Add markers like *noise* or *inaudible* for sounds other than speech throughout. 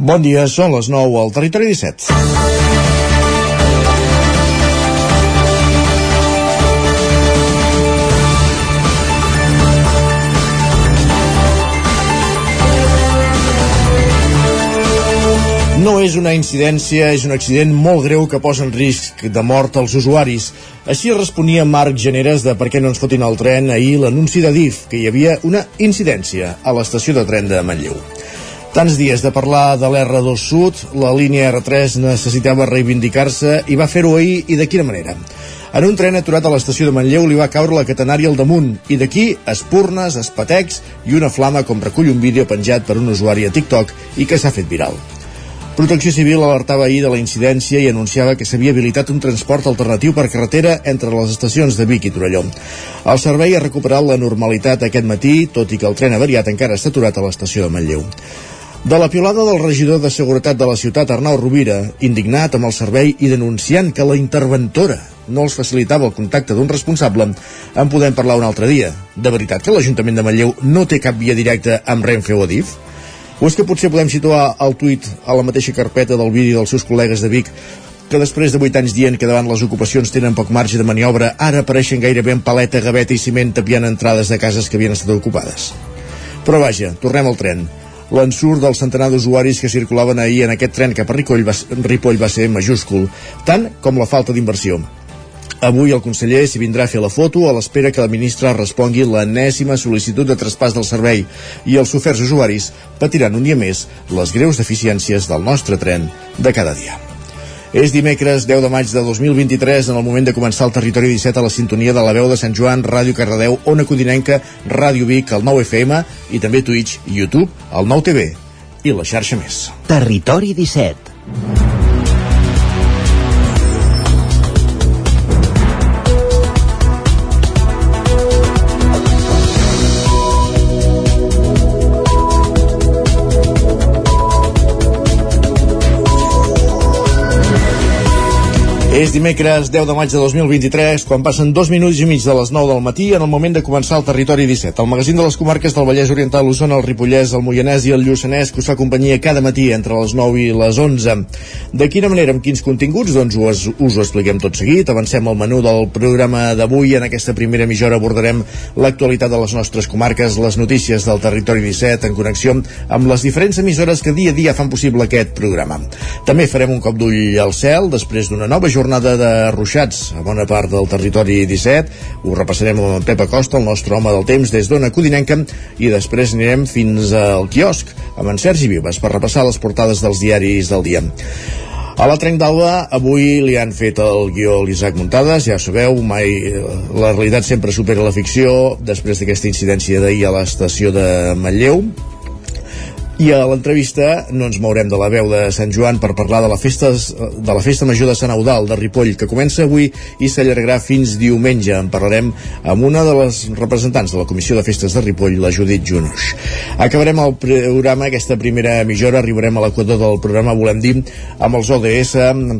Bon dia, són les 9 al Territori 17. No és una incidència, és un accident molt greu que posa en risc de mort als usuaris. Així responia Marc Generes de per què no ens fotin el tren ahir l'anunci de DIF, que hi havia una incidència a l'estació de tren de Manlleu. Tants dies de parlar de l'R2 Sud, la línia R3 necessitava reivindicar-se i va fer-ho ahir i de quina manera? En un tren aturat a l'estació de Manlleu li va caure la catenària al damunt i d'aquí espurnes, espatecs i una flama com recull un vídeo penjat per un usuari a TikTok i que s'ha fet viral. Protecció Civil alertava ahir de la incidència i anunciava que s'havia habilitat un transport alternatiu per carretera entre les estacions de Vic i Torelló. El servei ha recuperat la normalitat aquest matí, tot i que el tren avariat encara està aturat a l'estació de Manlleu. De la piolada del regidor de Seguretat de la ciutat, Arnau Rovira, indignat amb el servei i denunciant que la interventora no els facilitava el contacte d'un responsable, en podem parlar un altre dia. De veritat que l'Ajuntament de Manlleu no té cap via directa amb Renfe o Adif? O és que potser podem situar el tuit a la mateixa carpeta del vídeo dels seus col·legues de Vic que després de 8 anys dient que davant les ocupacions tenen poc marge de maniobra, ara apareixen gairebé en paleta, gaveta i ciment tapiant entrades de cases que havien estat ocupades. Però vaja, tornem al tren. L'ensurt del centenar d'usuaris que circulaven ahir en aquest tren cap a Ripoll va, Ripoll va ser majúscul, tant com la falta d'inversió. Avui el conseller s'hi vindrà a fer la foto a l'espera que la ministra respongui l'enèsima sol·licitud de traspàs del servei i els oferts usuaris patiran un dia més les greus deficiències del nostre tren de cada dia. És dimecres 10 de maig de 2023 en el moment de començar el Territori 17 a la sintonia de la veu de Sant Joan, Ràdio Cardedeu, Ona Codinenca, Ràdio Vic, el 9 FM i també Twitch, YouTube, el 9 TV i la xarxa més. Territori 17 És dimecres 10 de maig de 2023, quan passen dos minuts i mig de les 9 del matí, en el moment de començar el Territori 17, el magazín de les comarques del Vallès Oriental, l'Osona, el Ripollès, el Moianès i el Lluçanès, que us fa companyia cada matí entre les 9 i les 11. De quina manera, amb quins continguts? Doncs us, us ho expliquem tot seguit. Avancem al menú del programa d'avui. En aquesta primera mitja hora abordarem l'actualitat de les nostres comarques, les notícies del Territori 17, en connexió amb les diferents emissores que dia a dia fan possible aquest programa. També farem un cop d'ull al cel, després d'una nova jornada jornada de ruixats a bona part del territori 17. Ho repassarem amb en Pep Acosta, el nostre home del temps, des d'Ona Codinenca, i després anirem fins al quiosc amb en Sergi Vives per repassar les portades dels diaris del dia. A la Trenc d'Alba avui li han fet el guió l'Isaac Muntades, ja sabeu, mai la realitat sempre supera la ficció després d'aquesta incidència d'ahir a l'estació de Manlleu i a l'entrevista no ens mourem de la veu de Sant Joan per parlar de la festa, de la festa major de Sant Eudal de Ripoll, que comença avui i s'allargarà fins diumenge. En parlarem amb una de les representants de la Comissió de Festes de Ripoll, la Judit Junos. Acabarem el programa, aquesta primera mitjora, arribarem a l'equador del programa, volem dir, amb els ODS,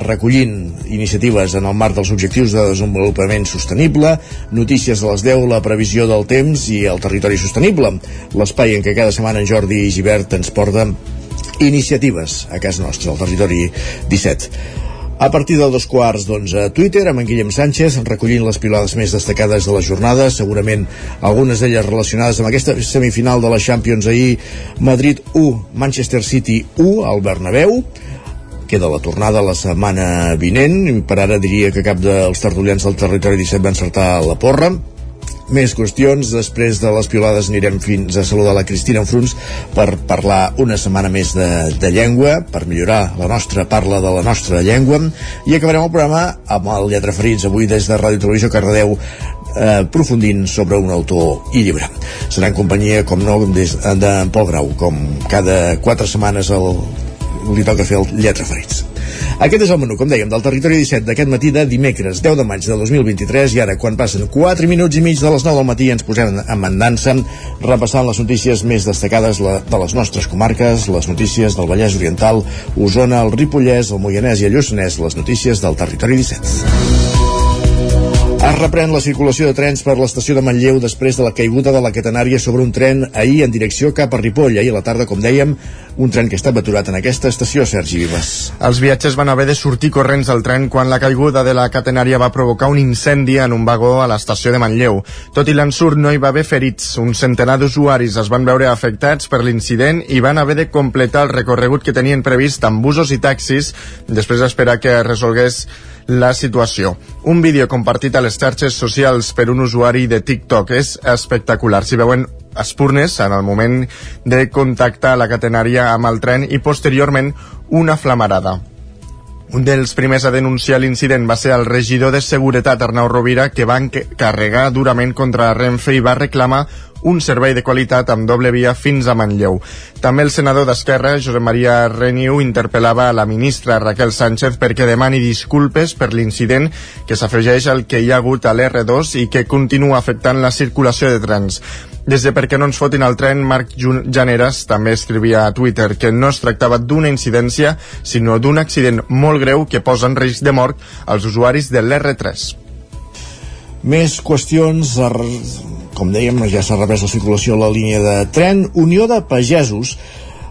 recollint iniciatives en el marc dels objectius de desenvolupament sostenible, notícies a les 10, la previsió del temps i el territori sostenible, l'espai en què cada setmana en Jordi Givert ens porta iniciatives a casa nostra, al territori 17. A partir de dos quarts d'onze a Twitter, amb en Guillem Sánchez, recollint les pilades més destacades de la jornada, segurament algunes d'elles relacionades amb aquesta semifinal de la Champions ahir, Madrid 1, Manchester City 1, al Bernabéu, queda la tornada la setmana vinent, i per ara diria que cap dels tertulians del territori 17 va encertar la porra, més qüestions. Després de les piolades anirem fins a saludar la Cristina Enfruns per parlar una setmana més de, de llengua, per millorar la nostra parla de la nostra llengua. I acabarem el programa amb el Lletra Ferits, avui des de Ràdio Televisió Cardedeu, eh, aprofundint sobre un autor i llibre. Serà en companyia, com no, des de Pol Grau, com cada quatre setmanes el, li toca fer el Lletra Ferits. Aquest és el menú, com dèiem, del Territori 17 d'aquest matí de dimecres 10 de maig de 2023 i ara, quan passen 4 minuts i mig de les 9 del matí, ens posem en mandança repassant les notícies més destacades de les nostres comarques, les notícies del Vallès Oriental, Osona, el Ripollès, el Moianès i el Lluçanès, les notícies del Territori 17. Es reprèn la circulació de trens per l'estació de Manlleu després de la caiguda de la catenària sobre un tren ahir en direcció cap a Ripoll. Ahir a la tarda, com dèiem, un tren que estava aturat en aquesta estació, Sergi Vives. Els viatgers van haver de sortir corrents del tren quan la caiguda de la catenària va provocar un incendi en un vagó a l'estació de Manlleu. Tot i l'ensurt no hi va haver ferits. Un centenar d'usuaris es van veure afectats per l'incident i van haver de completar el recorregut que tenien previst amb busos i taxis després d'esperar que resolgués la situació. Un vídeo compartit a les xarxes socials per un usuari de TikTok és espectacular. Si veuen espurnes en el moment de contactar la catenària amb el tren i posteriorment una flamarada. Un dels primers a denunciar l'incident va ser el regidor de Seguretat Arnau Rovira que va carregar durament contra Renfe i va reclamar un servei de qualitat amb doble via fins a Manlleu. També el senador d'Esquerra, Josep Maria Reniu, interpel·lava a la ministra Raquel Sánchez perquè demani disculpes per l'incident que s'afegeix al que hi ha hagut a l'R2 i que continua afectant la circulació de trens. Des de perquè no ens fotin el tren, Marc Janeres també escrivia a Twitter que no es tractava d'una incidència, sinó d'un accident molt greu que posa en risc de mort als usuaris de l'R3. Més qüestions com dèiem, ja s'ha revès la circulació a la línia de tren. Unió de Pagesos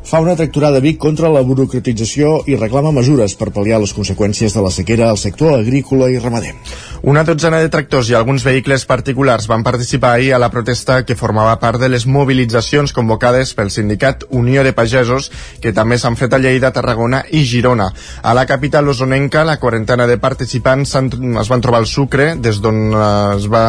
fa una tracturada a Vic contra la burocratització i reclama mesures per pal·liar les conseqüències de la sequera al sector agrícola i ramader. Una dotzena de tractors i alguns vehicles particulars van participar ahir a la protesta que formava part de les mobilitzacions convocades pel sindicat Unió de Pagesos, que també s'han fet a Lleida, Tarragona i Girona. A la capital osonenca, la quarantena de participants es van trobar el sucre, des d'on es va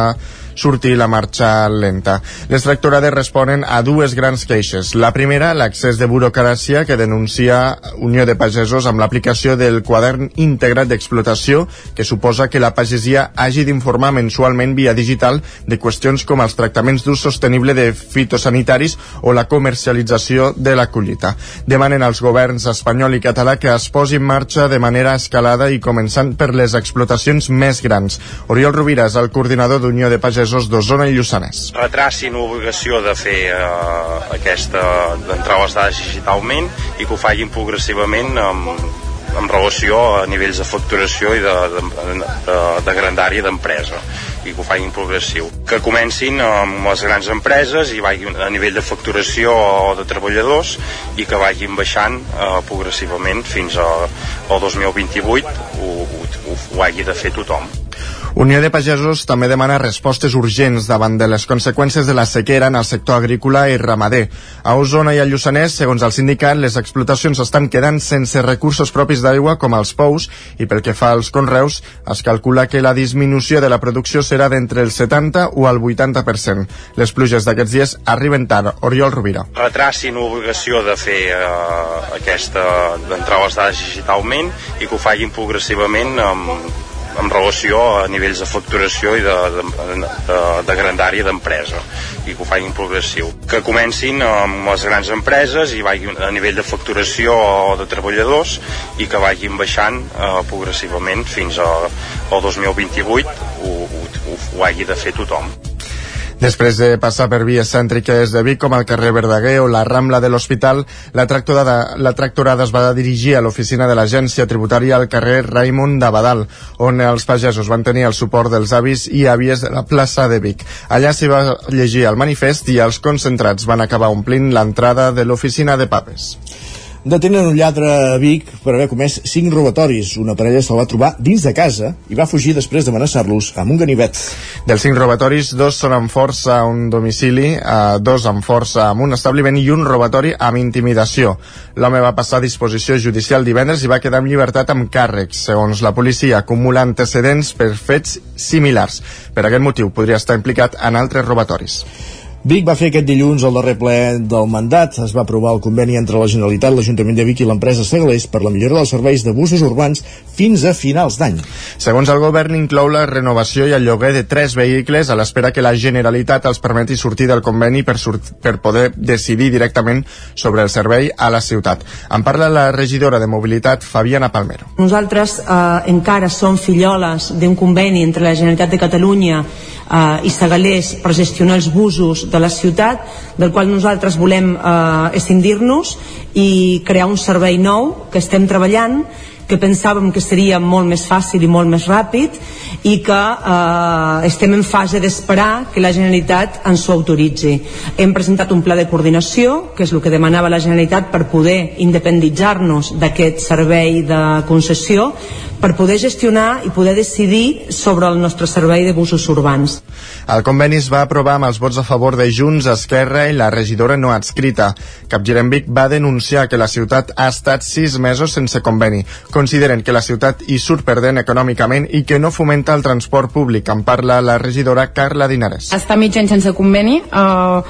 sortir la marxa lenta. Les tractorades responen a dues grans queixes. La primera, l'accés de burocràcia que denuncia Unió de Pagesos amb l'aplicació del quadern integrat d'explotació que suposa que la pagesia hagi d'informar mensualment via digital de qüestions com els tractaments d'ús sostenible de fitosanitaris o la comercialització de la collita. Demanen als governs espanyol i català que es posi en marxa de manera escalada i començant per les explotacions més grans. Oriol Rovira és el coordinador d'Unió de Pagesos pagesos d'Osona i Lluçanès. Retracin l'obligació de fer eh, aquesta d'entrar les dades digitalment i que ho facin progressivament amb, en relació a nivells de facturació i de, de, de, de grandària d'empresa i que ho facin progressiu. Que comencin amb les grans empreses i vagin a nivell de facturació o de treballadors i que vagin baixant eh, progressivament fins al 2028 ho, ho, ho, ho hagi de fer tothom. Unió de Pagesos també demana respostes urgents davant de les conseqüències de la sequera en el sector agrícola i ramader. A Osona i a Lluçanès, segons el sindicat, les explotacions estan quedant sense recursos propis d'aigua com els pous i pel que fa als conreus, es calcula que la disminució de la producció serà d'entre el 70 o el 80%. Les pluges d'aquests dies arriben tard. Oriol Rovira. Retracin l'obligació de fer eh, aquesta d'entrar les dades digitalment i que ho facin progressivament amb en relació a nivells de facturació i de, de, de, de grandària d'empresa i que ho facin progressiu. Que comencin amb les grans empreses i vagin a nivell de facturació o de treballadors i que vagin baixant eh, progressivament fins al 2028 ho, ho, ho, ho hagi de fer tothom. Després de passar per vies cèntriques de Vic com el carrer Verdaguer o la Rambla de l'Hospital, la, la tractorada es va dirigir a l'oficina de l'agència tributària al carrer Raimon d'Abadal, on els pagesos van tenir el suport dels avis i àvies de la plaça de Vic. Allà s'hi va llegir el manifest i els concentrats van acabar omplint l'entrada de l'oficina de papes. Detenen un lladre a Vic per haver comès cinc robatoris. Una parella se'l va trobar dins de casa i va fugir després d'amenaçar-los amb un ganivet. Dels cinc robatoris, dos són amb força a un domicili, eh, dos amb força a un establiment i un robatori amb intimidació. L'home va passar a disposició judicial divendres i va quedar en llibertat amb càrrecs. Segons la policia, acumula antecedents per fets similars. Per aquest motiu podria estar implicat en altres robatoris. Vic va fer aquest dilluns el darrer ple del mandat. Es va aprovar el conveni entre la Generalitat, l'Ajuntament de Vic i l'empresa Segalés per la millora dels serveis de busos urbans fins a finals d'any. Segons el govern, inclou la renovació i el lloguer de tres vehicles a l'espera que la Generalitat els permeti sortir del conveni per, per poder decidir directament sobre el servei a la ciutat. En parla la regidora de Mobilitat, Fabiana Palmero. Nosaltres eh, encara som filloles d'un conveni entre la Generalitat de Catalunya eh, i Segalers per gestionar els busos de la ciutat, del qual nosaltres volem eh, escindir-nos i crear un servei nou que estem treballant que pensàvem que seria molt més fàcil i molt més ràpid i que eh, estem en fase d'esperar que la Generalitat ens ho autoritzi. Hem presentat un pla de coordinació, que és el que demanava la Generalitat per poder independitzar-nos d'aquest servei de concessió, per poder gestionar i poder decidir sobre el nostre servei de busos urbans. El conveni es va aprovar amb els vots a favor de Junts, Esquerra i la regidora no adscrita. Capgirem Vic va denunciar que la ciutat ha estat sis mesos sense conveni. Consideren que la ciutat hi surt perdent econòmicament i que no fomenta el transport públic. En parla la regidora Carla Dinares. Està mig any sense conveni, eh,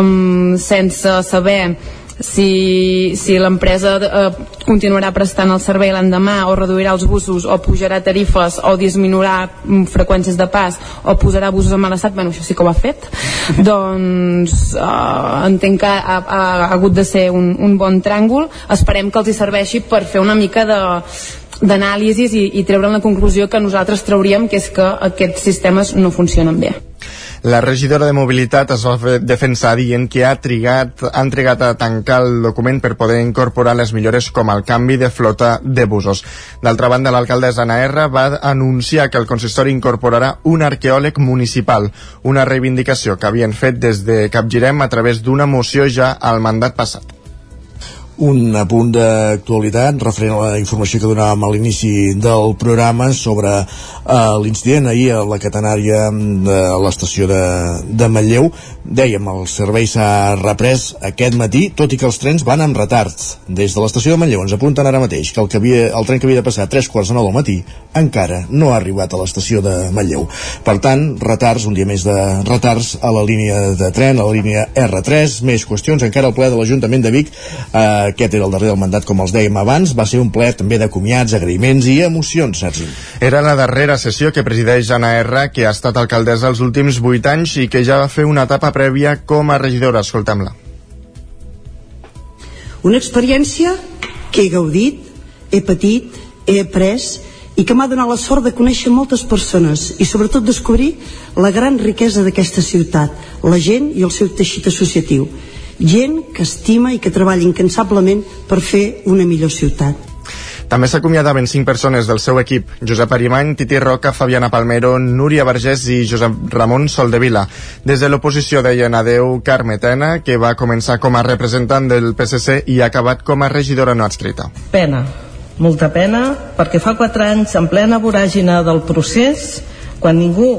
um, sense saber si, si l'empresa eh, continuarà prestant el servei l'endemà o reduirà els busos o pujarà tarifes o disminuirà mm, freqüències de pas o posarà busos en mal estat, bueno, això sí que ho ha fet *laughs* doncs eh, entenc que ha, ha, ha hagut de ser un, un bon tràngol. Esperem que els hi serveixi per fer una mica de d'anàlisis i, i treure la conclusió que nosaltres trauríem que és que aquests sistemes no funcionen bé la regidora de Mobilitat es va defensar dient que ha trigat, han trigat a tancar el document per poder incorporar les millores com el canvi de flota de busos. D'altra banda, l'alcaldessa Ana R va anunciar que el consistori incorporarà un arqueòleg municipal, una reivindicació que havien fet des de Capgirem a través d'una moció ja al mandat passat un apunt d'actualitat referent a la informació que donàvem a l'inici del programa sobre uh, l'incident ahir a la catenària de l'estació de, de Manlleu. Dèiem, el servei s'ha reprès aquest matí, tot i que els trens van amb retard des de l'estació de Manlleu ens apunten ara mateix que el, que havia, el tren que havia de passar a 3 quarts de 9 del matí encara no ha arribat a l'estació de Manlleu. Per tant, retards, un dia més de retards a la línia de tren, a la línia R3 més qüestions, encara el ple de l'Ajuntament de Vic eh, aquest era el darrer del mandat, com els dèiem abans. Va ser un ple també de comiats, agraïments i emocions, Sergi. Era la darrera sessió que presideix Anna R, que ha estat alcaldessa els últims vuit anys i que ja va fer una etapa prèvia com a regidora. Escoltem-la. Una experiència que he gaudit, he patit, he après i que m'ha donat la sort de conèixer moltes persones i sobretot descobrir la gran riquesa d'aquesta ciutat, la gent i el seu teixit associatiu gent que estima i que treballa incansablement per fer una millor ciutat. També s'acomiadaven cinc persones del seu equip, Josep Arimany, Titi Roca, Fabiana Palmero, Núria Vergés i Josep Ramon Soldevila. Des de l'oposició deien adeu Carme Tena, que va començar com a representant del PSC i ha acabat com a regidora no adscrita. Pena, molta pena, perquè fa quatre anys, en plena voràgina del procés, quan ningú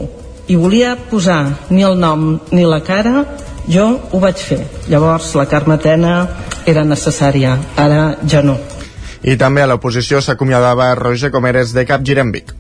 hi volia posar ni el nom ni la cara, jo ho vaig fer. Llavors la Carme Tena era necessària, ara ja no. I també a l'oposició s'acomiadava Roger Comeres de Cap Girembic.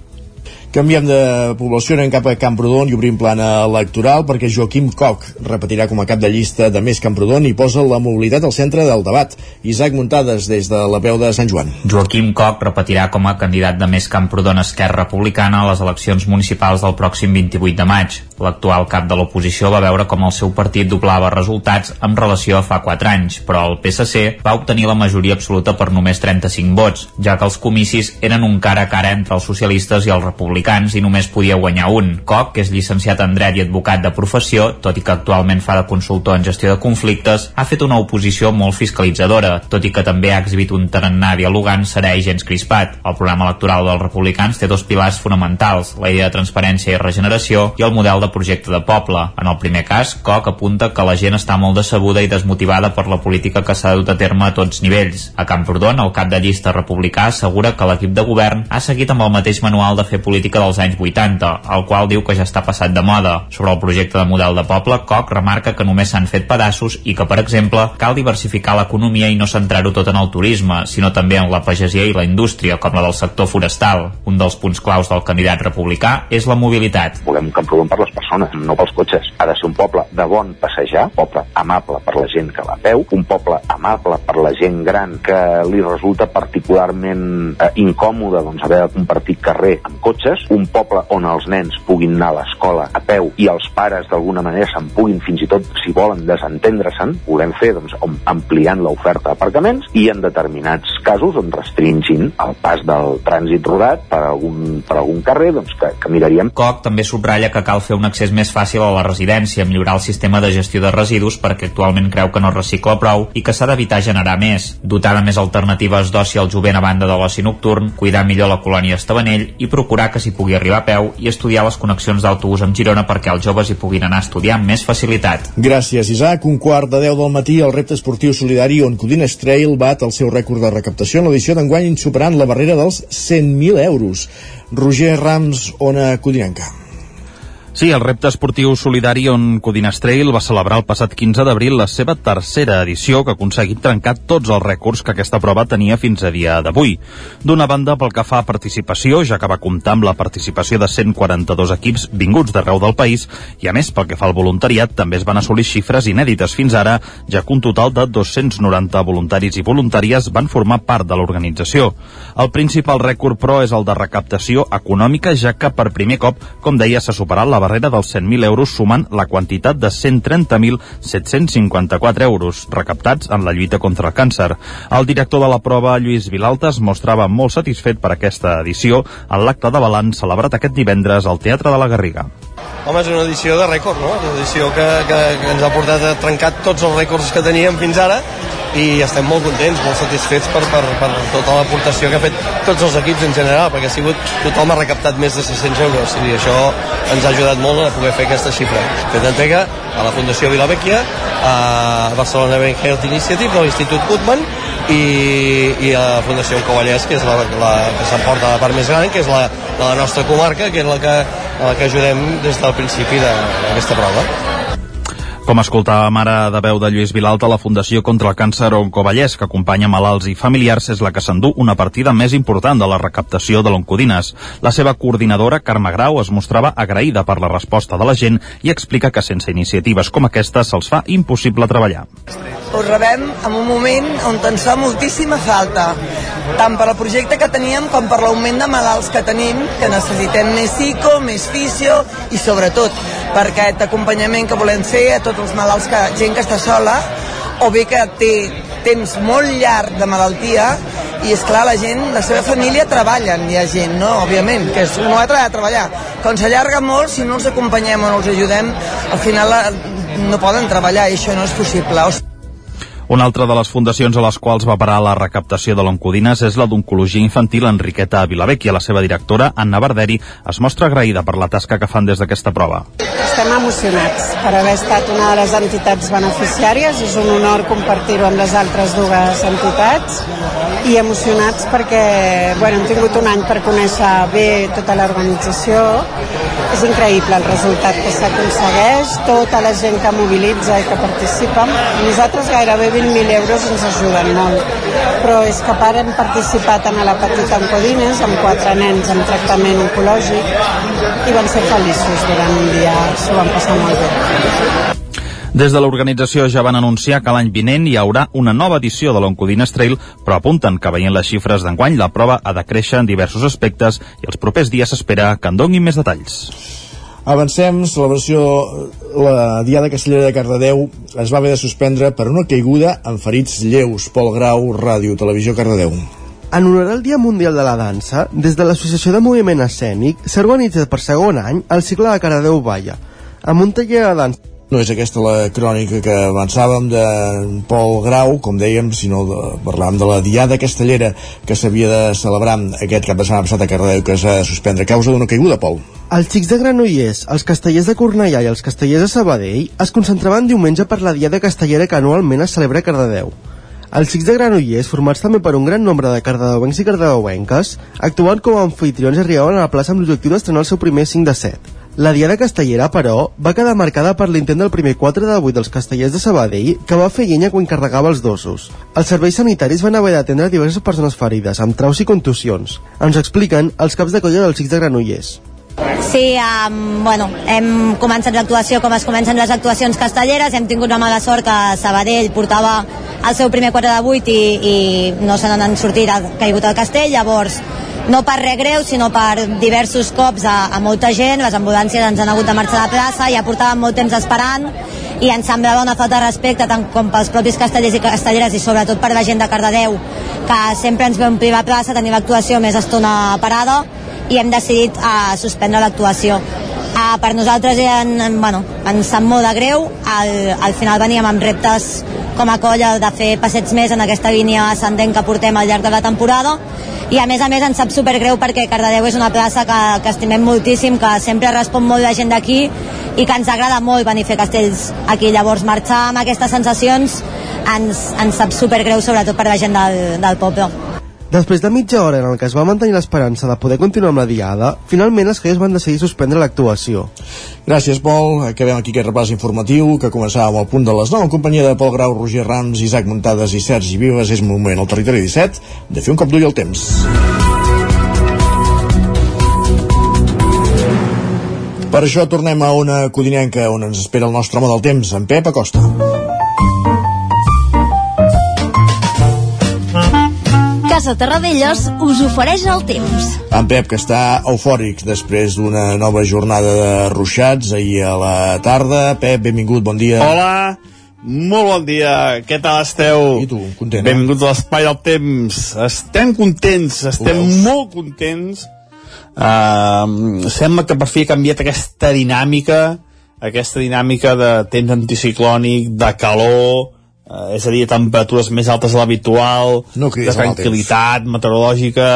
Canviem de població, anem cap a Camprodon i obrim plana electoral perquè Joaquim Coc repetirà com a cap de llista de Més Camprodon i posa la mobilitat al centre del debat. Isaac Muntades des de la veu de Sant Joan. Joaquim Coc repetirà com a candidat de Més Camprodon Esquerra Republicana a les eleccions municipals del pròxim 28 de maig. L'actual cap de l'oposició va veure com el seu partit doblava resultats en relació a fa 4 anys, però el PSC va obtenir la majoria absoluta per només 35 vots, ja que els comicis eren un cara a cara entre els socialistes i els republicans republicans i només podia guanyar un. Coc, que és llicenciat en dret i advocat de professió, tot i que actualment fa de consultor en gestió de conflictes, ha fet una oposició molt fiscalitzadora, tot i que també ha exhibit un tarannà dialogant serè i gens crispat. El programa electoral dels republicans té dos pilars fonamentals, la idea de transparència i regeneració i el model de projecte de poble. En el primer cas, Coc apunta que la gent està molt decebuda i desmotivada per la política que s'ha dut a terme a tots nivells. A Camprodon, el cap de llista republicà assegura que l'equip de govern ha seguit amb el mateix manual de fer política política dels anys 80, el qual diu que ja està passat de moda. Sobre el projecte de model de poble, Koch remarca que només s'han fet pedaços i que, per exemple, cal diversificar l'economia i no centrar-ho tot en el turisme, sinó també en la pagesia i la indústria, com la del sector forestal. Un dels punts claus del candidat republicà és la mobilitat. Volem un Camprodon per les persones, no pels cotxes. Ha de ser un poble de bon passejar, poble amable per la gent que va a peu, un poble amable per la gent gran que li resulta particularment eh, incòmode doncs, haver de compartir carrer amb cotxes cotxes, un poble on els nens puguin anar a l'escola a peu i els pares d'alguna manera se'n puguin fins i tot, si volen, desentendre-se'n, volem fer doncs, ampliant l'oferta d'aparcaments i en determinats casos on restringin el pas del trànsit rodat per algun, per algun carrer doncs, que, que miraríem. COC també subratlla que cal fer un accés més fàcil a la residència, millorar el sistema de gestió de residus perquè actualment creu que no recicla prou i que s'ha d'evitar generar més, dotar de més alternatives d'oci al jovent a banda de l'oci nocturn, cuidar millor la colònia Estavanell i procurar que s'hi pugui arribar a peu i estudiar les connexions d'autobús amb Girona perquè els joves hi puguin anar a estudiar amb més facilitat. Gràcies, Isaac. Un quart de 10 del matí, el repte esportiu solidari on Codines Trail bat el seu rècord de recaptació en l'edició d'enguany superant la barrera dels 100.000 euros. Roger Rams, Ona Codinenca. Sí, el repte esportiu solidari on Codines Trail va celebrar el passat 15 d'abril la seva tercera edició que ha aconseguit trencar tots els rècords que aquesta prova tenia fins a dia d'avui. D'una banda, pel que fa a participació, ja que va comptar amb la participació de 142 equips vinguts d'arreu del país, i a més, pel que fa al voluntariat, també es van assolir xifres inèdites fins ara, ja que un total de 290 voluntaris i voluntàries van formar part de l'organització. El principal rècord, però, és el de recaptació econòmica, ja que per primer cop, com deia, s'ha superat la barrera dels 100.000 euros sumant la quantitat de 130.754 euros recaptats en la lluita contra el càncer. El director de la prova, Lluís Vilalta, es mostrava molt satisfet per aquesta edició en l'acte de balanç celebrat aquest divendres al Teatre de la Garriga. Home, és una edició de rècord, no? Una edició que, que, que ens ha portat a trencar tots els rècords que teníem fins ara i estem molt contents, molt satisfets per, per, per tota l'aportació que ha fet tots els equips en general, perquè ha sigut, tothom ha recaptat més de 600 euros i això ens ha ajudat molt a poder fer aquesta xifra. Fet entrega a la Fundació Vilavecchia, a Barcelona Brain Health Initiative, de l'Institut Putman i, i a la Fundació Cavallers, que és la, la que s'emporta la part més gran, que és la de la nostra comarca, que és la que, la que ajudem des del principi d'aquesta prova. Com escoltàvem ara de veu de Lluís Vilalta, la Fundació contra el Càncer Oncovallès, que acompanya malalts i familiars, és la que s'endú una partida més important de la recaptació de l'Oncodines. La seva coordinadora, Carme Grau, es mostrava agraïda per la resposta de la gent i explica que sense iniciatives com aquesta se'ls fa impossible treballar. Us rebem en un moment on ens fa moltíssima falta, tant per al projecte que teníem com per l'augment de malalts que tenim, que necessitem més psico, més fisio i sobretot per aquest acompanyament que volem fer a tots els malalts, que, gent que està sola o bé que té temps molt llarg de malaltia i és clar, la gent, la seva família treballen, hi ha gent, no? Òbviament, que és, no ha de treballar. Quan s'allarga molt, si no els acompanyem o no els ajudem, al final no poden treballar i això no és possible. Una altra de les fundacions a les quals va parar la recaptació de l'Oncodines és la d'Oncologia Infantil Enriqueta Vilavecchia. La seva directora, Anna Barderi, es mostra agraïda per la tasca que fan des d'aquesta prova. Estem emocionats per haver estat una de les entitats beneficiàries. És un honor compartir-ho amb les altres dues entitats i emocionats perquè bueno, hem tingut un any per conèixer bé tota l'organització. És increïble el resultat que s'aconsegueix, tota la gent que mobilitza i que participa. Nosaltres gairebé 20.000 euros ens ajuden molt. Però és que part hem participat en la petita Encodines amb quatre nens amb tractament oncològic i van ser feliços durant un dia, s'ho van passar molt bé. Des de l'organització ja van anunciar que l'any vinent hi haurà una nova edició de l'Oncodines Trail, però apunten que veient les xifres d'enguany la prova ha de créixer en diversos aspectes i els propers dies s'espera que en donguin més detalls. Avancem, celebració la Diada Castellera de Cardedeu es va haver de suspendre per una caiguda amb ferits lleus. Pol Grau, Ràdio, Televisió, Cardedeu. En honorar el Dia Mundial de la Dansa, des de l'Associació de Moviment Escènic s'ha organitzat per segon any el cicle de Cardedeu Balla, amb un taller de dansa no és aquesta la crònica que avançàvem de Pol Grau, com dèiem, sinó de, parlàvem de la Diada Castellera que s'havia de celebrar aquest cap de setmana passat a Cardedeu que s'ha de suspendre a causa d'una caiguda, Pol. Els xics de Granollers, els castellers de Cornellà i els castellers de Sabadell es concentraven diumenge per la Diada Castellera que anualment es celebra a Cardedeu. Els xics de Granollers, formats també per un gran nombre de cardedeuencs i cardedeuenques, actuant com a anfitrions arribaven a la plaça amb l'objectiu d'estrenar el seu primer 5 de 7. La diada castellera, però, va quedar marcada per l'intent del primer 4 de 8 dels castellers de Sabadell, que va fer llenya quan carregava els dosos. Els serveis sanitaris van haver d'atendre diverses persones ferides, amb traus i contusions. Ens expliquen els caps de colla dels xics de Granollers. Sí, um, bueno, hem començat l'actuació com es comencen les actuacions castelleres, hem tingut la mala sort que Sabadell portava el seu primer 4 de 8 i, i no se n'han sortit, ha caigut al castell, llavors no per res greu, sinó per diversos cops a, a molta gent, les ambulàncies ens han hagut de marxar de plaça, ja portàvem molt temps esperant, i ens semblava una falta de respecte tant com pels propis castellers i castelleres i sobretot per la gent de Cardedeu que sempre ens ve omplir la plaça, tenir l'actuació més estona parada i hem decidit uh, suspendre l'actuació uh, per nosaltres en, en, bueno, ens sap molt de greu al, al final veníem amb reptes com a colla de fer passets més en aquesta línia ascendent que portem al llarg de la temporada i a més a més ens sap supergreu perquè Cardedeu és una plaça que, que estimem moltíssim, que sempre respon molt la gent d'aquí i que ens agrada molt venir a fer castells aquí. Llavors marxar amb aquestes sensacions ens, ens sap supergreu sobretot per la gent del, del poble. Després de mitja hora en el que es va mantenir l'esperança de poder continuar amb la diada, finalment els Calles van decidir suspendre l'actuació. Gràcies, Pol. Acabem aquí aquest repàs informatiu que començava el punt de les 9 en companyia de Pol Grau, Roger Rams, Isaac Muntades i Sergi Vives. És moment al territori 17 de fer un cop d'ull al temps. Per això tornem a una codinenca on ens espera el nostre home del temps, en Pep Acosta. Casa Terradellos us ofereix el temps. En Pep, que està eufòric després d'una nova jornada de ruixats ahir a la tarda. Pep, benvingut, bon dia. Hola, molt bon dia, què tal esteu? I tu, content, eh? Benvinguts a l'Espai del Temps. Estem contents, estem molt contents. Uh, sembla que per fi ha canviat aquesta dinàmica, aquesta dinàmica de temps anticiclònic, de calor, uh, és a dir, temperatures més altes de l'habitual, no de tranquil·litat meteorològica,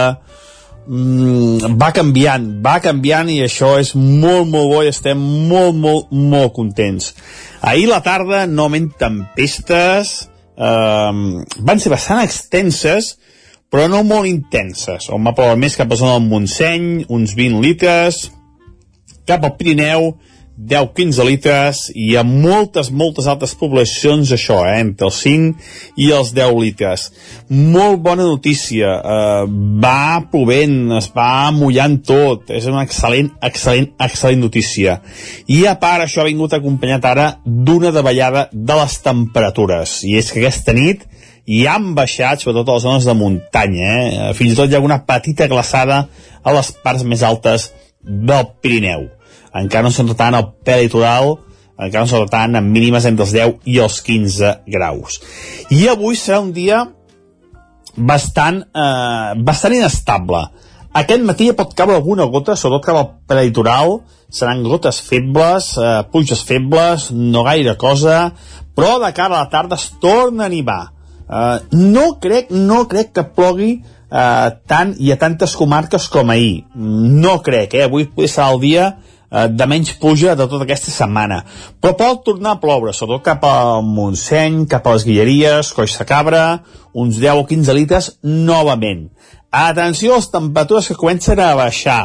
mm, va canviant, va canviant i això és molt, molt bo i estem molt, molt, molt contents. Ahir la tarda, novament tempestes, eh, van ser bastant extenses, però no molt intenses. On va ploure més cap a zona del Montseny, uns 20 litres, cap al Pirineu, 10-15 litres, i a moltes, moltes altres poblacions això, eh, entre els 5 i els 10 litres. Molt bona notícia, eh, va plovent, es va mullant tot, és una excel·lent, excel·lent, excel·lent notícia. I a part, això ha vingut acompanyat ara d'una davallada de les temperatures, i és que aquesta nit i han baixat, sobretot a les zones de muntanya. Eh? Fins i tot hi ha alguna petita glaçada a les parts més altes del Pirineu. Encara no s'ha tant al litoral, encara no s'ha tant en mínimes entre els 10 i els 15 graus. I avui serà un dia bastant, eh, bastant inestable. Aquest matí pot caure alguna gota, sobretot cap al prelitoral, seran gotes febles, eh, pluges febles, no gaire cosa, però de cara a la tarda es torna a animar Uh, no crec no crec que plogui uh, tant i a tantes comarques com ahir. No crec, eh? Avui potser serà el dia de menys puja de tota aquesta setmana. Però pot tornar a ploure, sobretot cap al Montseny, cap a les Guilleries, Coix de Cabra, uns 10 o 15 litres novament. Atenció a les temperatures que comencen a baixar.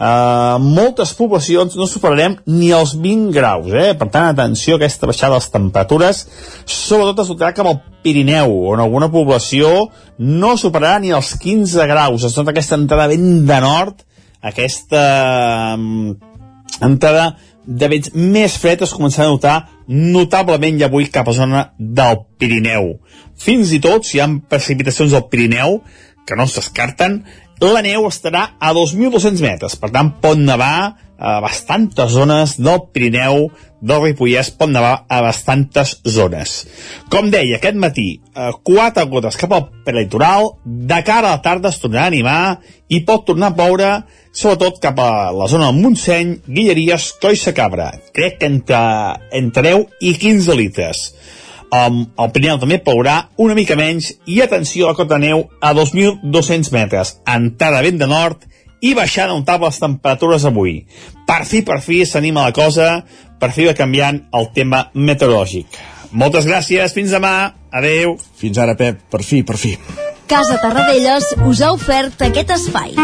Uh, moltes poblacions no superarem ni els 20 graus, eh? per tant, atenció a aquesta baixada de les temperatures, sobretot es notarà cap al Pirineu, on alguna població no superarà ni els 15 graus, es nota aquesta entrada ben de nord, aquesta um, entrada de vents més fred es començarà a notar notablement ja avui cap a zona del Pirineu. Fins i tot, si hi ha precipitacions al Pirineu, que no es descarten, la neu estarà a 2.200 metres, per tant pot nevar a bastantes zones del Pirineu, del Ripollès, pot nevar a bastantes zones. Com deia, aquest matí, eh, quatre gotes cap al prelitoral, de cara a la tarda es tornarà a animar i pot tornar a ploure, sobretot cap a la zona del Montseny, Guilleries, Coixa Cabra. Crec que entre, entre 10 i 15 litres. Um, el Pirineu també plourà una mica menys i atenció a la cota neu a 2.200 metres, entrada vent de nord i baixant notables temperatures avui. Per fi, per fi, s'anima la cosa, per fi va canviant el tema meteorològic. Moltes gràcies, fins demà, adeu. Fins ara, Pep, per fi, per fi. Casa Tarradellas us ha ofert aquest espai.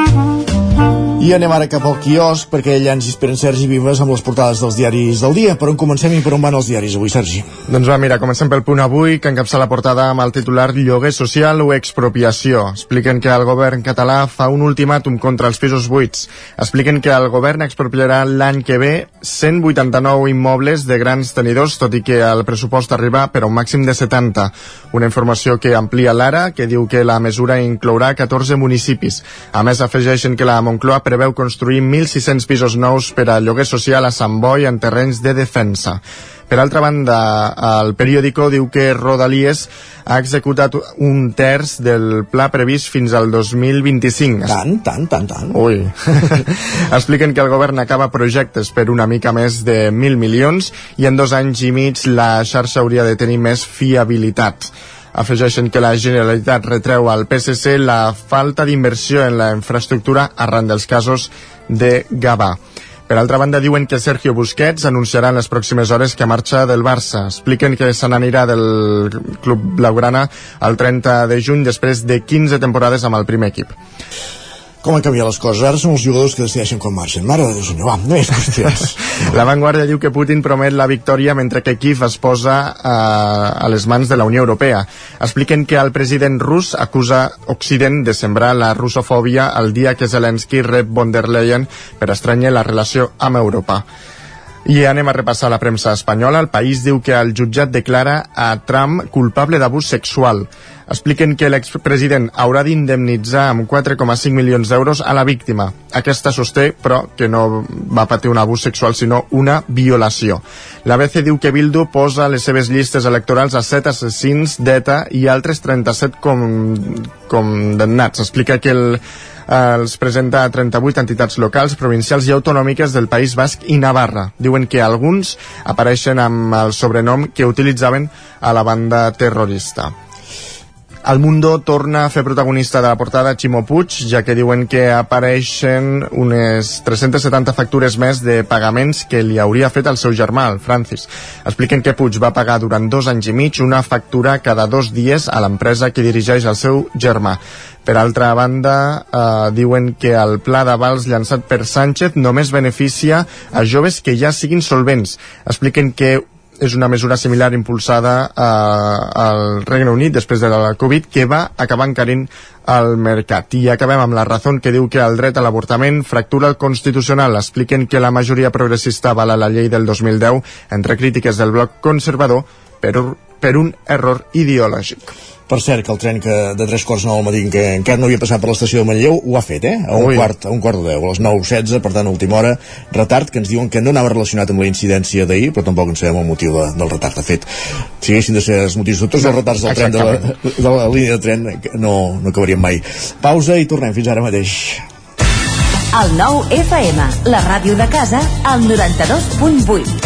I anem ara cap al quiosc perquè allà ens esperen Sergi Vives amb les portades dels diaris del dia. Per on comencem i per on van els diaris avui, Sergi? Doncs va, mira, comencem pel punt avui, que encapça la portada amb el titular Lloguer social o expropiació. Expliquen que el govern català fa un ultimàtum contra els pisos buits. Expliquen que el govern expropiarà l'any que ve 189 immobles de grans tenidors, tot i que el pressupost arriba per a un màxim de 70. Una informació que amplia l'ara, que diu que la mesura inclourà 14 municipis. A més, afegeixen que la Moncloa preveu construir 1.600 pisos nous per a lloguer social a Sant Boi en terrenys de defensa. Per altra banda, el periòdico diu que Rodalies ha executat un terç del pla previst fins al 2025. Tant, tant, tant, tant. Ui. *laughs* Expliquen que el govern acaba projectes per una mica més de 1.000 milions i en dos anys i mig la xarxa hauria de tenir més fiabilitat afegeixen que la Generalitat retreu al PSC la falta d'inversió en la infraestructura arran dels casos de Gavà. Per altra banda, diuen que Sergio Busquets anunciarà en les pròximes hores que marxa del Barça. Expliquen que se n'anirà del club blaugrana el 30 de juny després de 15 temporades amb el primer equip com han canviat les coses. Ara són els jugadors que decideixen com marxen. Mare de Déu senyor, va, no és qüestions. *laughs* la Vanguardia diu que Putin promet la victòria mentre que Kiev es posa uh, a les mans de la Unió Europea. Expliquen que el president rus acusa Occident de sembrar la russofòbia el dia que Zelensky rep von der Leyen per estranyar la relació amb Europa. I anem a repassar la premsa espanyola. El país diu que el jutjat declara a Trump culpable d'abús sexual. Expliquen que l'expresident haurà d'indemnitzar amb 4,5 milions d'euros a la víctima. Aquesta sosté, però, que no va patir un abús sexual, sinó una violació. La BC diu que Bildu posa les seves llistes electorals a 7 assassins d'ETA i altres 37 com, condemnats. Explica que el els presenta a 38 entitats locals, provincials i autonòmiques del País Basc i Navarra. Diuen que alguns apareixen amb el sobrenom que utilitzaven a la banda terrorista. El Mundo torna a fer protagonista de la portada Ximo Puig, ja que diuen que apareixen unes 370 factures més de pagaments que li hauria fet el seu germà, el Francis. Expliquen que Puig va pagar durant dos anys i mig una factura cada dos dies a l'empresa que dirigeix el seu germà. Per altra banda, eh, diuen que el pla d'avals llançat per Sánchez només beneficia a joves que ja siguin solvents. Expliquen que és una mesura similar impulsada eh, al Regne Unit després de la Covid que va acabar encarint el mercat. I acabem amb la raó que diu que el dret a l'avortament fractura el constitucional. Expliquen que la majoria progressista avala la llei del 2010 entre crítiques del bloc conservador per, per un error ideològic. Per cert, que el tren que de tres quarts nou al matí que encara no havia passat per l'estació de Manlleu ho ha fet, eh? A un, quart, a un quart de deu, a les 9.16, per tant, a última hora, retard, que ens diuen que no anava relacionat amb la incidència d'ahir, però tampoc en sabem el motiu de, del retard. De fet, si haguessin de ser els motius de tots els retards del tren de la, de la línia de tren, no, no acabaríem mai. Pausa i tornem fins ara mateix. El nou FM, la ràdio de casa, al 92.8.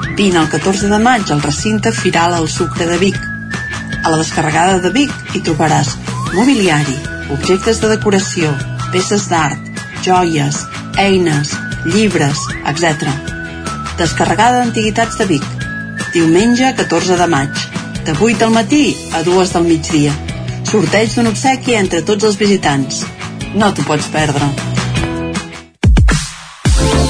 vine el 14 de maig al recinte Firal al Sucre de Vic. A la descarregada de Vic hi trobaràs mobiliari, objectes de decoració, peces d'art, joies, eines, llibres, etc. Descarregada d'Antiguitats de Vic. Diumenge 14 de maig. De 8 del matí a 2 del migdia. Sorteig d'un obsequi entre tots els visitants. No t'ho pots perdre.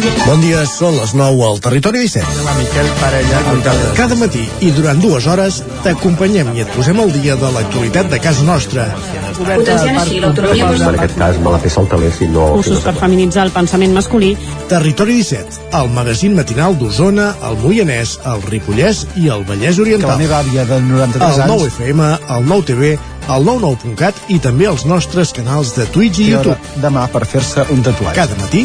Bon dia, són les 9 al Territori 17. La Miquel Parella. Cada matí i durant dues hores t'acompanyem i et posem al dia de l'actualitat de casa nostra. Potenciant així l'autonomia En aquest cas me la peça el teler si no... Cursos per feminitzar el pensament masculí. Territori 17, el magazín matinal d'Osona, el Moianès, el Ripollès i el Vallès Oriental. Que la meva àvia de 93 el anys... 9 FM, el 9 TV, el 99.cat i també els nostres canals de Twitch i YouTube. demà per fer-se un tatuatge. Cada matí,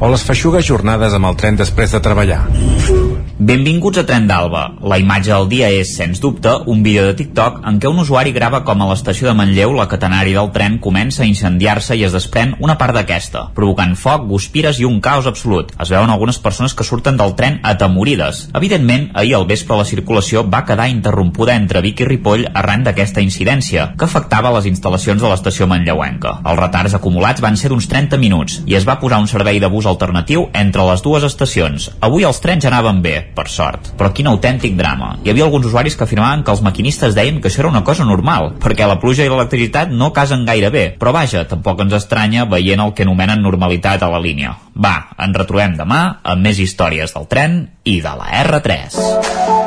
o les feixugues jornades amb el tren després de treballar. Benvinguts a Tren d'Alba. La imatge del dia és, sens dubte, un vídeo de TikTok en què un usuari grava com a l'estació de Manlleu la catenària del tren comença a incendiar-se i es desprèn una part d'aquesta, provocant foc, guspires i un caos absolut. Es veuen algunes persones que surten del tren atemorides. Evidentment, ahir al vespre la circulació va quedar interrompuda entre Vic i Ripoll arran d'aquesta incidència, que afectava les instal·lacions de l'estació manlleuenca. Els retards acumulats van ser d'uns 30 minuts i es va posar un servei de bus alternatiu entre les dues estacions. Avui els trens anaven bé, per sort. Però quin autèntic drama. Hi havia alguns usuaris que afirmaven que els maquinistes deien que això era una cosa normal, perquè la pluja i l'electricitat no casen gaire bé. Però vaja, tampoc ens estranya veient el que anomenen normalitat a la línia. Va, ens retrobem demà amb més històries del tren i de la R3.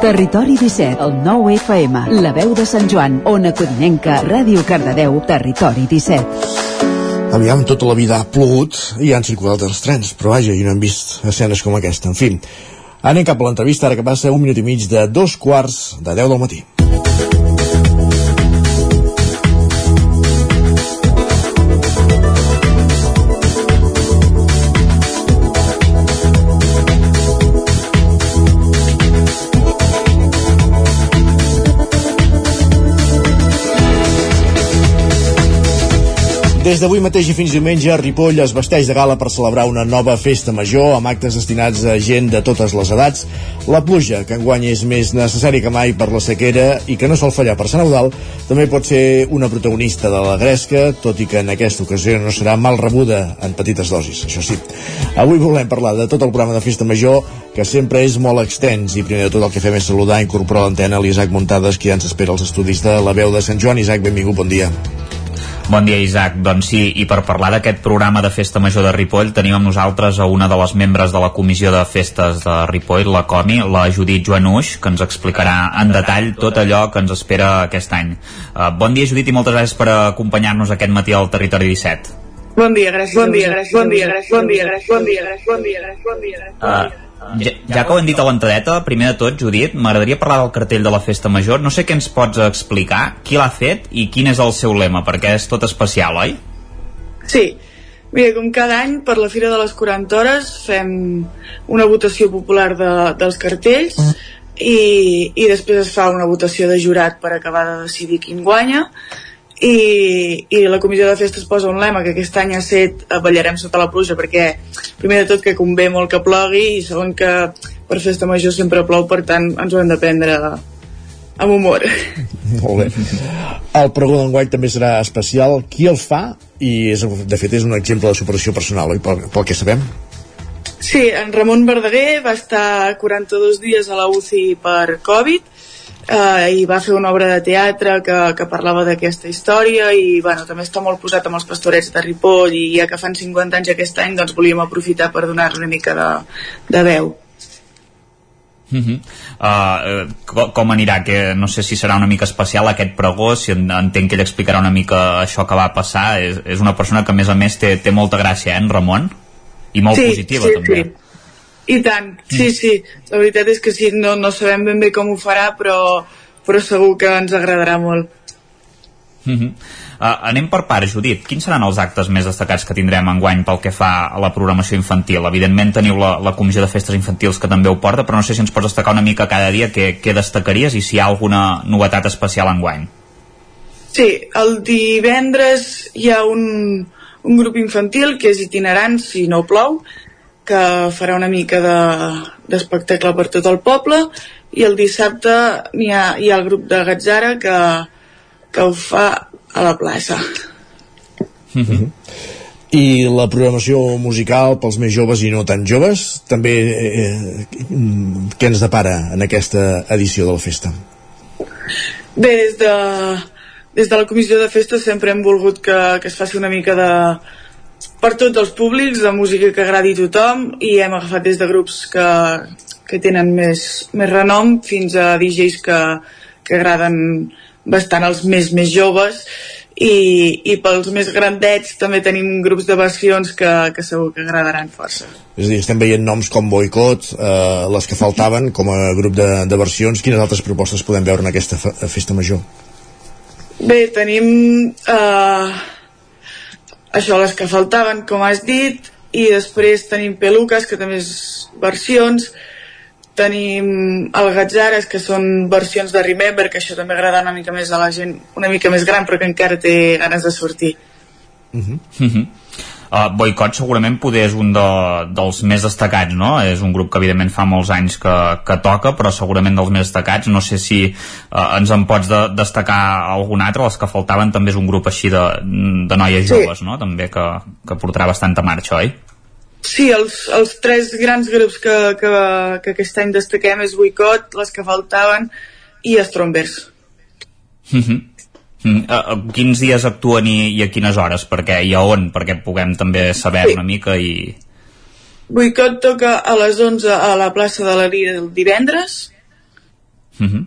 Territori 17, el 9 FM, la veu de Sant Joan, Ona Codinenca, Ràdio Cardedeu, Territori 17. Aviam, tota la vida ha plogut i han circulat els trens, però vaja, i no hem vist escenes com aquesta. En fi, anem cap a l'entrevista, ara que passa un minut i mig de dos quarts de 10 del matí. Des d'avui mateix i fins diumenge, Ripoll es vesteix de gala per celebrar una nova festa major amb actes destinats a gent de totes les edats. La pluja, que enguany és més necessari que mai per la sequera i que no sol fallar per Sant Eudal, també pot ser una protagonista de la gresca, tot i que en aquesta ocasió no serà mal rebuda en petites dosis, això sí. Avui volem parlar de tot el programa de festa major, que sempre és molt extens, i primer de tot el que fem és saludar i incorporar l'antena l'Isaac Muntades, que ja ens espera als estudis de la veu de Sant Joan. Isaac, benvingut, bon dia. Bon dia, Isaac. Doncs sí, i per parlar d'aquest programa de Festa Major de Ripoll tenim amb nosaltres a una de les membres de la Comissió de Festes de Ripoll, la COMI, la Judit Joanuix, que ens explicarà en detall tot allò que ens espera aquest any. Uh, bon dia, Judit, i moltes gràcies per acompanyar-nos aquest matí al Territori 17. Bon dia, gràcies. Bon dia, gràcies. Bon dia, gràcies. Bon dia, gràcies. Bon dia, gràcies. Bon dia, gràcies. Bon dia, gràcies. Uh, ja, ja que ho hem dit a l'entradeta, primer de tot, Judit, m'agradaria parlar del cartell de la Festa Major. No sé què ens pots explicar, qui l'ha fet i quin és el seu lema, perquè és tot especial, oi? Sí. Mira, com cada any, per la Fira de les 40 Hores fem una votació popular de, dels cartells i, i després es fa una votació de jurat per acabar de decidir quin guanya i, i la comissió de festes posa un lema que aquest any ha set ballarem sota la pluja perquè primer de tot que convé molt que plogui i segon que per festa major sempre plou per tant ens ho hem de prendre amb humor Molt bé. El pregó d'enguany també serà especial. Qui el fa? I és, de fet és un exemple de superació personal, oi? Pel, pel que sabem. Sí, en Ramon Verdaguer va estar 42 dies a la UCI per Covid eh, i va fer una obra de teatre que, que parlava d'aquesta història i bueno, també està molt posat amb els pastorets de Ripoll i ja que fan 50 anys aquest any doncs volíem aprofitar per donar-li una mica de, de veu Uh -huh. uh, com, anirà? Que no sé si serà una mica especial aquest pregó, si en, entenc que ell explicarà una mica això que va passar. És, és una persona que a més a més té, té molta gràcia, eh, en Ramon? I molt sí, positiva sí, també. Sí. I tant, sí, sí. La veritat és que sí, no, no sabem ben bé com ho farà, però, però segur que ens agradarà molt. Uh -huh. uh, anem per part, Judit. Quins seran els actes més destacats que tindrem enguany pel que fa a la programació infantil? Evidentment teniu la, la Comissió de Festes Infantils que també ho porta, però no sé si ens pots destacar una mica cada dia què, què destacaries i si hi ha alguna novetat especial enguany. Sí, el divendres hi ha un, un grup infantil que és itinerant si no plou, que farà una mica d'espectacle de, per tot el poble i el dissabte hi ha, hi ha el grup de Gatzara que, que ho fa a la plaça. Mm -hmm. I la programació musical pels més joves i no tan joves, també eh, què ens depara en aquesta edició de la festa? Bé, des de, des de la comissió de festa sempre hem volgut que, que es faci una mica de per tots els públics, de música que agradi a tothom i hem agafat des de grups que, que tenen més, més renom fins a DJs que, que agraden bastant els més més joves i, i pels més grandets també tenim grups de versions que, que segur que agradaran força. És a dir, estem veient noms com Boicot, eh, les que faltaven com a grup de, de versions. Quines altres propostes podem veure en aquesta festa major? Bé, tenim eh, això, les que faltaven, com has dit, i després tenim Peluques, que també és versions, tenim el Gatzares que són versions de Remember que això també agrada una mica més a la gent una mica més gran però que encara té ganes de sortir uh -huh. Uh -huh. Uh, Boicot segurament poder és un de, dels més destacats, no? És un grup que evidentment fa molts anys que, que toca, però segurament dels més destacats. No sé si uh, ens en pots de, destacar algun altre. Els que faltaven també és un grup així de, de noies Sí. joves, no? També que, que portarà bastanta marxa, oi? Sí, els, els tres grans grups que, que, que aquest any destaquem és Boicot, les que faltaven i Strombers. Uh -huh. Mm, a, a quins dies actuen i, i a quines hores? Perquè, I a on? Perquè puguem també saber Sí. una mica i... Boicot toca a les 11 a la plaça de la Lira el divendres, Uh -huh.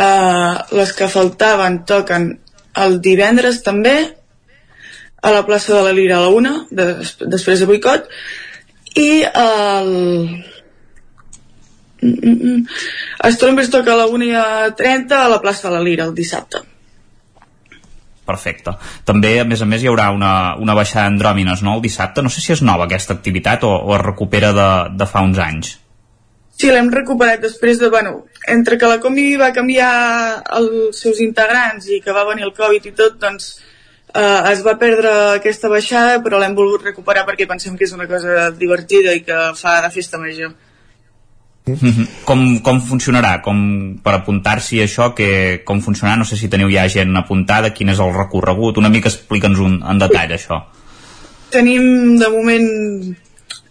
uh, les que faltaven toquen el divendres també, a la plaça de la Lira a la 1, des, després de Boicot, i el... Mm, mm, mm. Strombers toca a la 1 i a 30 a la plaça de la Lira el dissabte. Perfecte. També, a més a més, hi haurà una, una baixada d'andròmines, no?, el dissabte. No sé si és nova aquesta activitat o, o es recupera de, de fa uns anys. Sí, l'hem recuperat després de, bueno, entre que la Comi va canviar els seus integrants i que va venir el Covid i tot, doncs eh, es va perdre aquesta baixada, però l'hem volgut recuperar perquè pensem que és una cosa divertida i que fa de festa major. Mhm. Com, com funcionarà? Com per apuntar-s'hi a això, que, com funcionarà? No sé si teniu ja gent apuntada, quin és el recorregut, una mica explica'ns un, en detall això. Tenim de moment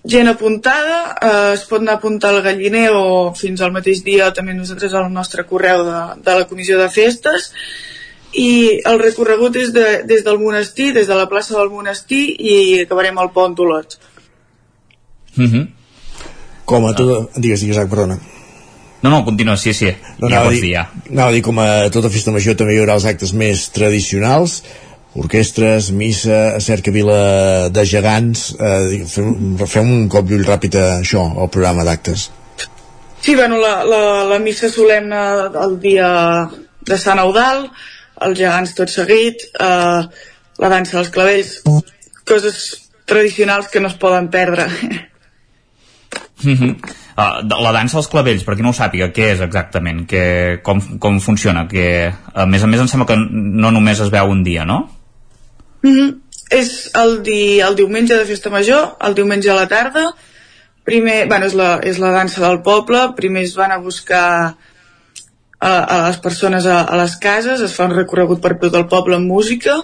gent apuntada, eh, es pot anar a apuntar al galliner o fins al mateix dia també nosaltres al nostre correu de, de la comissió de festes i el recorregut és de, des del monestir, des de la plaça del monestir i acabarem al pont d'Olot. Uh -huh. Com a tot... Digues, digues, Isaac, perdona. No, no, continua, sí, sí. No, ja anava, dir, dir, ja. anava a dir, com a tota festa major també hi haurà els actes més tradicionals, orquestres, missa, cercavila de gegants, eh, fem, fem un cop d'ull ràpid a això, al programa d'actes. Sí, bueno, la, la, la missa solemne el dia de Sant Eudal, els gegants tot seguit, eh, la dansa dels clavells, coses tradicionals que no es poden perdre. *laughs* Uh -huh. uh, la dansa dels clavells, per qui no ho sàpiga, què és exactament? Que, com, com funciona? Que, a més a més, em sembla que no només es veu un dia, no? Mm -hmm. És el, di, el diumenge de festa major, el diumenge a la tarda. Primer, bueno, és la, és la dansa del poble. Primer es van a buscar a, a les persones a, a les cases, es fa un recorregut per tot el poble amb música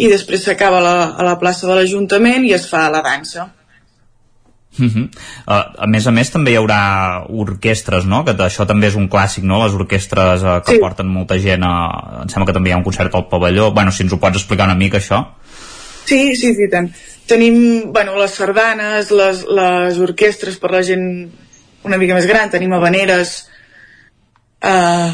i després s'acaba a la plaça de l'Ajuntament i es fa la dansa. Uh -huh. uh, a més a més també hi haurà orquestres, no? Que això també és un clàssic, no? Les orquestres uh, que Sí. porten molta gent a... em sembla que també hi ha un concert al pavelló bueno, si ens ho pots explicar una mica això Sí, sí, sí, tant. Tenim, bueno, les sardanes, les, les orquestres per la gent una mica més gran, tenim habaneres, eh,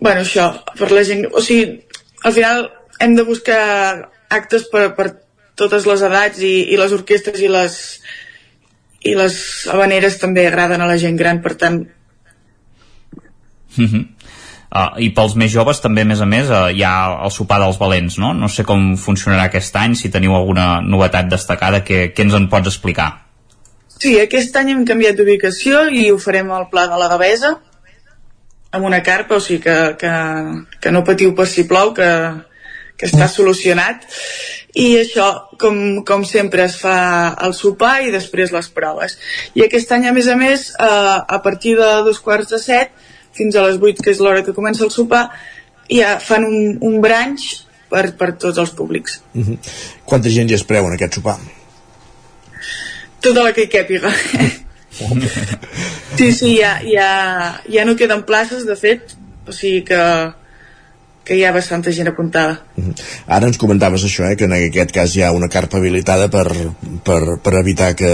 bueno, això, per la gent... O sigui, al final hem de buscar actes per, per totes les edats i, i les orquestres i les, i les habaneres també agraden a la gent gran, per tant... Mm -hmm. Uh, I pels més joves també, a més a més, uh, hi ha el sopar dels valents, no? No sé com funcionarà aquest any, si teniu alguna novetat destacada, què, què ens en pots explicar? Sí, aquest any hem canviat d'ubicació i ho farem al Pla de la Devesa, amb una carpa, o sigui que, que, que no patiu per si plou, que, que està solucionat. I això, com, com sempre, es fa el sopar i després les proves. I aquest any, a més a més, eh, a partir de dos quarts de set fins a les vuit, que és l'hora que comença el sopar, ja fan un, un branch per, per tots els públics. Uh -huh. Quanta gent hi es preu en aquest sopar? Tota la que hi càpiga. Sí, sí, ja, ja, ja no queden places, de fet, o sigui que, que hi ha bastanta gent apuntada. Ara ens comentaves això, eh, que en aquest cas hi ha una carpa habilitada per, per, per evitar que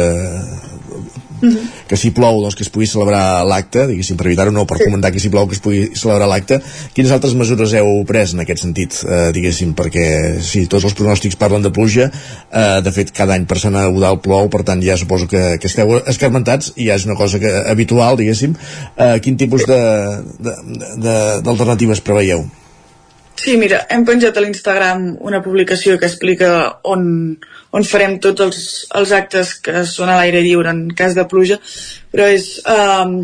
Mm -hmm. que si plou doncs que es pugui celebrar l'acte diguéssim per evitar-ho no, per sí. comentar que si plou que es pugui celebrar l'acte quines altres mesures heu pres en aquest sentit eh, diguéssim perquè si tots els pronòstics parlen de pluja eh, de fet cada any per Sant Eudal plou per tant ja suposo que, que esteu escarmentats i ja és una cosa que, habitual diguéssim eh, quin tipus d'alternatives preveieu? Sí, mira, hem penjat a l'Instagram una publicació que explica on, on farem tots els, els actes que són a l'aire lliure en cas de pluja, però és um,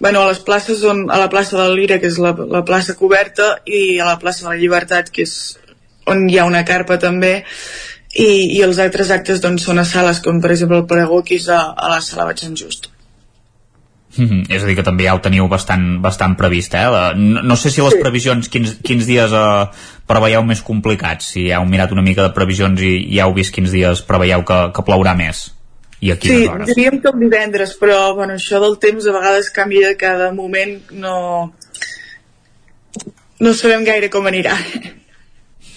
bueno, a les places on, a la plaça de Lira, que és la, la plaça coberta, i a la plaça de la Llibertat, que és on hi ha una carpa també, i, i els altres actes doncs, són a sales com per exemple el pregó que és a, a la sala Bat Sant Just. Mm -hmm. És a dir, que també ja ho teniu bastant, bastant previst, eh? La, no, no sé si les sí. previsions, quins, quins dies eh, preveieu més complicats, si heu mirat una mica de previsions i, i heu vist quins dies preveieu que, que plourà més. I aquí sí, hores. diríem que el divendres, però bueno, això del temps a vegades canvia cada moment, no, no sabem gaire com anirà.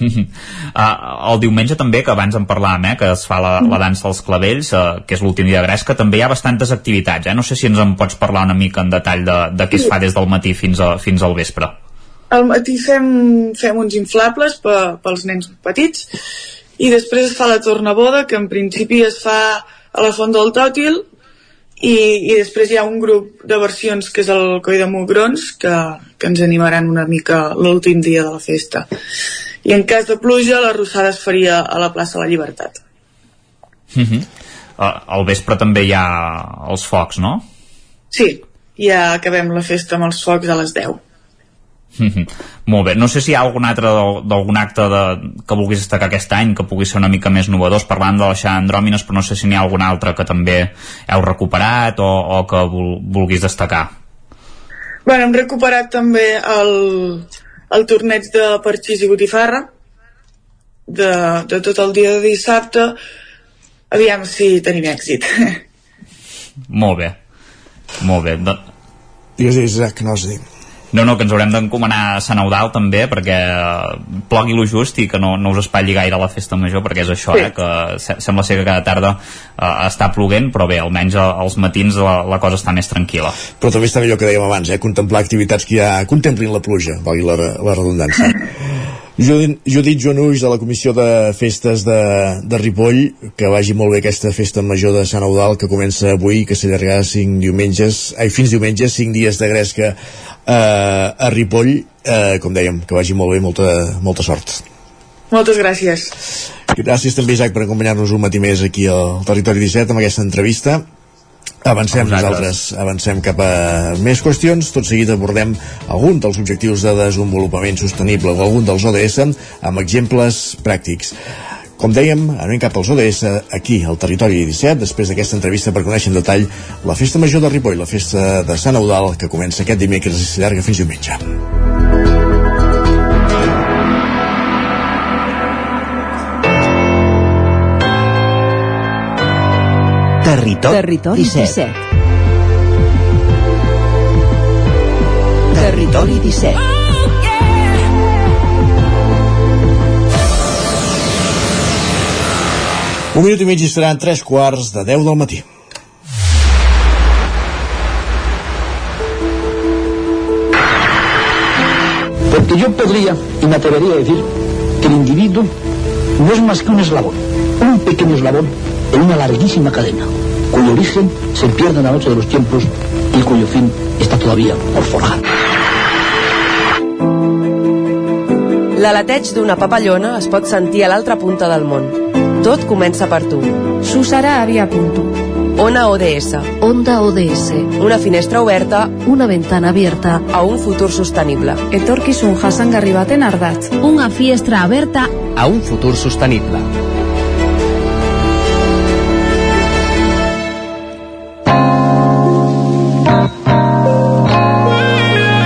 Uh, *laughs* el diumenge també, que abans en parlàvem, eh, que es fa la, la dansa dels clavells, uh, que és l'últim dia de Gresca, també hi ha bastantes activitats. Eh? No sé si ens en pots parlar una mica en detall de, de què es fa des del matí fins, a, fins al vespre. Al matí fem, fem uns inflables per, pels nens petits i després es fa la tornaboda, que en principi es fa a la Font del Tòtil i, i després hi ha un grup de versions que és el Coi de Mugrons que, que ens animaran una mica l'últim dia de la festa i en cas de pluja la rossada es faria a la plaça de la Llibertat. Uh -huh. uh, al vespre també hi ha els focs, no? Sí, ja acabem la festa amb els focs a les 10. Uh -huh. Molt bé, no sé si hi ha algun altre d'algun acte de, que vulguis destacar aquest any que pugui ser una mica més novedós parlant de la Andròmines, però no sé si n'hi ha algun altre que també heu recuperat o, o que vulguis destacar Bueno, hem recuperat també el, el torneig de parxís i botifarra de, de tot el dia de dissabte. Aviam si tenim èxit. Molt bé. Molt bé. De... digues Isaac, no has dit no, no, que ens haurem d'encomanar a Sant Eudal també perquè eh, plogui lo just i que no, no us espatlli gaire la festa major perquè és això, sí. eh, que se sembla ser que cada tarda uh, està ploguent però bé, almenys als matins la, la cosa està més tranquil·la. Però també està millor que dèiem abans, eh, contemplar activitats que ja contemplin la pluja, valgui la, la redundància. *laughs* Judit, Joanuix de la Comissió de Festes de, de Ripoll que vagi molt bé aquesta festa major de Sant Eudal que comença avui que s'allargarà cinc diumenges ai, fins diumenges, cinc dies de gresca eh, a Ripoll eh, com dèiem, que vagi molt bé molta, molta sort. Moltes gràcies. Gràcies també Isaac per acompanyar-nos un matí més aquí al Territori 17 amb aquesta entrevista. Avancem nosaltres, avancem cap a més qüestions, tot seguit abordem algun dels objectius de desenvolupament sostenible o algun dels ODS amb exemples pràctics. Com dèiem, anem cap als ODS aquí, al territori 17, després d'aquesta entrevista per conèixer en detall la Festa Major de Ripoll, la Festa de Sant Eudal, que comença aquest dimecres i s'allarga fins diumenge. Territori, Territori 17. 17. Territori 17. Un minut i mig i seran tres quarts de 10 del matí. Porque yo podría y me atrevería a decir que el individuo no es más que un eslabón, un pequeño eslabón en una larguísima cadena, cuyo origen se pierde en la noche de los tiempos y cuyo fin está todavía por forjar. L'aleteig d'una papallona es pot sentir a l'altra punta del món tot comença per tu. Susara havia punto. Ona ODS. Onda ODS. Una finestra oberta Una ventana abierta. a un futur sostenible. Etorkizun jasangarri baten ardatz. Una fiestra aberta a un futur sostenible.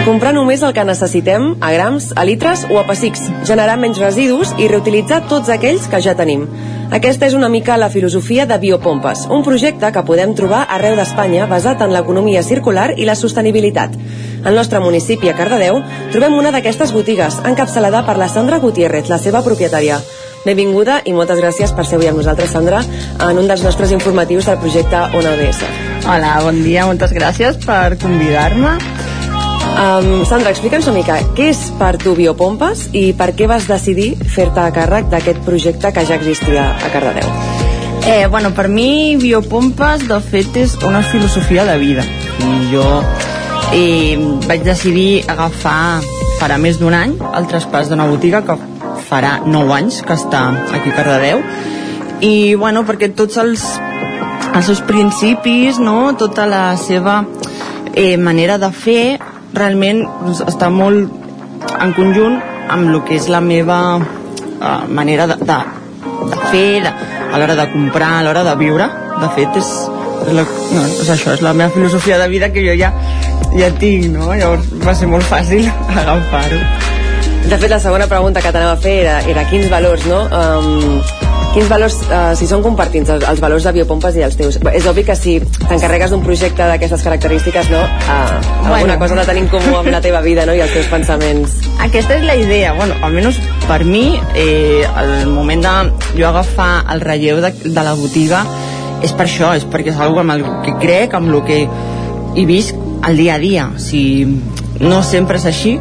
Comprar només el que necessitem, a grams, a litres o a pessics, generar menys residus i reutilitzar tots aquells que ja tenim. Aquesta és una mica la filosofia de Biopompes, un projecte que podem trobar arreu d'Espanya basat en l'economia circular i la sostenibilitat. Al nostre municipi, a Cardedeu, trobem una d'aquestes botigues, encapçalada per la Sandra Gutiérrez, la seva propietària. Benvinguda i moltes gràcies per ser avui amb nosaltres, Sandra, en un dels nostres informatius del projecte Ona ODS. Hola, bon dia, moltes gràcies per convidar-me. Um, Sandra, explica'ns una mica, què és per tu Biopompes i per què vas decidir fer-te a càrrec d'aquest projecte que ja existia a Cardedeu? Eh, bueno, per mi Biopompes, de fet, és una filosofia de vida. I jo eh, vaig decidir agafar farà més d'un any el traspàs d'una botiga que farà 9 anys que està aquí a Cardedeu i bueno, perquè tots els, els seus principis no? tota la seva eh, manera de fer realment doncs, està molt en conjunt amb el que és la meva uh, manera de, de, de fer de, a l'hora de comprar, a l'hora de viure de fet és, la, no, és això és la meva filosofia de vida que jo ja ja tinc, no? Llavors va ser molt fàcil *laughs* agafar-ho. De fet, la segona pregunta que t'anava a fer era, era quins valors, no? Um, quins valors, uh, si són compartits, els, els valors de Biopompes i els teus? És obvi que si t'encarregues d'un projecte d'aquestes característiques, no? Uh, alguna Bueno. cosa de tenir en comú amb la teva vida, no? I els teus pensaments. Aquesta és la idea, bueno, almenys per mi, eh, el moment de jo agafar el relleu de, de la botiga és per això, és perquè és algo amb el que crec, amb el que hi visc al dia a dia. Si no sempre és així,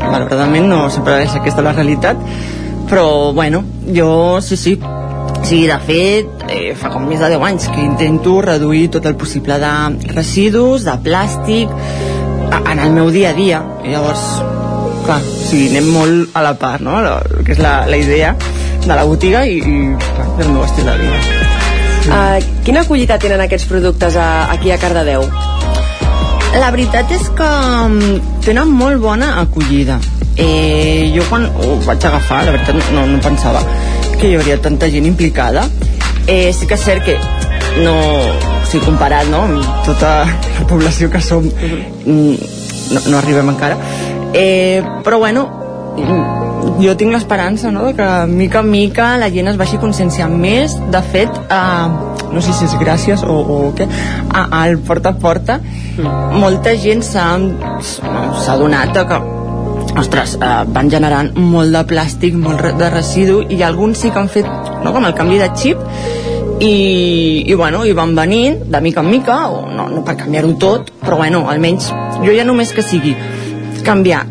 malauradament no sempre és aquesta la realitat, però bueno, jo sí, sí, Sí, de fet, eh, fa com més de 10 anys que intento reduir tot el possible de residus, de plàstic, en el meu dia a dia. I llavors, clar, o sigui, anem molt a la part, no?, la, que és la, la idea de la botiga i, i clar, del meu estil de vida. Uh, quina acollida tenen aquests productes a, aquí a Cardedeu? La veritat és que mm, tenen molt bona acollida. Eh, jo quan ho vaig agafar, la veritat no, no pensava que hi hauria tanta gent implicada. Eh, sí que és cert que no, o sigui, comparat no, amb tota la població que som, mm, no, no arribem encara. Eh, però bueno, mm, jo tinc l'esperança no, de que mica en mica la gent es vagi conscienciant més. De fet, eh, no sé si és gràcies o, o què, a- al porta a porta, molta gent s'ha adonat que ostres, eh, van generant molt de plàstic, molt de residu i alguns sí que han fet no, com el canvi de xip i, i bueno, i van venint de mica en mica, o no, no per canviar-ho tot, però bueno, almenys jo ja només que sigui canviar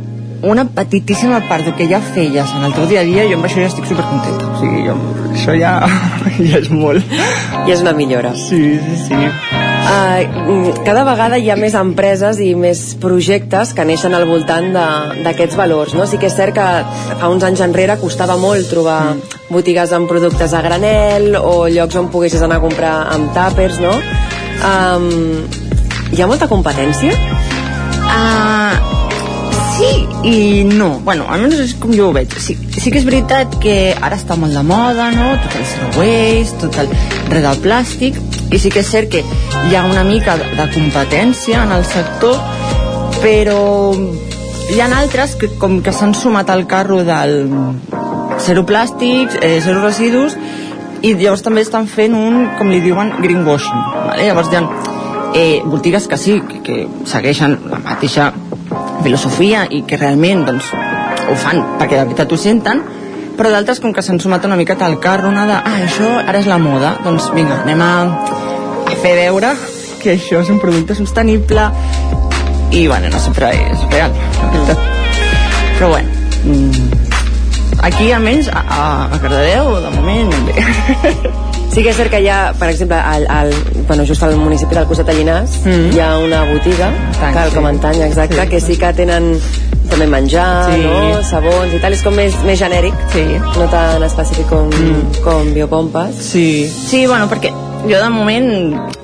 una petitíssima part del que ja feies en el teu dia a dia, jo amb això ja estic supercontenta. O sigui, jo, això ja, *laughs* ja és molt. I és una millora. Sí, sí, sí. Uh, cada vegada hi ha més empreses i més projectes que neixen al voltant de- d'aquests valors, no? Sí que és cert que fa uns anys enrere costava molt trobar botigues amb productes a granel o llocs on poguessis anar a comprar amb tàpers, no? Um, hi ha molta competència? Uh, sí i no. Bueno, almenys és com jo ho veig. Sí, sí que és veritat que ara està molt de moda, no? Tot el zero waste, tot el res del plàstic, i sí que és cert que hi ha una mica de competència en el sector, però hi ha altres que com que s'han sumat al carro del zero plàstics, eh, zero residus, i llavors també estan fent un, com li diuen, greenwashing. Vale? Llavors hi ha eh, botigues que sí, que, que segueixen la mateixa filosofia i que realment doncs, ho fan perquè de veritat ho senten, però d'altres com que s'han sumat una miqueta al carro, una de, ah, això ara és la moda, doncs vinga, anem a, a fer veure que això és un producte sostenible i, bueno, no sempre és real, la veritat. però bueno mm, aquí almenys a, a, a Cardedeu de moment bé Sí que és cert que hi ha, per exemple, al, al, bueno, just al municipi del Costat de Llinars, mm. hi ha una botiga, Tant, cal sí. com antany, exacte, Sí. que sí que tenen també menjar, Sí. no? sabons i tal, és com més, més genèric, sí. no tan específic com, mm. com biopompes. Sí, sí, bueno, perquè jo de moment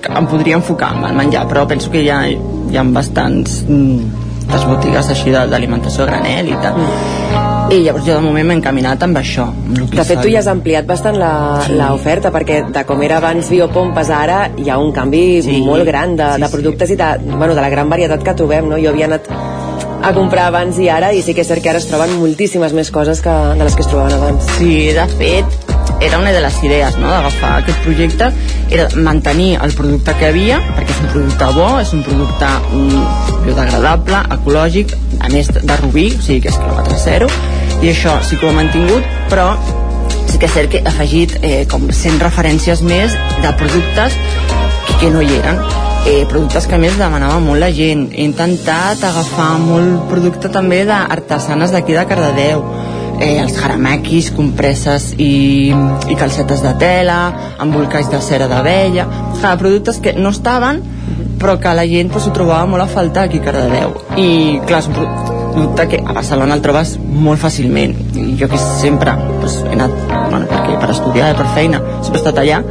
em podria enfocar en el menjar, però penso que hi ha, hi ha bastants mm, les botigues així de- d'alimentació a granel i tal. Mm. I llavors jo de moment m'he encaminat amb això. Amb De fet, tu ja has ampliat bastant la- Sí. l'oferta, perquè de com era abans biopompes ara hi ha un canvi Sí. molt gran de, Sí, de sí. productes i de, bueno, de la gran varietat que trobem. No? Jo havia anat a comprar abans i ara, i sí que és cert que ara es troben moltíssimes més coses que, de les que es trobaven abans. Sí, de fet, era una de les idees no, d'agafar aquest projecte, era mantenir el producte que havia, perquè és un producte bo, és un producte mm, biodegradable, ecològic, a més de rubí, o sigui que és quilòmetre zero, i això sí que ho he mantingut, però sí que és cert que he afegit eh, com 100 referències més de productes que no hi eren eh, productes que més demanava molt la gent. He intentat agafar molt producte també d'artesanes d'aquí de Cardedeu. Eh, els haramakis, compresses i, i calcetes de tela embolcalls de cera d'abella clar, productes que no estaven però que la gent pues, ho trobava molt a faltar aquí a Cardedeu. I clar, és un pro- producte que a Barcelona el trobes molt fàcilment. I jo que sempre pues, he anat bueno, perquè per estudiar, per feina sempre he estat allà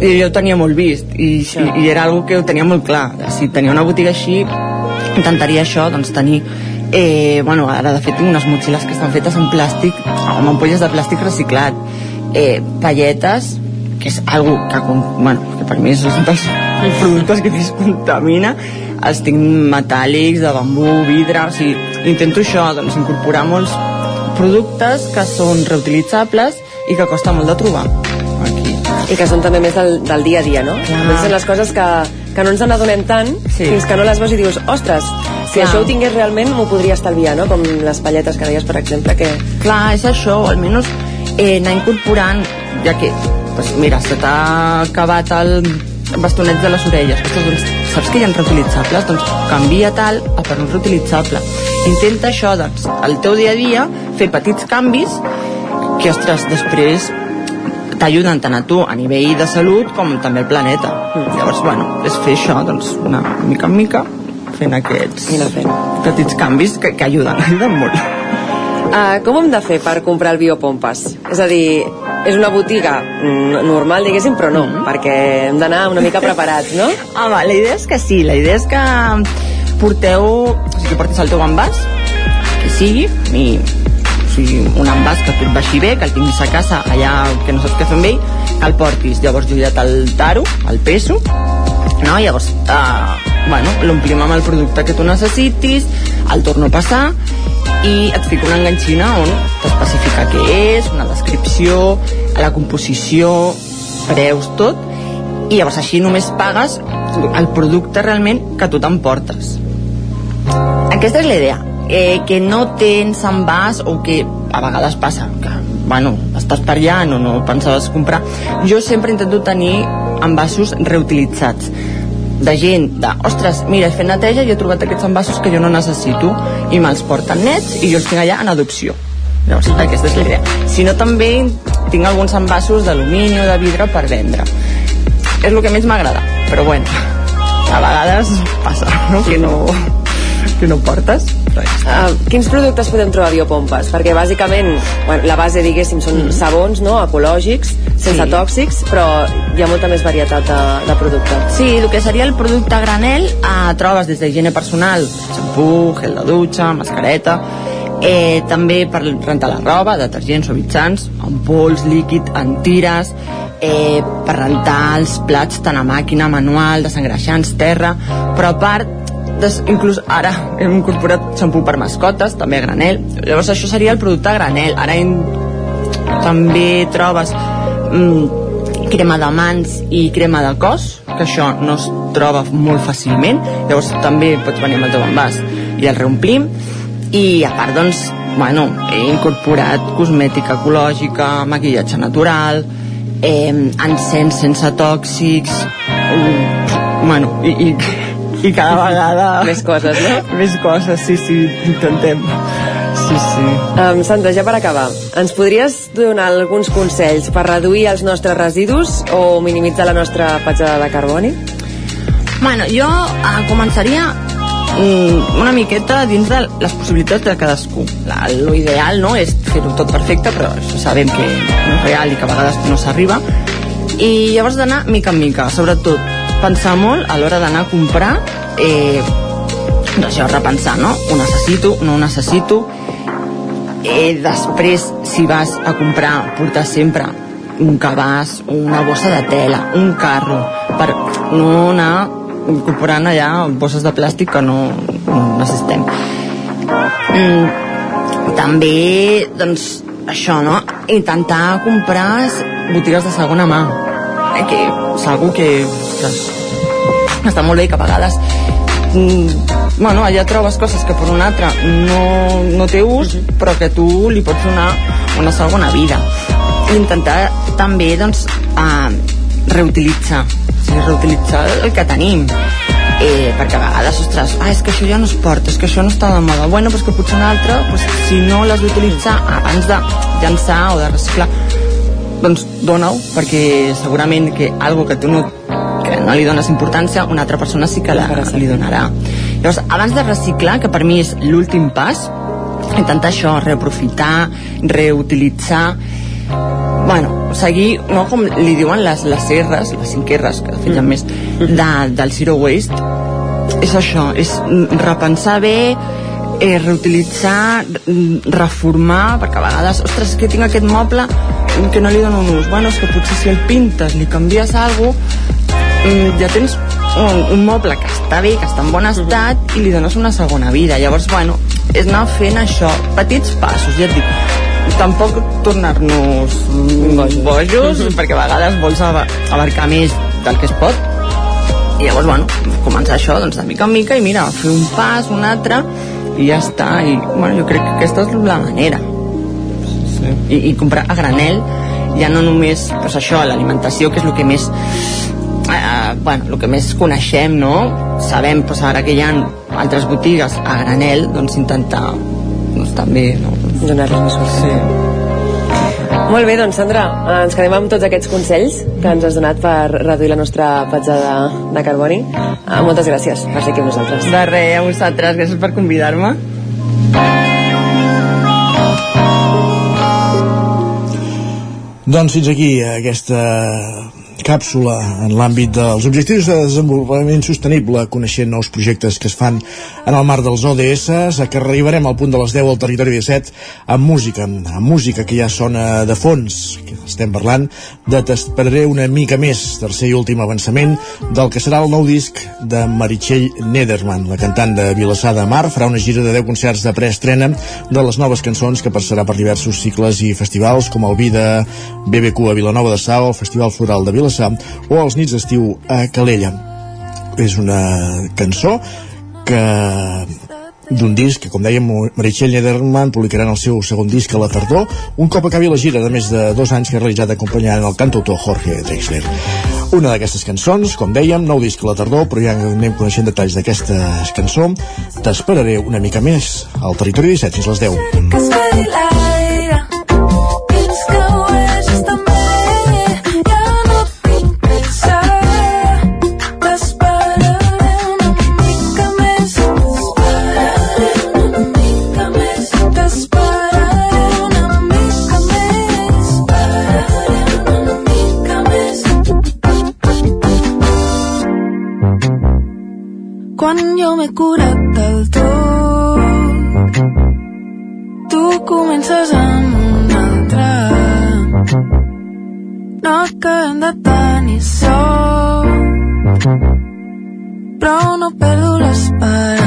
i jo ho tenia molt vist i, i, i era algo que ho tenia molt clar. Si tenia una botiga així intentaria això, doncs tenir eh, bueno, ara de fet tinc unes motxilles que estan fetes en plàstic amb ampolles de plàstic reciclat eh, palletes que és algo que, bueno, que per mi és un dels *laughs* productes que més contamina. Els tinc metàl·lics, de bambú, vidre o sigui, intento això, doncs incorporar molts productes que són reutilitzables i que costa molt de trobar. I que són també més del, del dia a dia, no? Clar. Són les coses que, que no ens n'adonem tant Sí. fins que no les veus i dius, ostres, si Clar. això ho tingués realment m'ho podria estalviar, no? Com les palletes que deies, per exemple, que... Clar, és això, o almenys eh, anar incorporant, ja que, pues mira, se t'ha acabat el bastonet de les orelles, ostres, doncs, saps que hi ha reutilitzables? Doncs canvia tal a per un reutilitzable. Intenta això, doncs, al teu dia a dia, fer petits canvis que, ostres, després t'ajuden tant a tu a nivell de salut com també al planeta. Llavors, bueno, és fer això, doncs, una mica en mica, fent aquests fent. petits canvis que, que ajuden, *laughs* ajuden molt. Uh, com hem de fer per comprar el biopompes? És a dir, és una botiga mm, normal, diguéssim, però no, perquè hem d'anar una mica preparats, no? *laughs* Home, la idea és que sí, la idea és que porteu, o sigui, que portis el teu envàs, que sigui, i, sigui, un envàs que tu et baixi bé, que el tinguis a casa, allà que no saps què fer amb ell, que el portis, llavors jo ja te'l taro, el peso, no? Llavors, uh, bueno, l'omplim amb el producte que tu necessitis, el torno a passar, i et fico una enganxina on t'especifica què és, una descripció, la composició, preus, tot, i llavors així només pagues el producte realment que tu t'emportes. Aquesta és la idea, eh, que no tens envàs o que a vegades passa que, bueno, estàs per allà, no, no pensaves comprar. Jo sempre intento tenir envasos reutilitzats de gent de, ostres, mira, he fet neteja i he trobat aquests envasos que jo no necessito i me'ls porten nets i jo els tinc allà en adopció. Llavors, aquesta és la idea. Si no, també tinc alguns envasos d'alumini o de vidre per vendre. És el que més m'agrada, però bueno, a vegades passa, no?, que no, que no portes. Uh, quins productes podem trobar a biopompes? Perquè bàsicament bueno, la base, diguéssim, són mm. sabons no? ecològics, sense Sí. tòxics, però hi ha molta més varietat de, de productes. Sí, el que seria el producte a granel eh, trobes des d'higiene personal, xampú, gel de dutxa, mascareta, eh, també per rentar la roba, detergents, suavitzants, ampols, líquid, en tires, eh, per rentar els plats tant a màquina, manual, desengreixants, terra, però a part des, inclús ara hem incorporat xampú per mascotes, també a granel. Llavors això seria el producte a granel. Ara hem, també trobes mm, crema de mans i crema de cos, que això no es troba molt fàcilment. Llavors també pots venir amb el teu envàs i el reomplim. I a part, doncs, bueno, he incorporat cosmètica ecològica, maquillatge natural, eh, encens sense tòxics, um, bueno, i, i, i cada vegada... Més coses, no? Més coses, sí, sí, intentem. Sí, sí. Um, Sandra, ja per acabar, ens podries donar alguns consells per reduir els nostres residus o minimitzar la nostra petjada de carboni? Bueno, jo eh, començaria mm, una miqueta dins de les possibilitats de cadascú. La, lo ideal no és fer-ho tot perfecte, però sabem que no és real i que a vegades no s'arriba. I llavors d'anar mica en mica, sobretot pensar molt a l'hora d'anar a comprar eh, doncs això, repensar, no? Ho necessito, no ho necessito. Eh, després, si vas a comprar, portar sempre un cabàs, una bossa de tela, un carro, per no anar incorporant allà bosses de plàstic que no, no necessitem. Mm, també, doncs, això, no? Intentar comprar botigues de segona mà. Eh, que algo que, ostres, està molt bé que a vegades mm, bueno, allà trobes coses que per un altre no, no té ús, però que tu li pots donar una segona vida. I intentar també, doncs, eh, reutilitzar, o sigui, reutilitzar el que tenim. Eh, perquè a vegades, ostres, ah, és que això ja no es porta, és que això no està de moda. Bueno, però és que potser un altre, pues, si no l'has d'utilitzar abans de llançar o de reciclar, doncs dona-ho, perquè segurament que algo que tu no, que no li dones importància, una altra persona sí que la, li donarà. Llavors, abans de reciclar, que per mi és l'últim pas, intentar això, reaprofitar, reutilitzar, bueno, seguir, no, com li diuen les, les serres, les cinquerres, que de fet hi ha més, de, del Zero Waste, és això, és repensar bé, eh, reutilitzar, reformar, perquè a vegades, ostres, que tinc aquest moble que no li dono un ús. Bueno, és que potser si el pintes, li canvies alguna cosa, ja tens un, un moble que està bé, que està en bon estat, i li dones una segona vida. Llavors, bueno, és anar fent això, petits passos, ja et dic, tampoc tornar-nos bojos, *laughs* perquè a vegades vols abarcar més del que es pot, i llavors, bueno, començar això, doncs, de mica en mica, i mira, fer un pas, un altre, i ja està, i, bueno, jo crec que aquesta és la manera. Sí. I, i comprar a granel, ja no només, doncs això, l'alimentació, que és el que més eh, bueno, el que més coneixem, no? Sabem, doncs, ara que hi ha altres botigues a granel, doncs intentar doncs, també no? donar-los més sort. Sí. Molt bé, doncs Sandra, ens quedem amb tots aquests consells que ens has donat per reduir la nostra petjada de, de carboni. Uh, moltes gràcies per ser aquí amb nosaltres. De res, a vosaltres, gràcies per convidar-me. Doncs fins aquí aquesta càpsula en l'àmbit dels objectius de desenvolupament sostenible, coneixent nous projectes que es fan en el marc dels ODS, a que arribarem al punt de les 10 al territori 17 amb música, amb música que ja sona de fons, que estem parlant de T'esperaré una mica més, tercer i últim avançament del que serà el nou disc de Meritxell Nederman, la cantant de Vilassar de Mar, farà una gira de 10 concerts de preestrena de les noves cançons que passarà per diversos cicles i festivals com el Vida BBQ a Vilanova de Sau, el Festival Floral de Vilassar Vilassar o els nits d'estiu a Calella. És una cançó que d'un disc que, com dèiem, Meritxell Nederman publicaran el seu segon disc a la tardor, un cop acabi la gira de més de dos anys que ha realitzat acompanyant el cantautor Jorge Drexler. Una d'aquestes cançons, com dèiem, nou disc a la tardor, però ja anem coneixent detalls d'aquesta cançó. T'esperaré una mica més al Territori 17 fins les 10. quan jo m'he curat del tot. Tu comences amb un altre. No acabem de tenir sort però no perdo l'esperança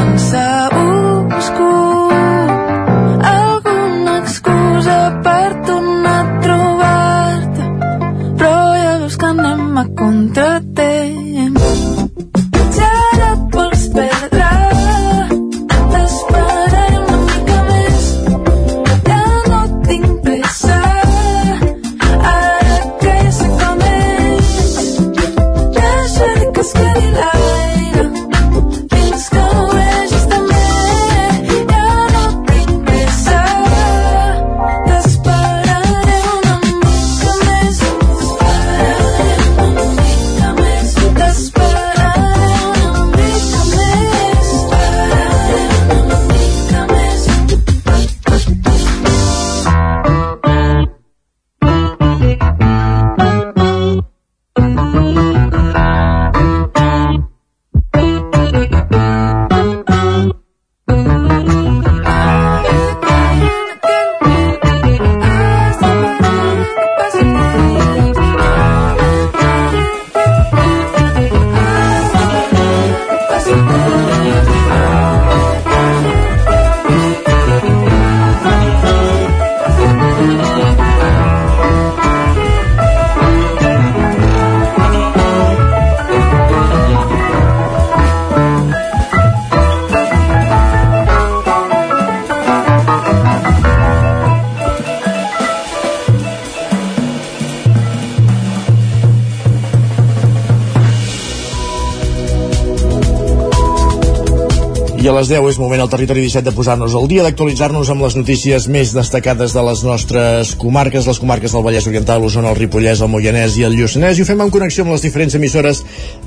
les 10 és moment al territori 17 de posar-nos al dia, d'actualitzar-nos amb les notícies més destacades de les nostres comarques, les comarques del Vallès Oriental, l'Osona, el Ripollès, el Moianès i el Lluçanès, i ho fem en connexió amb les diferents emissores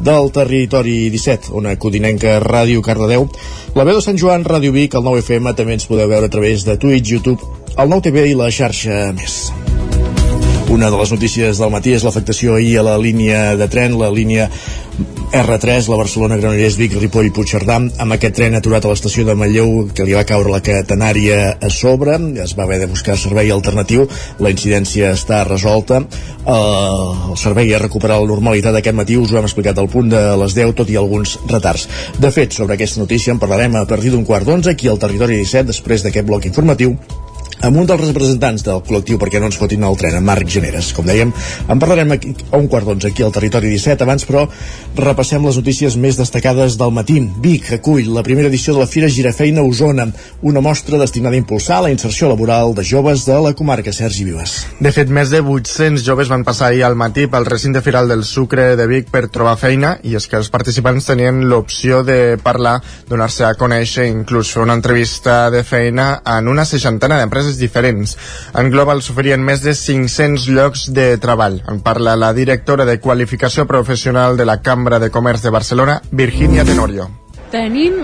del territori 17, una codinenca Ràdio Cardedeu, la veu de Sant Joan, Ràdio Vic, el 9FM, també ens podeu veure a través de Twitch, YouTube, el 9TV i la xarxa més. Una de les notícies del matí és l'afectació ahir a la línia de tren, la línia R3, la Barcelona, Granollers, Vic, Ripoll, Puigcerdà, amb aquest tren aturat a l'estació de Manlleu que li va caure la catenària a sobre, es va haver de buscar servei alternatiu, la incidència està resolta, uh, el servei ha recuperat la normalitat aquest matí, us ho hem explicat al punt de les 10, tot i alguns retards. De fet, sobre aquesta notícia en parlarem a partir d'un quart d'onze aquí al Territori 17, després d'aquest bloc informatiu amb un dels representants del col·lectiu perquè no ens fotin el tren, en Marc Generes. Com dèiem, en parlarem aquí, a un quart d'onze aquí al Territori 17. Abans, però, repassem les notícies més destacades del matí. Vic acull la primera edició de la Fira Girafeina Osona, una mostra destinada a impulsar la inserció laboral de joves de la comarca Sergi Vives. De fet, més de 800 joves van passar ahir al matí pel recinte firal del Sucre de Vic per trobar feina i és que els participants tenien l'opció de parlar, donar-se a conèixer, inclús fer una entrevista de feina en una seixantena d'empreses empreses diferents. En global s'oferien més de 500 llocs de treball. En parla la directora de Qualificació Professional de la Cambra de Comerç de Barcelona, Virginia Tenorio. Tenim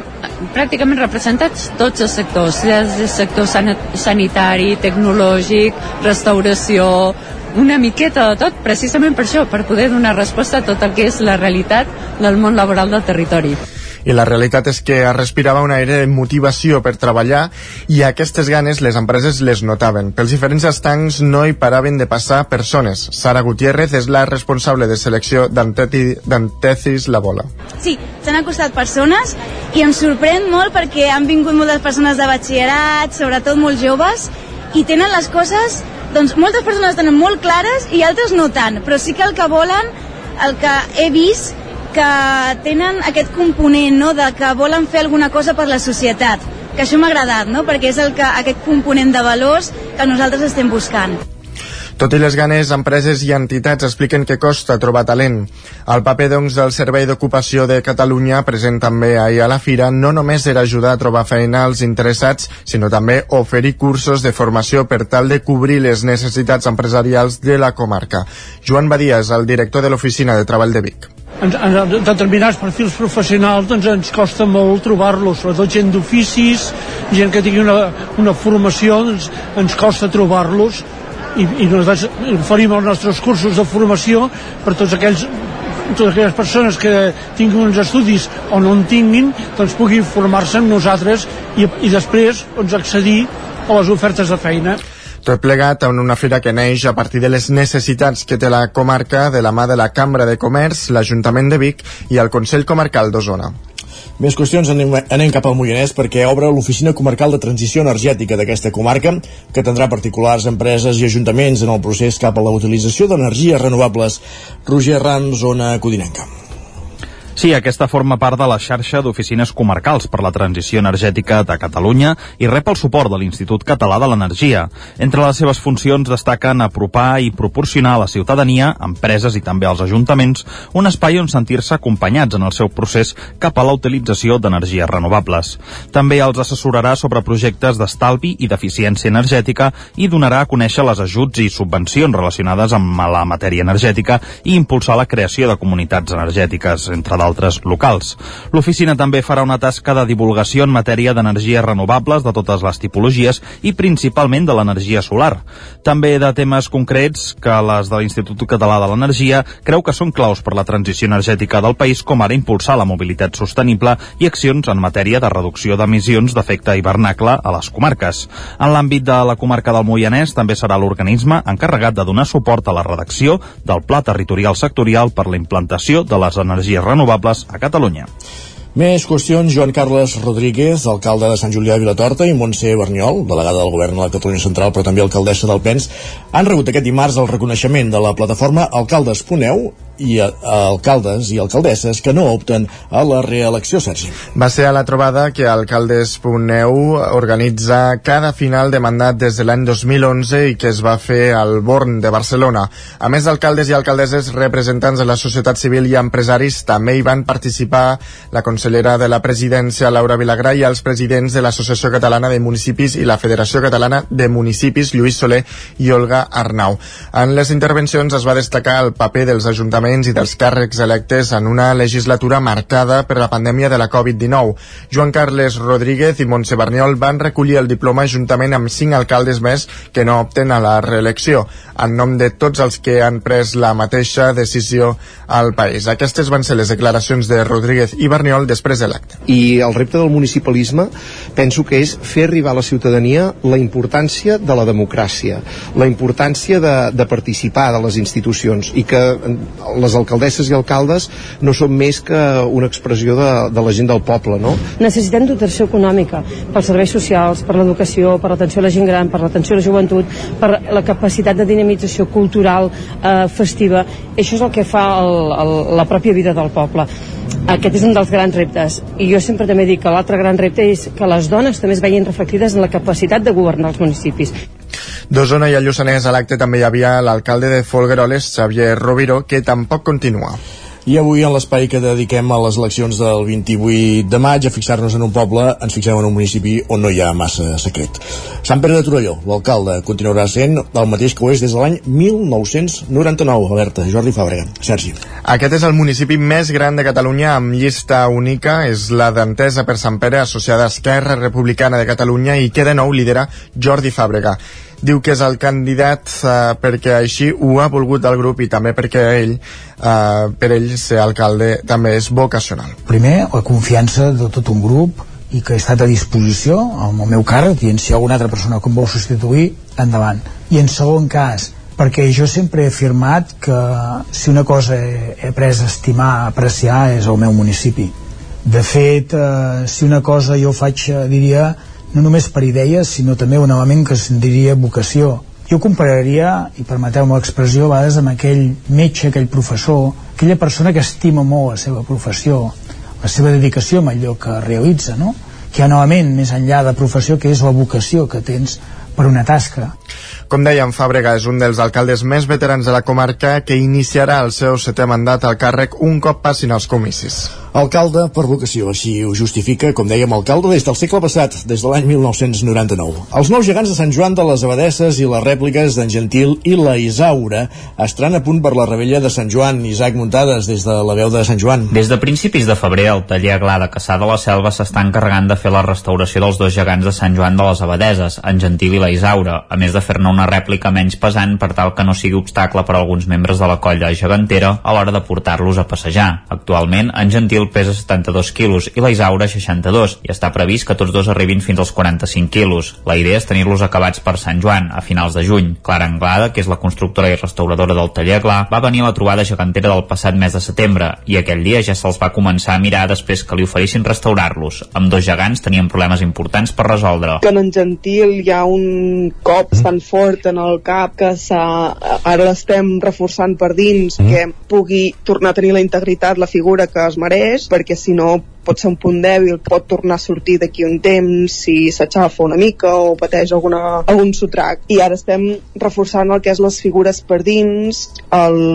pràcticament representats tots els sectors, des del sector sanitari, tecnològic, restauració, una miqueta de tot, precisament per això, per poder donar resposta a tot el que és la realitat del món laboral del territori i la realitat és que es respirava un aire de motivació per treballar i aquestes ganes les empreses les notaven. Pels diferents estancs no hi paraven de passar persones. Sara Gutiérrez és la responsable de selecció d'Antecis La Bola. Sí, s'han acostat persones i em sorprèn molt perquè han vingut moltes persones de batxillerat, sobretot molt joves, i tenen les coses doncs moltes persones tenen molt clares i altres no tant, però sí que el que volen, el que he vist que tenen aquest component no, de que volen fer alguna cosa per la societat que això m'ha agradat, no? perquè és el que, aquest component de valors que nosaltres estem buscant. Tot i les ganes, empreses i entitats expliquen que costa trobar talent. El paper, doncs, del Servei d'Ocupació de Catalunya, present també ahir a la Fira, no només era ajudar a trobar feina als interessats, sinó també oferir cursos de formació per tal de cobrir les necessitats empresarials de la comarca. Joan Badies, el director de l'Oficina de Treball de Vic en, en determinats perfils professionals doncs ens costa molt trobar-los, sobretot gent d'oficis, gent que tingui una, una formació, doncs ens costa trobar-los i, i nosaltres oferim els nostres cursos de formació per tots aquells totes aquelles persones que tinguin uns estudis o no en tinguin, doncs puguin formar-se amb nosaltres i, i després doncs, accedir a les ofertes de feina. Tot plegat en una fira que neix a partir de les necessitats que té la comarca de la mà de la Cambra de Comerç, l'Ajuntament de Vic i el Consell Comarcal d'Osona. Més qüestions, anem, anem cap al Moianès perquè obre l'Oficina Comarcal de Transició Energètica d'aquesta comarca, que tindrà particulars, empreses i ajuntaments en el procés cap a la utilització d'energies renovables. Roger Rams, zona Codinenca. Sí, aquesta forma part de la xarxa d'oficines comarcals per la transició energètica de Catalunya i rep el suport de l'Institut Català de l'Energia. Entre les seves funcions destaquen apropar i proporcionar a la ciutadania, empreses i també als ajuntaments un espai on sentir-se acompanyats en el seu procés cap a la utilització d'energies renovables. També els assessorarà sobre projectes d'estalvi i d'eficiència energètica i donarà a conèixer les ajuts i subvencions relacionades amb la matèria energètica i impulsar la creació de comunitats energètiques, entre d'altres locals. L'oficina també farà una tasca de divulgació en matèria d'energies renovables de totes les tipologies i principalment de l'energia solar. També de temes concrets que les de l'Institut Català de l'Energia creu que són claus per la transició energètica del país, com ara impulsar la mobilitat sostenible i accions en matèria de reducció d'emissions d'efecte hivernacle a les comarques. En l'àmbit de la comarca del Moianès també serà l'organisme encarregat de donar suport a la redacció del Pla Territorial Sectorial per la implantació de les energies renovables renovables a Catalunya. Més qüestions, Joan Carles Rodríguez, alcalde de Sant Julià de Vilatorta, i Montse Berniol, delegada del govern de la Catalunya Central, però també alcaldessa del PENS, han rebut aquest dimarts el reconeixement de la plataforma Alcaldes Poneu i a, a alcaldes i alcaldesses que no opten a la reelecció, Sergi. Va ser a la trobada que Alcaldes.eu organitza cada final de mandat des de l'any 2011 i que es va fer al Born de Barcelona. A més d'alcaldes i alcaldesses, representants de la societat civil i empresaris també hi van participar la consellera de la presidència, Laura Vilagrà, i els presidents de l'Associació Catalana de Municipis i la Federació Catalana de Municipis, Lluís Soler i Olga Arnau. En les intervencions es va destacar el paper dels ajuntaments i dels càrrecs electes en una legislatura marcada per la pandèmia de la Covid-19. Joan Carles Rodríguez i Montse Barniol van recollir el diploma juntament amb cinc alcaldes més que no opten a la reelecció, en nom de tots els que han pres la mateixa decisió al país. Aquestes van ser les declaracions de Rodríguez i Barniol després de l'acte. I el repte del municipalisme penso que és fer arribar a la ciutadania la importància de la democràcia, la importància de, de participar de les institucions i que les alcaldesses i alcaldes no són més que una expressió de, de la gent del poble, no? Necessitem dotació econòmica pels serveis socials, per l'educació, per l'atenció a la gent gran, per l'atenció a la joventut, per la capacitat de dinamització cultural, eh, festiva. Això és el que fa el, el, la pròpia vida del poble. Aquest és un dels grans reptes. I jo sempre també dic que l'altre gran repte és que les dones també es vegin reflectides en la capacitat de governar els municipis. D'Osona i a Lluçanès a l'acte també hi havia l'alcalde de Folgueroles, Xavier Roviro, que tampoc continua. I avui, en l'espai que dediquem a les eleccions del 28 de maig, a fixar-nos en un poble, ens fixem en un municipi on no hi ha massa secret. Sant Pere de Torelló, l'alcalde, continuarà sent el mateix que ho és des de l'any 1999. Alerta, Jordi Fàbrega. Sergi. Aquest és el municipi més gran de Catalunya amb llista única, és la d'Entesa per Sant Pere, associada a Esquerra Republicana de Catalunya i que de nou lidera Jordi Fàbrega diu que és el candidat eh, perquè així ho ha volgut el grup i també perquè ell, eh, per ell ser alcalde també és vocacional. Primer, la confiança de tot un grup i que he estat a disposició amb el meu càrrec i si alguna altra persona que em vol substituir, endavant. I en segon cas, perquè jo sempre he afirmat que si una cosa he, he après a estimar, a apreciar, és el meu municipi. De fet, eh, si una cosa jo faig, eh, diria, no només per idees, sinó també un element que se'n diria vocació. Jo compararia, i permeteu-me l'expressió, a vegades amb aquell metge, aquell professor, aquella persona que estima molt la seva professió, la seva dedicació amb allò que realitza, no? que hi ha novament, més enllà de professió, que és la vocació que tens per una tasca. Com dèiem, Fàbrega és un dels alcaldes més veterans de la comarca que iniciarà el seu setè mandat al càrrec un cop passin els comicis. Alcalde per vocació, així ho justifica, com dèiem, alcalde des del segle passat, des de l'any 1999. Els nous gegants de Sant Joan de les Abadesses i les rèpliques d'en Gentil i la Isaura estaran a punt per la rebella de Sant Joan. Isaac Muntades, des de la veu de Sant Joan. Des de principis de febrer, el taller Aglà de Caçà de la Selva s'està encarregant de fer la restauració dels dos gegants de Sant Joan de les Abadeses, en Gentil i la Isaura, a més de fer-ne una rèplica menys pesant per tal que no sigui obstacle per a alguns membres de la colla gegantera a l'hora de portar-los a passejar. Actualment, en Gentil pesa 72 quilos i la Isaura 62 i està previst que tots dos arribin fins als 45 quilos. La idea és tenir-los acabats per Sant Joan, a finals de juny. Clara Anglada, que és la constructora i restauradora del taller Aglà, va venir a la trobada gegantera del passat mes de setembre i aquell dia ja se'ls va començar a mirar després que li oferissin restaurar-los. Amb dos gegants tenien problemes importants per resoldre. Que en Gentil hi ha un cop tan fort en el cap que ara l'estem reforçant per dins, mm. que pugui tornar a tenir la integritat, la figura que es mereix, perquè si no pot ser un punt dèbil, pot tornar a sortir d'aquí un temps si s'aixafa una mica o pateix alguna, algun sotrac. I ara estem reforçant el que és les figures per dins,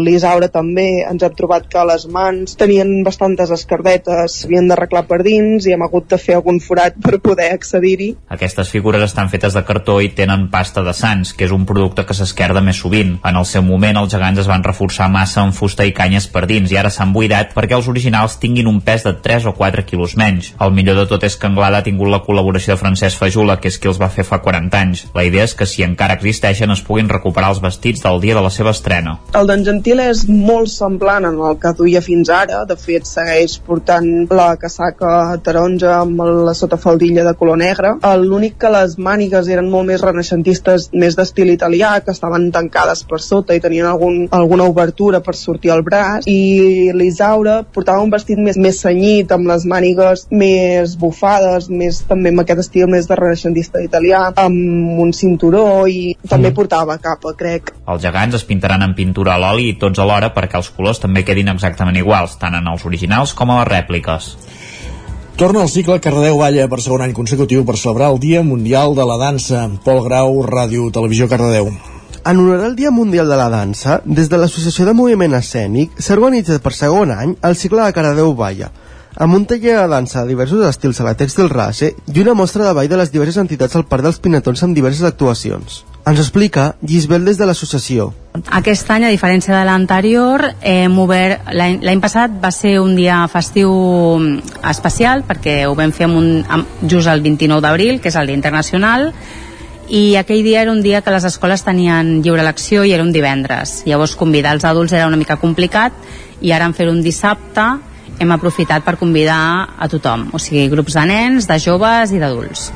l'Isaura també, ens hem trobat que les mans tenien bastantes escardetes, s'havien d'arreglar per dins i hem hagut de fer algun forat per poder accedir-hi. Aquestes figures estan fetes de cartó i tenen pasta de sants, que és un producte que s'esquerda més sovint. En el seu moment els gegants es van reforçar massa amb fusta i canyes per dins i ara s'han buidat perquè els originals tinguin un pes de 3 o 4 4 quilos menys. El millor de tot és que Anglada ha tingut la col·laboració de Francesc Fajula, que és qui els va fer fa 40 anys. La idea és que si encara existeixen es puguin recuperar els vestits del dia de la seva estrena. El d'en Gentil és molt semblant en el que duia fins ara, de fet segueix portant la casaca taronja amb la sotafaldilla de color negre. L'únic que les mànigues eren molt més renaixentistes, més d'estil italià, que estaven tancades per sota i tenien algun, alguna obertura per sortir al braç, i l'Isaura portava un vestit més, més senyit, amb les mànigues més bufades, més també amb aquest estil més de renaixentista italià, amb un cinturó i també Mm. portava capa, crec. Els gegants es pintaran en pintura a l'oli i tots alhora perquè els colors també quedin exactament iguals, tant en els originals com a les rèpliques. Torna el cicle Cardedeu Balla per segon any consecutiu per celebrar el Dia Mundial de la Dansa. Pol Grau, Ràdio Televisió Cardedeu. En honor al Dia Mundial de la Dansa, des de l'Associació de Moviment Escènic s'ha organitzat per segon any el cicle de Cardedeu Balla, amb un taller de dansa de diversos estils a la Textil Rase i una mostra de ball de les diverses entitats al Parc dels Pinatons amb diverses actuacions. Ens explica Gisbel des de l'associació. Aquest any, a diferència de l'anterior, hem obert... L'any passat va ser un dia festiu especial perquè ho vam fer amb un, amb, just el 29 d'abril, que és el Dia Internacional, i aquell dia era un dia que les escoles tenien lliure elecció i era un divendres. Llavors convidar els adults era una mica complicat i ara en fer un dissabte hem aprofitat per convidar a tothom, o sigui, grups de nens, de joves i d'adults.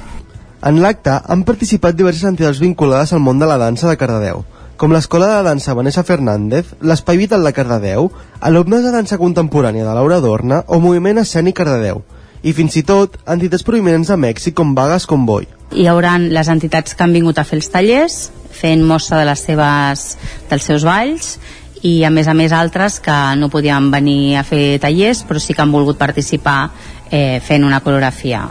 En l'acte han participat diverses entitats vinculades al món de la dansa de Cardedeu, com l'Escola de Dansa Vanessa Fernández, l'Espai Vital de Cardedeu, alumnes de dansa contemporània de Laura Dorna o Moviment Escènic Cardedeu, i fins i tot entitats prominents de Mèxic com Vagas Convoy. Hi haurà les entitats que han vingut a fer els tallers, fent mostra de les seves, dels seus balls, i a més a més altres que no podien venir a fer tallers però sí que han volgut participar eh, fent una coreografia.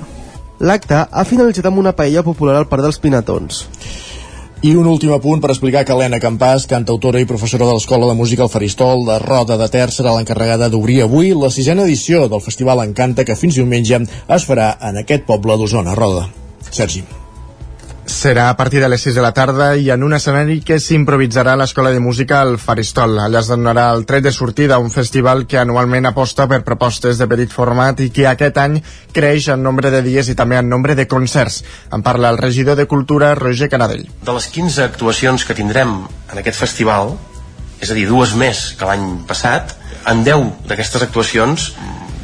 L'acte ha finalitzat amb una paella popular al Parc dels Pinatons. I un últim apunt per explicar que Helena Campàs, cantautora i professora de l'Escola de Música al Faristol de Roda de Ter, serà l'encarregada d'obrir avui la sisena edició del Festival Encanta que fins diumenge es farà en aquest poble d'Osona, Roda. Sergi. Serà a partir de les 6 de la tarda i en un escenari que s'improvisarà a l'Escola de Música al Faristol. Allà es donarà el tret de sortida a un festival que anualment aposta per propostes de petit format i que aquest any creix en nombre de dies i també en nombre de concerts. En parla el regidor de Cultura, Roger Canadell. De les 15 actuacions que tindrem en aquest festival, és a dir, dues més que l'any passat, en 10 d'aquestes actuacions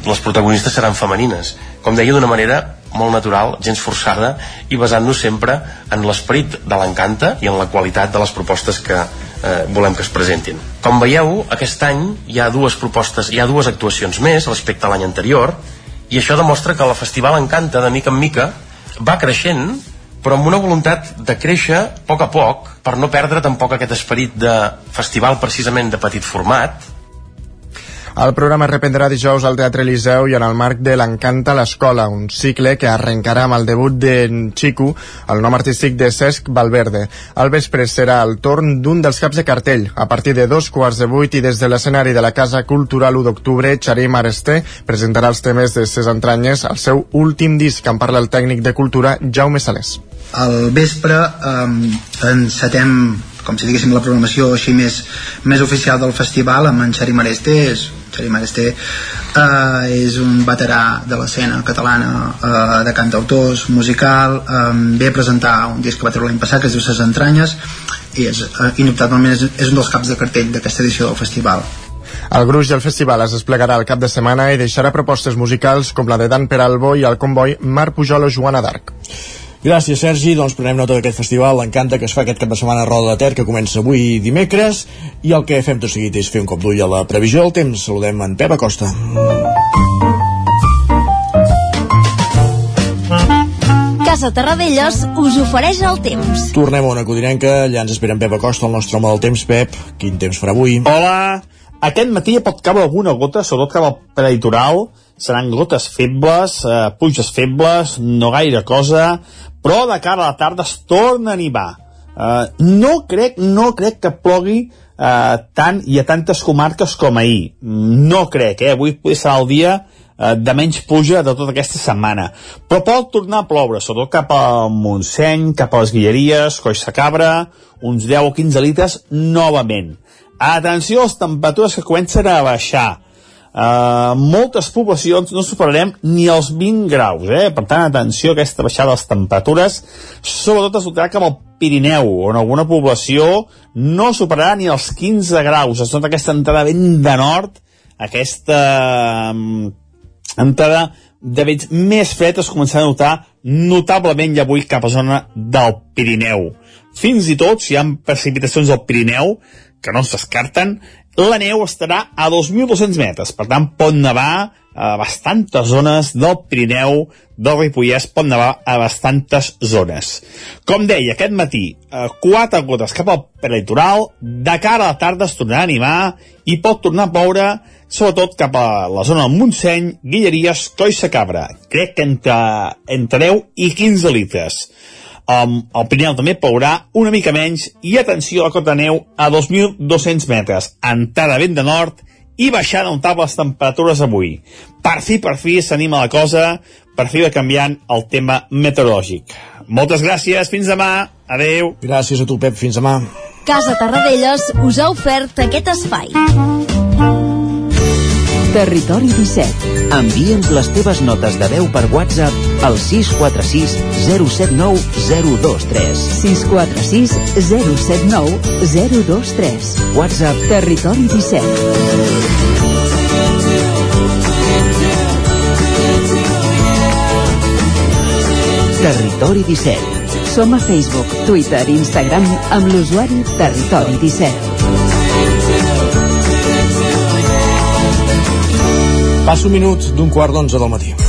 les protagonistes seran femenines. Com deia, d'una manera molt natural, gens forçada i basant-nos sempre en l'esperit de l'encanta i en la qualitat de les propostes que eh, volem que es presentin. Com veieu, aquest any hi ha dues propostes, hi ha dues actuacions més respecte a l'any anterior i això demostra que la Festival Encanta de mica en mica va creixent però amb una voluntat de créixer a poc a poc per no perdre tampoc aquest esperit de festival precisament de petit format El programa es reprendrà dijous al Teatre Eliseu i en el marc de l'Encanta l'Escola, un cicle que arrencarà amb el debut d'en Chico, el nom artístic de Cesc Valverde. Al vespre serà el torn d'un dels caps de cartell. A partir de dos quarts de vuit i des de l'escenari de la Casa Cultural 1 d'octubre, Xarim Aresté presentarà els temes de ses entranyes al seu últim disc, en parla el tècnic de cultura Jaume Salés. Al vespre eh, encetem com si diguéssim la programació així més, més oficial del festival amb en Xarim Arestés Xarim Aresté eh, és un veterà de l'escena catalana eh, de cantautors, musical eh, ve a presentar un disc que va treure l'any passat que es diu Ses Entranyes i és, eh, indubtablement és, és un dels caps de cartell d'aquesta edició del festival el gruix del festival es desplegarà el cap de setmana i deixarà propostes musicals com la de Dan Peralbo i el comboi Marc Pujol o Joana d'Arc. Gràcies, Sergi. Doncs prenem nota d'aquest festival, l'Encanta, que es fa aquest cap de setmana a Roda de Ter, que comença avui dimecres, i el que fem tot seguit és fer un cop d'ull a la previsió del temps. Saludem en Pep Acosta. Casa Terradellos us ofereix el temps. Tornem a una codinenca, allà ens espera en Pep Acosta, el nostre home del temps. Pep, quin temps farà avui? Hola! Aquest matí pot caure alguna gota, sobretot cap al prelitoral, seran gotes febles, eh, pluges febles, no gaire cosa, però de cara a la tarda es torna a animar. Eh, no crec, no crec que plogui eh, tant i a tantes comarques com ahir. No crec, eh? Avui serà el dia eh, de menys pluja de tota aquesta setmana. Però pot tornar a ploure, sobretot cap al Montseny, cap a les Guilleries, Coix de Cabra, uns 10 o 15 litres novament. Atenció a les temperatures que comencen a baixar. Uh, moltes poblacions no superarem ni els 20 graus, eh? per tant, atenció a aquesta baixada de les temperatures, sobretot es notarà que amb el Pirineu, on alguna població no superarà ni els 15 graus, es nota aquesta entrada ben de nord, aquesta um, entrada de vents més fred es començarà a notar notablement ja avui cap a zona del Pirineu. Fins i tot, si hi ha precipitacions al Pirineu, que no es descarten, la neu estarà a 2.200 metres, per tant pot nevar a bastantes zones del Pirineu, del Ripollès pot nevar a bastantes zones. Com deia, aquest matí, eh, quatre gotes cap al prelitoral, de cara a la tarda es tornarà a animar i pot tornar a ploure sobretot cap a la zona del Montseny, Guilleries, Coll Cabra. Crec que entre, entre 10 i 15 litres. Um, el Pirineu també plourà una mica menys i atenció a la cota de neu a 2.200 metres, entrada vent de nord i baixant notables temperatures avui. Per fi, per fi, s'anima la cosa, per fi va canviant el tema meteorològic. Moltes gràcies, fins demà, adeu. Gràcies a tu, Pep, fins demà. Casa Tarradellas us ha ofert aquest espai. Territori 17. Envia'ns les teves notes de veu per WhatsApp al 646 079 023. 646 079 023. WhatsApp Territori 17. Territori 17. Som a Facebook, Twitter i Instagram amb l'usuari Territori 17. Passa un minut d'un quart d'onze del matí.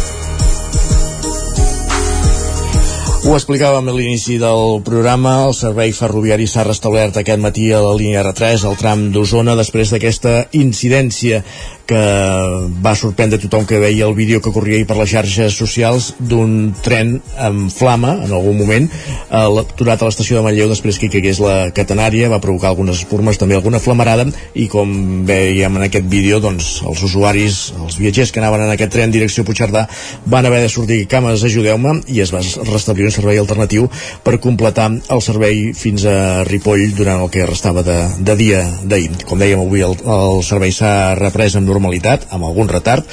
Ho explicàvem a l'inici del programa, el servei ferroviari s'ha restablert aquest matí a la línia R3, al tram d'Osona, després d'aquesta incidència que va sorprendre tothom que veia el vídeo que corria per les xarxes socials d'un tren amb flama en algun moment aturat a l'estació de Manlleu després que hi caigués la catenària va provocar algunes espurmes, també alguna flamarada i com veiem en aquest vídeo doncs els usuaris, els viatgers que anaven en aquest tren direcció Puigcerdà van haver de sortir cames, ajudeu-me i es va restablir servei alternatiu per completar el servei fins a Ripoll durant el que restava de, de dia d'ahir. Com dèiem avui el, el servei s'ha reprès amb normalitat, amb algun retard,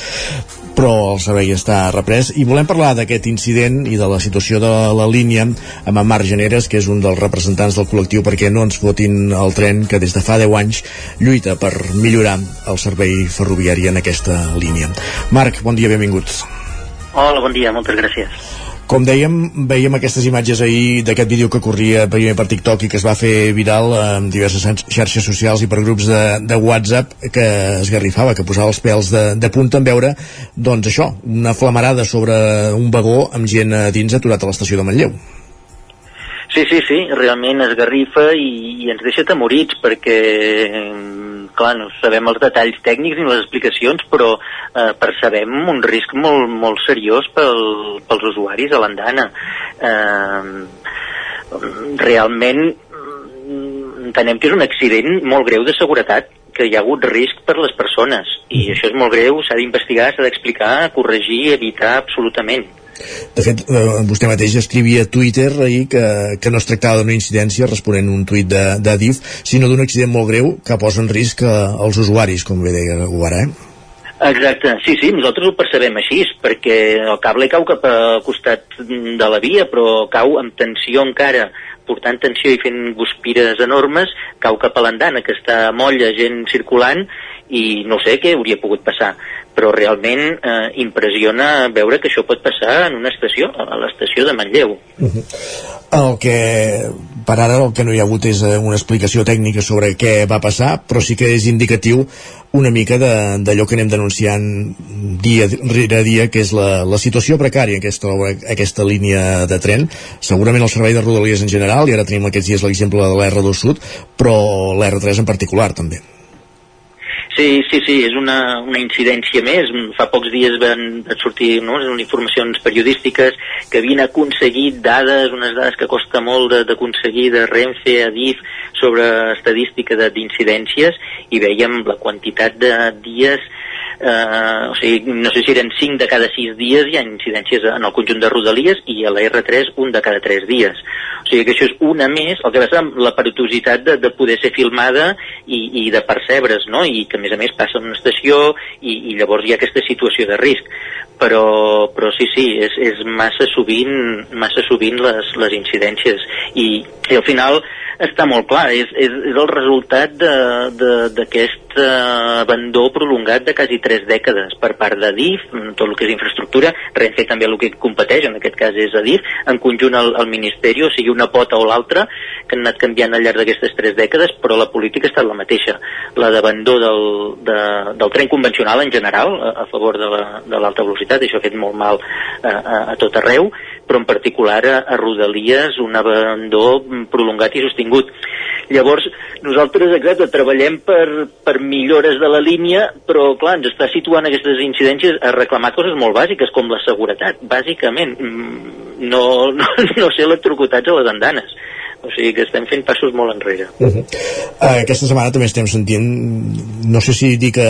però el servei està reprès i volem parlar d'aquest incident i de la situació de la línia amb Marc Generes, que és un dels representants del col·lectiu perquè no ens fotin el tren que des de fa 10 anys lluita per millorar el servei ferroviari en aquesta línia. Marc, bon dia, benvinguts. Hola, bon dia, moltes gràcies. Com dèiem, veiem aquestes imatges ahir d'aquest vídeo que corria primer per TikTok i que es va fer viral en diverses xarxes socials i per grups de, de WhatsApp que es garrifava, que posava els pèls de, de punta en veure, doncs això, una flamarada sobre un vagó amb gent a dins aturat a l'estació de Manlleu. Sí, sí, sí, realment es garrifa i, i ens deixa temorits perquè clar, no sabem els detalls tècnics ni les explicacions, però eh, percebem un risc molt, molt seriós pel, pels usuaris a l'andana. Eh, realment mm, entenem que és un accident molt greu de seguretat que hi ha hagut risc per les persones i això és molt greu, s'ha d'investigar, s'ha d'explicar, corregir, evitar absolutament. De fet, eh, vostè mateix escrivia a Twitter ahir que, que no es tractava d'una incidència responent un tuit de, de DIF, sinó d'un accident molt greu que posa en risc eh, els usuaris, com bé deia ara, eh? Exacte, sí, sí, nosaltres ho percebem així, perquè el cable cau cap al costat de la via, però cau amb tensió encara, portant tensió i fent guspires enormes, cau cap a l'andana, que està molla, gent circulant, i no sé què hauria pogut passar però realment eh, impressiona veure que això pot passar en una estació, a l'estació de Manlleu. Uh -huh. El que per ara el que no hi ha hagut és eh, una explicació tècnica sobre què va passar, però sí que és indicatiu una mica d'allò que anem denunciant dia rere dia, que és la, la situació precària que es troba aquesta línia de tren. Segurament el servei de Rodalies en general, i ara tenim aquests dies l'exemple de l'R2 Sud, però l'R3 en particular també. Sí, sí, sí, és una, una incidència més. Fa pocs dies van sortir no, informacions periodístiques que havien aconseguit dades, unes dades que costa molt d'aconseguir de, de Renfe, Adif, sobre estadística d'incidències i veiem la quantitat de dies eh, o sigui, no sé si eren 5 de cada 6 dies hi ha incidències en el conjunt de Rodalies i a la R3 un de cada 3 dies. O sigui que això és una més el que passa amb la peritositat de, de poder ser filmada i, i de percebre's no? i que a més a més passa en una estació i, i llavors hi ha aquesta situació de risc. Però, però sí, sí, és, és massa sovint massa sovint les, les incidències. I, i al final està molt clar, és, és, és el resultat d'aquest uh, abandó prolongat de quasi tres dècades per part de DIF, tot el que és infraestructura, Renfe també el que competeix, en aquest cas és a DIF, en conjunt al, al Ministeri, o sigui, una pota o l'altra, que han anat canviant al llarg d'aquestes tres dècades, però la política ha estat la mateixa. La d'abandó del, de, del tren convencional en general, a, a favor de l'alta la, de velocitat, això ha fet molt mal a, a, a tot arreu, però en particular a, a Rodalies un abandó prolongat i sostingut. Llavors, nosaltres, exacte, treballem per, per millores de la línia, però, clar, ens està situant aquestes incidències a reclamar coses molt bàsiques, com la seguretat, bàsicament. Mm, no, *laughs* no, no ser electrocutats a les andanes. O sigui que estem fent passos molt enrere. Uh -huh. uh, aquesta setmana també estem sentint, no sé si dir que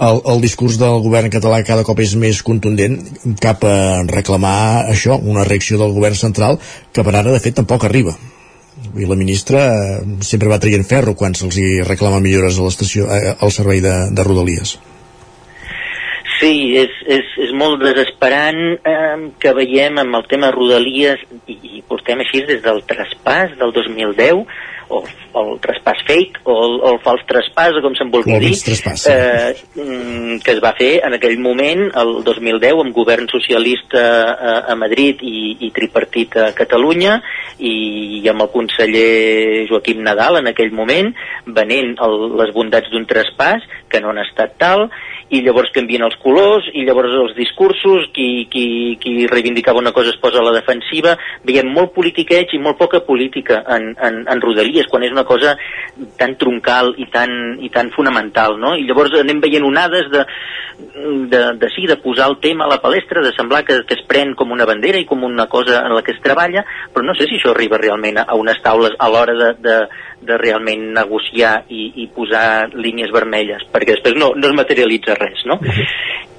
el, el discurs del govern català cada cop és més contundent cap a reclamar això, una reacció del govern central que per ara de fet tampoc arriba i la ministra eh, sempre va traient ferro quan se'ls reclama millores a l'estació eh, al servei de, de Rodalies Sí, és, és, és molt desesperant eh, que veiem amb el tema Rodalies i, i portem així des del traspàs del 2010 o, o el traspàs fake o el, o el fals traspàs, com se'n vulgui dir, traspàs, sí. eh, mm, que es va fer en aquell moment, el 2010, amb govern socialista a, a Madrid i, i tripartit a Catalunya i, i amb el conseller Joaquim Nadal en aquell moment, venent el, les bondats d'un traspàs, que no han estat tal, i llavors canvien els colors i llavors els discursos qui, qui, qui reivindicava una cosa es posa a la defensiva veiem molt politiqueig i molt poca política en, en, en Rodalies quan és una cosa tan troncal i tan, i tan fonamental no? i llavors anem veient onades de, de, de sí, de posar el tema a la palestra de semblar que, que es pren com una bandera i com una cosa en la que es treballa però no sé si això arriba realment a, unes taules a l'hora de, de, de realment negociar i, i posar línies vermelles, perquè després no, no es materialitza res, no?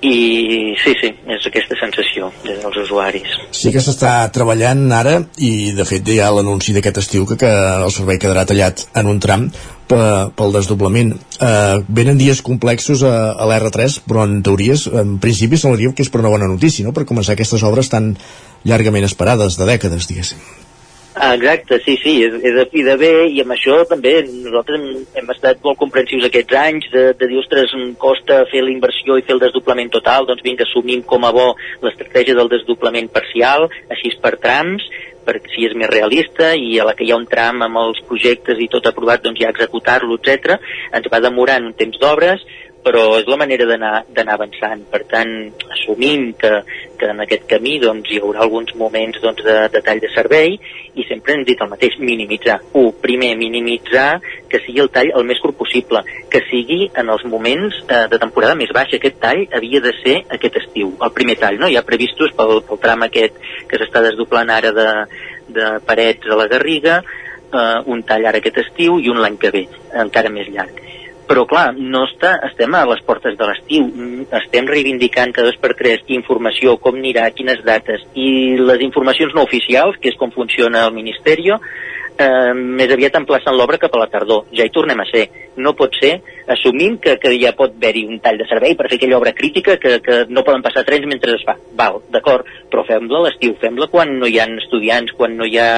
I sí, sí, és aquesta sensació des dels usuaris. Sí que s'està treballant ara i de fet hi ha l'anunci d'aquest estiu que, que el servei quedarà tallat en un tram pel desdoblament. Eh, venen dies complexos a, a l'R3, però en teories, en principi semblaria que és per una bona notícia, no?, per començar aquestes obres tan llargament esperades, de dècades, diguéssim. Ah, exacte, sí, sí, és, és de fi de bé i amb això també nosaltres hem, hem estat molt comprensius aquests anys de, de dir, ostres, costa fer la inversió i fer el desdoblament total, doncs vinga, assumim com a bo l'estratègia del desdoblament parcial, així per trams, perquè si és més realista i a la que hi ha un tram amb els projectes i tot aprovat, doncs ja executar-lo, etc. Ens va demorant un temps d'obres, però és la manera d'anar avançant. Per tant, assumim que, que en aquest camí doncs, hi haurà alguns moments doncs, de, de tall de servei i sempre hem dit el mateix, minimitzar. Un, primer, minimitzar que sigui el tall el més curt possible, que sigui en els moments eh, de temporada més baixa. Aquest tall havia de ser aquest estiu, el primer tall, no? Ja previstos pel, pel tram aquest que s'està desdoblant ara de, de Parets a la Garriga, eh, un tall ara aquest estiu i un l'any que ve, encara més llarg però clar, no està, estem a les portes de l'estiu, estem reivindicant cada dos per tres informació, com anirà, quines dates, i les informacions no oficials, que és com funciona el Ministeri, eh, més aviat emplaçant l'obra cap a la tardor. Ja hi tornem a ser. No pot ser, assumim que, que ja pot haver-hi un tall de servei per fer aquella obra crítica que, que no poden passar trens mentre es fa. Val, d'acord, però fem-la a l'estiu, fem-la quan no hi ha estudiants, quan no hi ha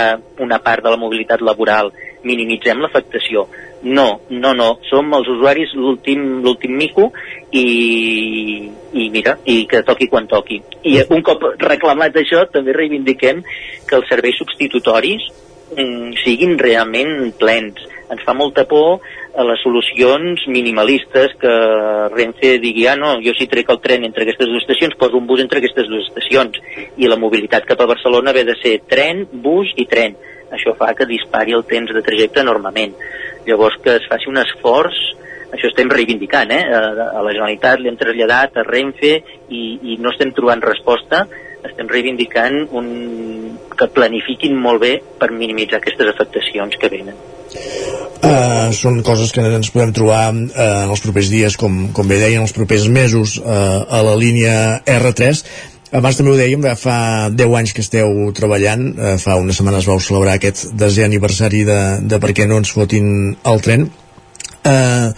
una part de la mobilitat laboral, minimitzem l'afectació no, no, no, som els usuaris l'últim mico i, i mira, i que toqui quan toqui. I un cop reclamat això, també reivindiquem que els serveis substitutoris siguin realment plens. Ens fa molta por a les solucions minimalistes que Renfe digui, ah no, jo si trec el tren entre aquestes dues estacions, poso un bus entre aquestes dues estacions i la mobilitat cap a Barcelona ve de ser tren, bus i tren. Això fa que dispari el temps de trajecte enormement Llavors que es faci un esforç, això estem reivindicant, eh? A, la Generalitat l'hem traslladat a Renfe i, i no estem trobant resposta, estem reivindicant un, que planifiquin molt bé per minimitzar aquestes afectacions que venen. Uh, són coses que ens podem trobar uh, en els propers dies, com, com bé deien, els propers mesos uh, a la línia R3 abans també ho dèiem, fa 10 anys que esteu treballant, eh, fa unes setmanes vau celebrar aquest desè aniversari de, de per què no ens fotin el tren. Eh,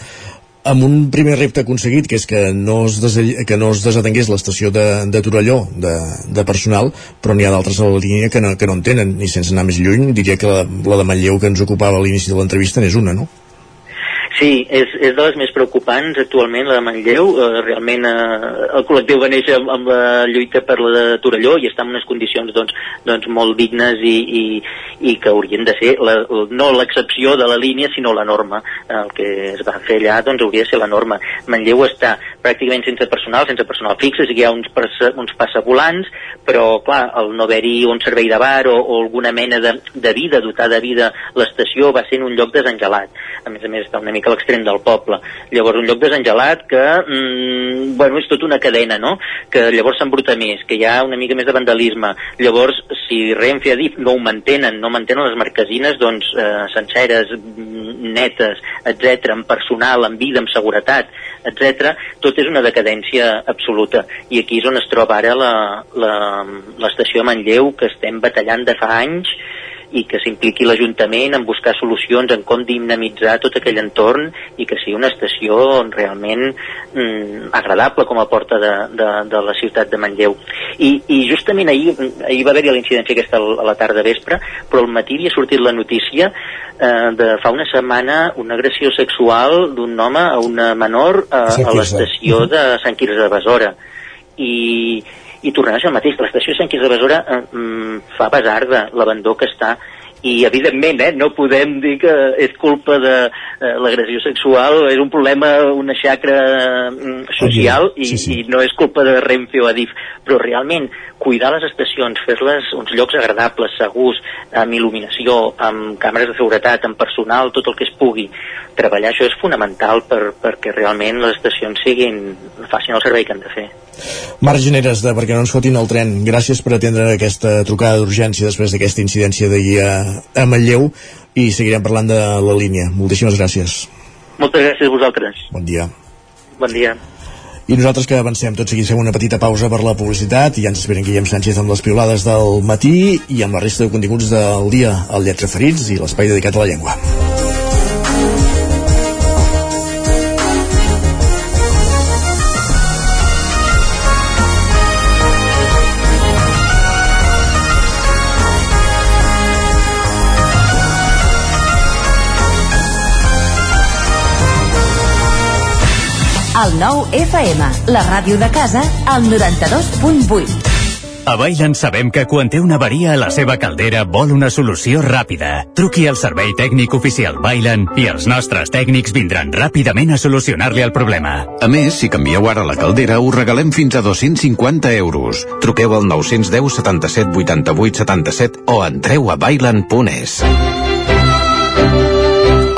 amb un primer repte aconseguit, que és que no es, que no es desatengués l'estació de, de Torelló de, de personal, però n'hi ha d'altres a la línia que no, que no en tenen, i sense anar més lluny, diria que la, la de Manlleu que ens ocupava a l'inici de l'entrevista n'és una, no? Sí, és, és de les més preocupants actualment, la de Manlleu. Eh, realment eh, el col·lectiu va néixer amb, amb la lluita per la de Torelló i està en unes condicions doncs, doncs molt dignes i, i, i que haurien de ser la, no l'excepció de la línia sinó la norma. El que es va fer allà doncs, hauria de ser la norma. Manlleu està pràcticament sense personal, sense personal fix, hi ha uns, uns passavolants, però clar, el no haver-hi un servei de bar o, o alguna mena de, de vida, dotar de vida l'estació va ser en un lloc desengelat. A més a més està una mica a l'extrem del poble. Llavors un lloc desengelat que, mm, bueno, és tota una cadena, no? Que llavors s'embruta més, que hi ha una mica més de vandalisme. Llavors, si Renfe ha dit no ho mantenen, no mantenen les marquesines, doncs eh, senceres, mm, netes, etc, amb personal, amb vida, amb seguretat, etc, tot és una decadència absoluta. I aquí és on es troba ara l'estació de Manlleu, que estem batallant de fa anys i que s'impliqui l'Ajuntament en buscar solucions en com dinamitzar tot aquell entorn i que sigui una estació realment mm, agradable com a porta de, de, de la ciutat de Manlleu. I, i justament ahir, ahir va haver-hi la incidència aquesta a la tarda vespre, però al matí havia sortit la notícia eh, de fa una setmana una agressió sexual d'un home a una menor eh, a l'estació de Sant Quirze de Besora. I, i tornarà a ser el mateix. L'estació Sant Quirze de Besora eh, mm, fa pesar de l'abandó que està i evidentment eh, no podem dir que és culpa de eh, l'agressió sexual, és un problema, una xacra mm, social i, sí, sí. i no és culpa de Renfe o Adif, però realment cuidar les estacions, fer-les uns llocs agradables, segurs, amb il·luminació, amb càmeres de seguretat, amb personal, tot el que es pugui. Treballar això és fonamental per, perquè realment les estacions siguin, facin el servei que han de fer. Marc Generes, de perquè no ens fotin el tren, gràcies per atendre aquesta trucada d'urgència després d'aquesta incidència d'ahir a, a Manlleu i seguirem parlant de la línia. Moltíssimes gràcies. Moltes gràcies a vosaltres. Bon dia. Bon dia. I nosaltres que avancem tot seguit fem una petita pausa per la publicitat i ja ens esperen Guillem Sánchez amb les piolades del matí i amb la resta de continguts del dia al Lletra Ferits i l'espai dedicat a la llengua. El nou FM, la ràdio de casa, al 92.8. A Bailen sabem que quan té una avaria a la seva caldera vol una solució ràpida. Truqui al servei tècnic oficial Bailen i els nostres tècnics vindran ràpidament a solucionar-li el problema. A més, si canvieu ara la caldera, us regalem fins a 250 euros. Truqueu al 910 77 88 77 o entreu a bailen.es.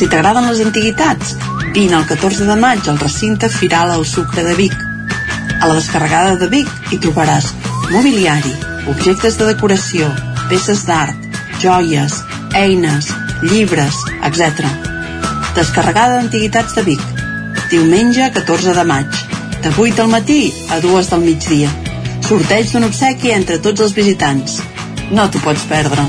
Si t'agraden les antiguitats, vine el 14 de maig al recinte Firal al Sucre de Vic. A la descarregada de Vic hi trobaràs mobiliari, objectes de decoració, peces d'art, joies, eines, llibres, etc. Descarregada d'Antiguitats de Vic. Diumenge 14 de maig. De 8 del matí a 2 del migdia. Sorteig d'un obsequi entre tots els visitants. No t'ho pots perdre.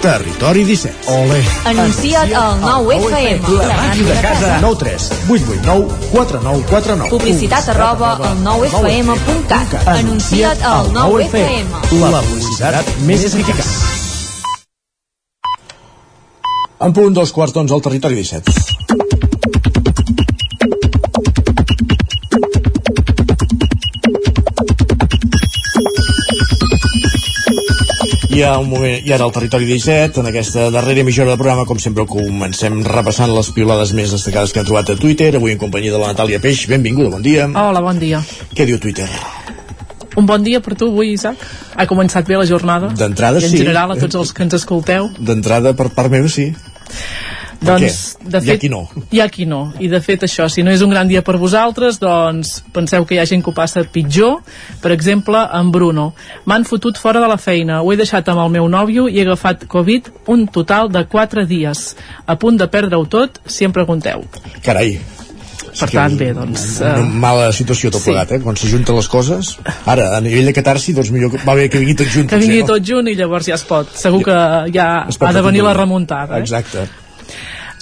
Territori 17. Ole. Anuncia't al 9FM. La màquina de casa. 9 3 8 8 9 4 9 4 9. Publicitat arroba al 9FM.cat. Anuncia't al 9FM. La publicitat més eficaç. En punt dos quarts d'onze al territori 17. I, un moment, I ara al territori 17, en aquesta darrera mitja hora de programa, com sempre, comencem repassant les piulades més destacades que hem trobat a Twitter, avui en companyia de la Natàlia Peix. Benvinguda, bon dia. Hola, bon dia. Què diu Twitter? Un bon dia per tu avui, Isaac. Ha començat bé la jornada. D'entrada, I en sí. general a tots els que ens escolteu. D'entrada, per part meva, sí. Doncs, què? de fet, qui no. Hi ha qui no. I de fet això, si no és un gran dia per vosaltres, doncs penseu que hi ha gent que ho passa pitjor. Per exemple, en Bruno. M'han fotut fora de la feina. Ho he deixat amb el meu nòvio i he agafat Covid un total de 4 dies. A punt de perdre-ho tot, si em pregunteu. Carai. Per tant, bé, doncs... Una eh, mala situació tot sí. plegat, eh? Quan s'ajunten les coses. Ara, a nivell de catarsi, doncs millor que- va bé que vingui tot junt. que vingui potser, tot junt i llavors ja es pot. Segur que ja ha de venir la remuntada. Eh? Exacte.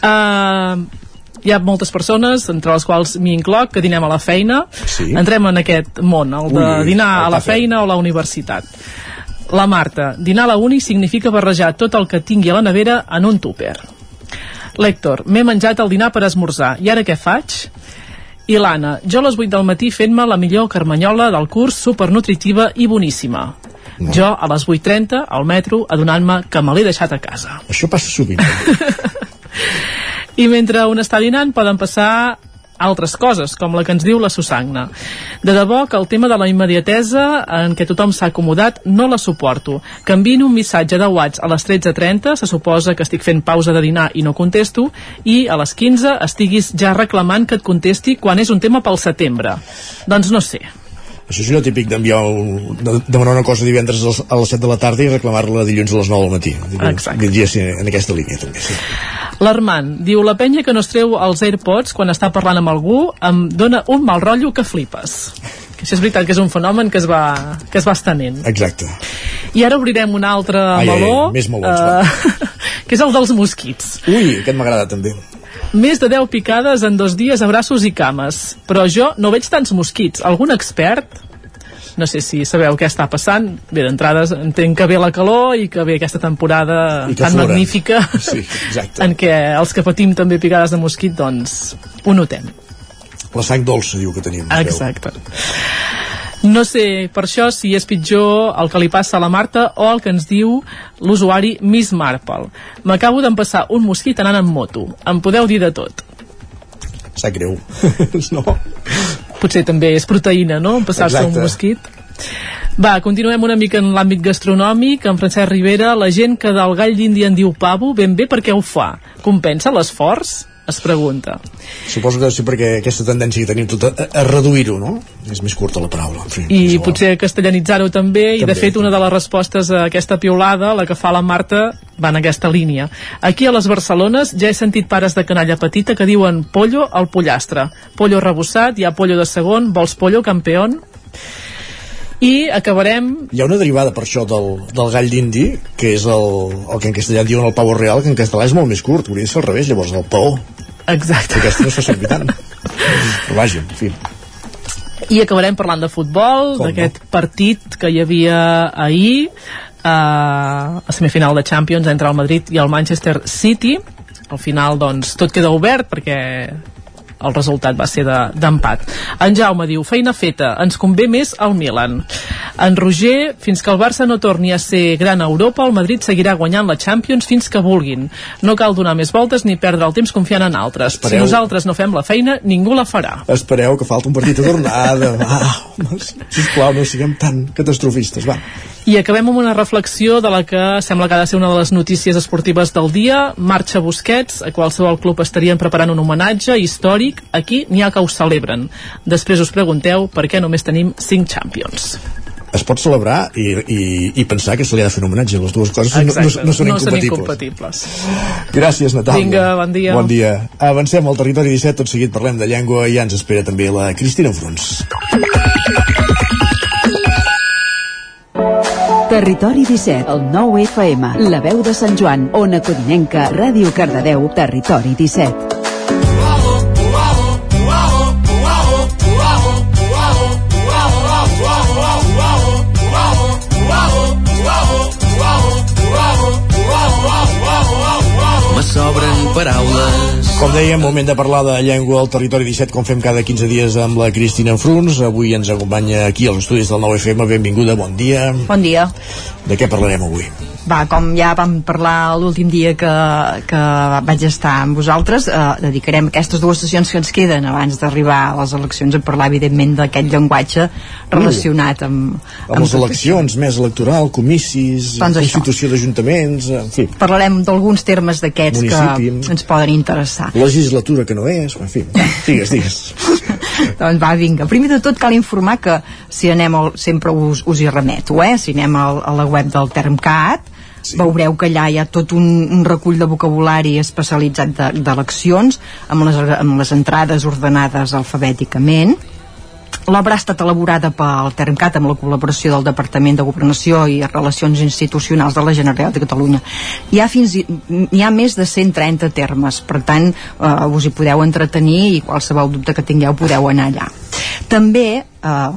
Uh, hi ha moltes persones, entre les quals m'hi incloc, que dinem a la feina. Sí. Entrem en aquest món, el de Ui, dinar a la feina o a la universitat. La Marta, dinar a la uni significa barrejar tot el que tingui a la nevera en un tupper. L'Hèctor, m'he menjat el dinar per esmorzar, i ara què faig? I l'Anna, jo a les 8 del matí fent-me la millor carmanyola del curs supernutritiva i boníssima. No. Jo a les 8.30 al metro adonant-me que me l'he deixat a casa. Això passa sovint. *laughs* I mentre un està dinant poden passar altres coses, com la que ens diu la Susagna. De debò que el tema de la immediatesa en què tothom s'ha acomodat no la suporto. Que un missatge de WhatsApp a les 13.30, se suposa que estic fent pausa de dinar i no contesto, i a les 15 estiguis ja reclamant que et contesti quan és un tema pel setembre. Doncs no sé. Això és allò típic d'enviar un, de, demanar una cosa divendres a les 7 de la tarda i reclamar-la dilluns a les 9 del matí. Exacte. Diria sí, en aquesta línia també, sí. L'Armand diu la penya que no es treu els AirPods quan està parlant amb algú em dona un mal rotllo que flipes. Que això és veritat que és un fenomen que es va, que es va estenent. Exacte. I ara obrirem un altre Ai, ai, ai, meló, més melons, eh, *laughs* que és el dels mosquits. Ui, aquest m'agrada també. Més de 10 picades en dos dies a braços i cames. Però jo no veig tants mosquits. Algun expert? No sé si sabeu què està passant. Bé, d'entrada entenc que ve la calor i que ve aquesta temporada tan flora. magnífica Sí, exacte. en què els que patim també picades de mosquit, doncs ho notem. La sang dolça, diu que tenim. es veu. No sé, per això, si és pitjor el que li passa a la Marta o el que ens diu l'usuari Miss Marple. M'acabo d'empassar un mosquit anant en moto. Em podeu dir de tot. Sap greu. *laughs* no. Potser també és proteïna, no? Empassar-se un mosquit. Va, continuem una mica en l'àmbit gastronòmic. En Francesc Rivera, la gent que del gall d'Índia en diu pavo, ben bé per què ho fa? Compensa l'esforç? Es pregunta. Suposo que sí perquè aquesta tendència que tenim tota a, a reduir-ho, no? És més curta la paraula, en fi. I potser castellanitzar-ho també, i de També, fet una de les respostes a aquesta piulada, la que fa la Marta, va en aquesta línia. Aquí a les Barcelones ja he sentit pares de canalla petita que diuen pollo al pollastre. Pollo rebossat, hi ha pollo de segon, vols pollo campeón? I acabarem Hi ha una derivada per això del, del gall d'indi, que és el, el que en castellà en diuen el pavo real, que en castellà és molt més curt, hauria de ser al revés, llavors el paó. Exacte. Aquesta no fa servir tant. Però vaja, en fi. I acabarem parlant de futbol, Com no? d'aquest partit que hi havia ahir, eh, a semifinal de Champions entre el Madrid i el Manchester City. Al final, doncs, tot queda obert perquè el resultat va ser de- d'empat. De, en Jaume diu, feina feta, ens convé més el Milan. En Roger, fins que el Barça no torni a ser gran a Europa, el Madrid seguirà guanyant la Champions fins que vulguin. No cal donar més voltes ni perdre el temps confiant en altres. Espereu. Si nosaltres no fem la feina, ningú la farà. Espereu que falta un partit de tornada. Va, sisplau, no siguem tan catastrofistes, va. I acabem amb una reflexió de la que sembla que ha de ser una de les notícies esportives del dia. Marxa Busquets, a qualsevol club estarien preparant un homenatge històric. Aquí n'hi ha que ho celebren. Després us pregunteu per què només tenim 5 Champions. Es pot celebrar i, i, i pensar que se li ha de fer un homenatge. Les dues coses no, no, no són no són incompatibles. incompatibles. Gràcies, Natàlia. Vinga, bon dia. Bon dia. Avancem al territori 17, tot seguit parlem de llengua i ja ens espera també la Cristina Frons. Territori 17, el 9 FM, la veu de Sant Joan, Ona Codinenca, Ràdio Cardedeu, Territori 17. Sobren paraules. Com dèiem, moment de parlar de llengua al territori 17, com fem cada 15 dies amb la Cristina Fruns. Avui ens acompanya aquí als estudis del 9FM. Benvinguda, bon dia. Bon dia. De què parlarem avui? Va, com ja vam parlar l'últim dia que, que vaig estar amb vosaltres, eh, dedicarem aquestes dues sessions que ens queden abans d'arribar a les eleccions a parlar, evidentment, d'aquest llenguatge relacionat amb... Amb les eleccions, més electoral, comicis, Doncs constitució d'ajuntaments... En fi, Parlarem d'alguns termes d'aquests que ens poden interessar. legislatura que no és... En fi, digues, digues. *laughs* doncs va, vinga. Primer de tot cal informar que si anem al, sempre us, us hi remeto, eh? si anem al, a la web del Termcat sí. veureu que allà hi ha tot un, un recull de vocabulari especialitzat de- d'eleccions amb, les, amb les entrades ordenades alfabèticament L'obra ha estat elaborada pel Termcat amb la col·laboració del Departament de Governació i Relacions Institucionals de la Generalitat de Catalunya. Hi ha, fins, i- hi ha més de 130 termes, per tant, eh, us hi podeu entretenir i qualsevol dubte que tingueu podeu anar allà. També eh,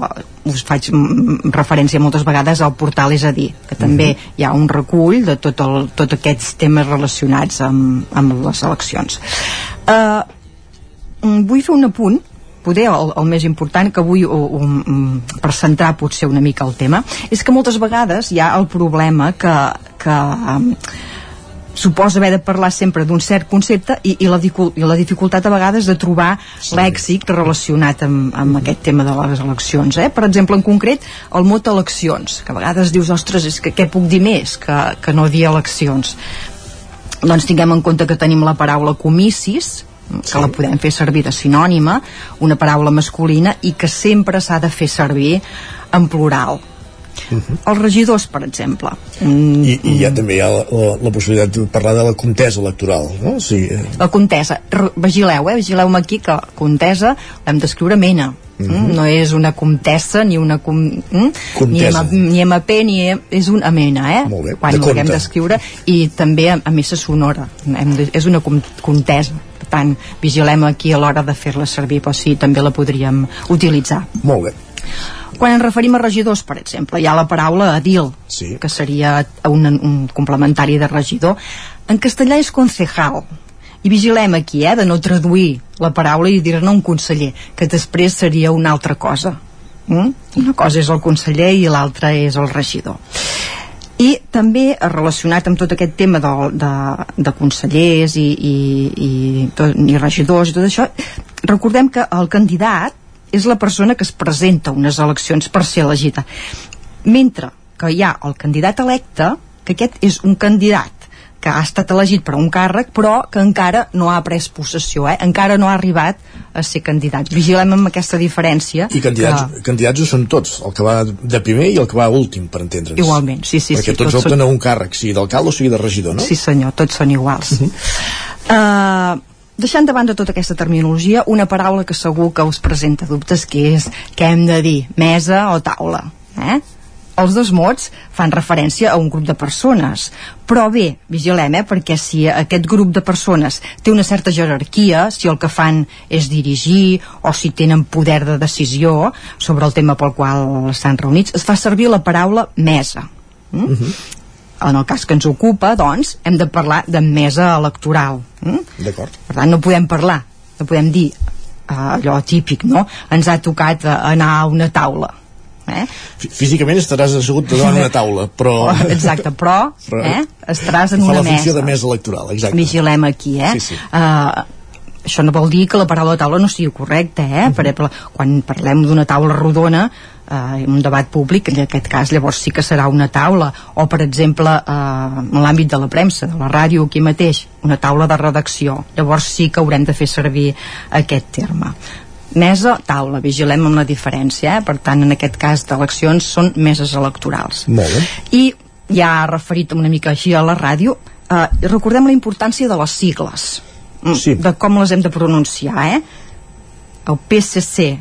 us faig mm, referència moltes vegades al portal És a dir, que també hi ha un recull de tot, el, tot aquests temes relacionats amb, amb les eleccions. Eh, mm, vull fer un apunt poder el, el més important que vull um, um, per centrar potser una mica el tema és que moltes vegades hi ha el problema que, que um, suposa haver de parlar sempre d'un cert concepte i, i, la, i la dificultat a vegades de trobar sí. lèxic relacionat amb, amb aquest tema de les eleccions eh? per exemple en concret el mot eleccions que a vegades dius, ostres, és que què puc dir més que, que no dir eleccions doncs tinguem en compte que tenim la paraula comicis que la podem fer servir de sinònima una paraula masculina i que sempre s'ha de fer servir en plural. Els regidors, per exemple. Mm, I, i ja també hi ha la, la, la possibilitat de parlar de la contesa electoral, no? O sigui, eh, la contesa, vigileu, eh? vigileu-me aquí que contesa l'hem d'escriure mena Mm no és una comtessa ni una com, mm? ni, Contesa. M, ni MP ni M, és una amena eh? Molt bé, quan de l'haguem d'escriure. I també a, a missa sonora. Hem de, és una com, contesa tant vigilem aquí a l'hora de fer-la servir però sí, també la podríem utilitzar molt bé. quan ens referim a regidors, per exemple, hi ha la paraula edil, sí. que seria un, un complementari de regidor. En castellà és concejal. I vigilem aquí, eh, de no traduir la paraula i dir-ne un conseller, que després seria una altra cosa. Mm? Una cosa és el conseller i l'altra és el regidor. I també relacionat amb tot aquest tema de, de, de consellers i, i, i, tot, i regidors i tot això, recordem que el candidat és la persona que es presenta a unes eleccions per ser elegida. Mentre que hi ha el candidat electe, que aquest és un candidat que ha estat elegit per un càrrec però que encara no ha pres possessió eh? encara no ha arribat a ser candidat vigilem amb aquesta diferència I candidats, que... candidats ho són tots, el que va de primer i el que va últim, per entendre'ns. Igualment, sí, sí, Perquè sí, tots tots opten són- a un càrrec, sigui d'alcalde o sigui de regidor, no? Sí senyor, tots són iguals. Uh -huh. uh, deixant de banda tota aquesta terminologia, una paraula que segur que us presenta dubtes, que és què hem de dir, mesa o taula. Eh? Els dos mots fan referència a un grup de persones, però bé, vigilem, eh, perquè si aquest grup de persones té una certa jerarquia, si el que fan és dirigir o si tenen poder de decisió sobre el tema pel qual estan reunits, es fa servir la paraula mesa. Mm? Uh -huh en el cas que ens ocupa, doncs, hem de parlar de mesa electoral. Mm? D'acord. Per tant, no podem parlar, no podem dir uh, allò típic, no? Ens ha tocat uh, anar a una taula. Eh? Fí- Físicament estaràs assegut davant una taula, però... *laughs* Exacte, però, Però- eh, estaràs en Fa una la funció mesa. de mesa electoral, exacte. Vigilem aquí, eh? Sí, sí. Uh, això no vol dir que la paraula taula no sigui correcta, eh? Mhm. Per exemple, quan parlem d'una taula rodona, eh, un debat públic, en aquest cas llavors sí que serà una taula, o per exemple eh, en l'àmbit de la premsa, de la ràdio aquí mateix, una taula de redacció, llavors sí que haurem de fer servir aquest terme. Mesa, taula, vigilem amb la diferència, eh? per tant en aquest cas d'eleccions són meses electorals Molt bé. i ja ha referit una mica així a la ràdio eh, recordem la importància de les sigles mm, Sí. de com les hem de pronunciar eh? el PSC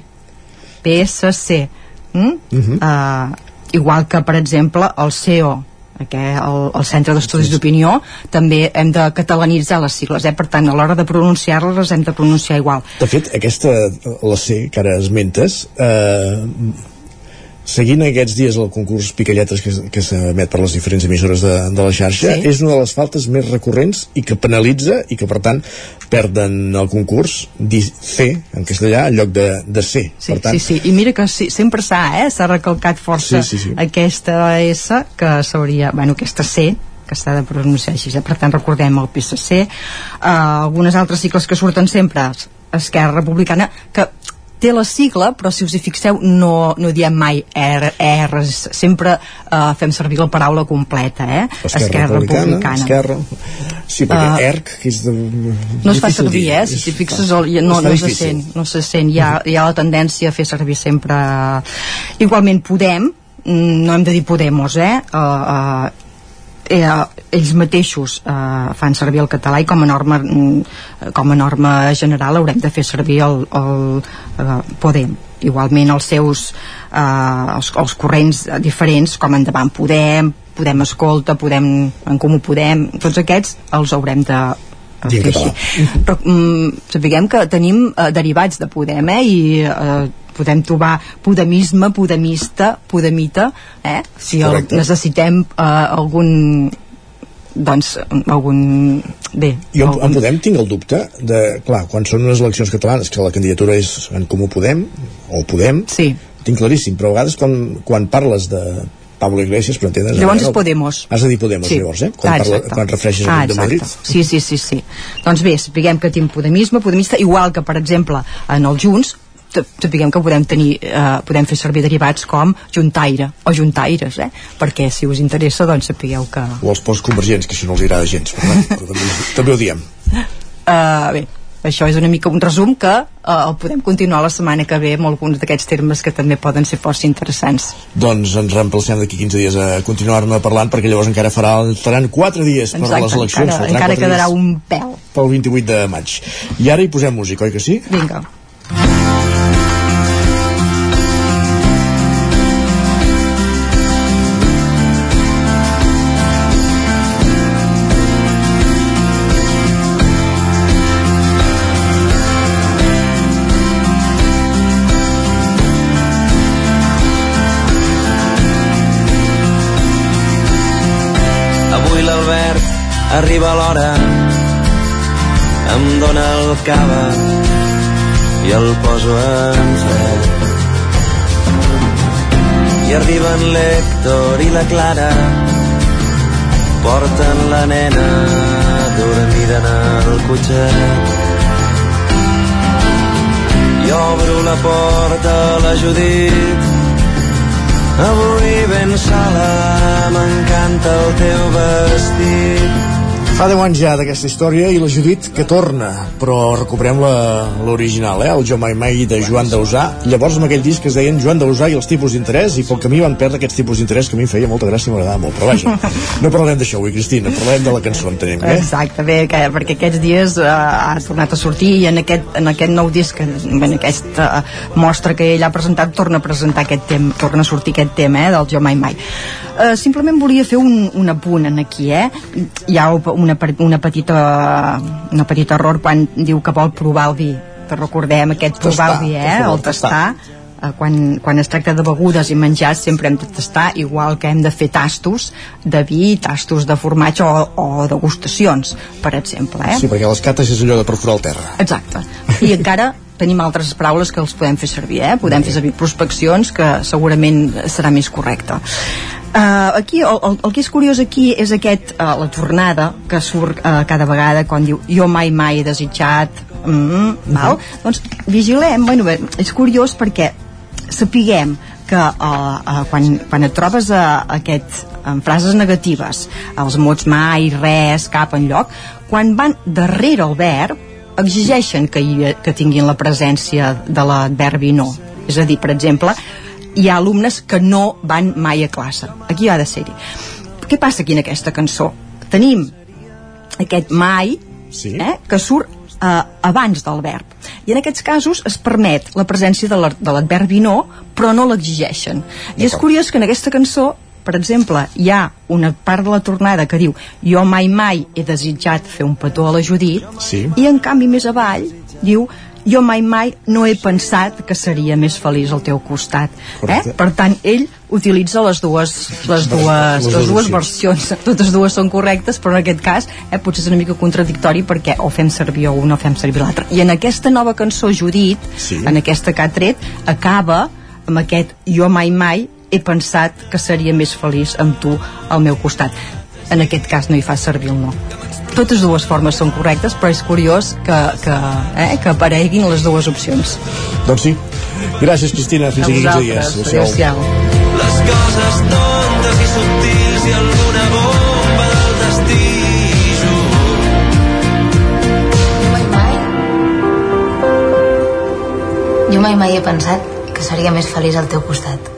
PSC mm? Mhm. eh, igual que per exemple el CEO que el, el Centre d'Estudis d'Opinió també hem de catalanitzar les sigles eh? per tant a l'hora de pronunciar-les les hem de pronunciar igual De fet, aquesta, la C, que ara esmentes, eh, seguint aquests dies el concurs Picalletes que, que s'emet per les diferents emissores de, de la xarxa, Sí. és una de les faltes més recurrents i que penalitza i que, per tant, perden el concurs dir C, en castellà, en lloc de, de C. Sí, per tant, sí, sí, i mira que sí, sempre s'ha, eh, s'ha recalcat força Sí, sí, sí. aquesta S que s'hauria, bueno, aquesta C que s'ha de pronunciar així, eh? per tant recordem el PSC, uh, algunes altres cicles que surten sempre, Esquerra Republicana, que té la sigla, però si us hi fixeu no, no diem mai R, R sempre uh, fem servir la paraula completa, eh? Esquerra, Republicana, Esquerra... Sí, perquè Ah. ERC, que és de... no es fa servir, eh? Si t'hi fixes, el, no, no, se sent, no se sent. Hi ha, hi ha la tendència a fer servir sempre... Igualment, Podem, mm, no hem de dir Podemos, eh? Uh, uh, eh, ells mateixos eh, fan servir el català i com a norma mm, com a norma general haurem de fer servir el, el eh, Podem igualment els seus eh, els, els corrents diferents com Endavant Podem, Podem Escolta Podem En Comú Podem tots aquests els haurem de fer així. però mm, sapiguem que tenim eh, derivats de Podem eh, i eh, podem trobar podemisme, podemista, podemita, eh? si el, Correcte. necessitem eh, algun doncs algun bé, Jo algun, en Podem tinc el dubte de, clar, quan són unes eleccions catalanes que la candidatura és en Comú Podem o Podem, sí. tinc claríssim, però a vegades quan, quan parles de Pablo Iglesias, però entens? Llavors és Podemos. Has de dir Podemos, Sí. llavors, eh? Quan, Ah, parla, exacte. quan refereixes ah, a de Madrid. exacte. Sí, sí, sí, sí. Doncs bé, sapiguem que tenim podemisme, podemista, igual que, per exemple, en el Junts, sapiguem que podem tenir eh, podem fer servir derivats com juntaire o juntaires, eh? perquè si us interessa doncs sapigueu que O els postconvergents, que això no els agrada gens, però, però també, també ho diem. Uh, bé, això és una mica un resum que uh, el podem continuar la setmana que ve amb alguns d'aquests termes que també poden ser força interessants. Doncs ens reemplacem d'aquí 15 dies a continuar-ne parlant, perquè llavors encara farà, faran 4 dies per les eleccions. encara, encara quedarà un pèl. Pel 28 de maig. I ara hi posem música, oi que sí? Vinga. Arriba l'hora em dóna el cava i el poso en fred. I arriben l'Hèctor i la Clara porten la nena dormida en el cotxet i obro la porta a la Judit Avui ben sola m'encanta el teu vestit Fa 10 anys ja d'aquesta història i la Judit que torna, però recuperem l'original, eh? el Jo Mai Mai de Joan Dausà. Llavors amb aquell disc es deien Joan Dausà i els tipus d'interès i pel camí van perdre aquests tipus d'interès que a mi em feia molta gràcia i m'agradava molt. Però vaja, *laughs* no parlarem d'això avui, Cristina, parlarem de la cançó, entenem, eh? Exacte, bé, que, perquè aquests dies uh, ha tornat a sortir i en aquest, en aquest nou disc, en, en aquesta uh, mostra que ell ha presentat, torna a presentar aquest tema, torna a sortir aquest tema, eh, del Jo Mai Mai. Uh, simplement volia fer un, un apunt en aquí, eh? Hi ha una, per- una petita una petita error quan diu que vol provar el vi que recordem aquest provar el vi, eh? el tastar eh, quan, quan es tracta de begudes i menjars sempre hem de tastar igual que hem de fer tastos de vi, tastos de formatge o, o degustacions, per exemple eh? Sí, perquè les cates és allò de perforar el terra. exacte, i encara tenim altres paraules que els podem fer servir, eh? podem fer servir prospeccions, que segurament serà més correcte. Uh, aquí, el, el, el que és curiós aquí és aquest, uh, la tornada que surt uh, cada vegada quan diu jo mai mai he desitjat mm, mm val? doncs vigilem, bueno, bé, és curiós perquè sapiguem que uh, uh, quan, quan et trobes a, uh, aquest, en frases negatives els mots mai, res, cap en lloc quan van darrere el verb exigeixen que, hi, que tinguin la presència de l'adverbi no és a dir, per exemple hi ha alumnes que no van mai a classe. Aquí ha de ser-hi. Què passa aquí en aquesta cançó? Tenim aquest mai sí. eh, que surt eh, abans del verb. I en aquests casos es permet la presència de l'adverbi no, però no l'exigeixen. I és curiós que en aquesta cançó per exemple, hi ha una part de la tornada que diu jo mai mai he desitjat fer un petó a la Judit sí. i en canvi més avall diu jo mai mai no he pensat que seria més feliç al teu costat eh? per tant ell utilitza les dues, les dues, les, les dues versions *laughs* totes dues són correctes però en aquest cas eh, potser és una mica contradictori perquè o fem servir o una o fem servir l'altra i en aquesta nova cançó Judit sí. en aquesta que ha tret acaba amb aquest jo mai mai he pensat que seria més feliç amb tu al meu costat. En aquest cas no hi fa servir el no. Totes dues formes són correctes però és curiós que, que, eh, que apareguin les dues opcions. Doncs sí, gràcies Cristina. Fins aquí 15 dies. adéu-siau. Les coses tontes i subtils i alguna bomba del destí Jo mai mai he pensat que seria més feliç al teu costat.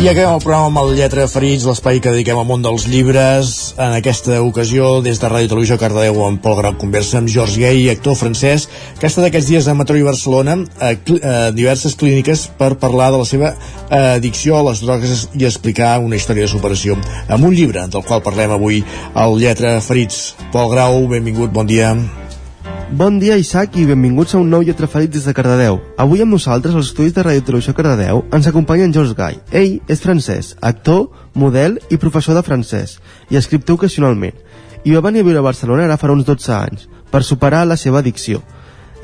I acabem el programa amb el Lletra Ferits, l'espai que dediquem al món dels llibres. En aquesta ocasió, des de Ràdio Televisió Cardedeu, amb Pol Grau conversa amb George Gay, actor francès, que ha estat aquests dies a Mataró i Barcelona a, a diverses clíniques per parlar de la seva addicció a les drogues i explicar una història de superació amb un llibre del qual parlem avui al Lletra Ferits. Pol Grau, benvingut, bon dia. Bon dia, Isaac, i benvinguts a un nou Lletra Ferit des de Cardedeu. Avui amb nosaltres, als estudis de Ràdio Televisió Cardedeu, ens acompanya en George Guy. Ell és francès, actor, model i professor de francès, i escriptor ocasionalment. I va venir a viure a Barcelona ara farà uns 12 anys, per superar la seva addicció.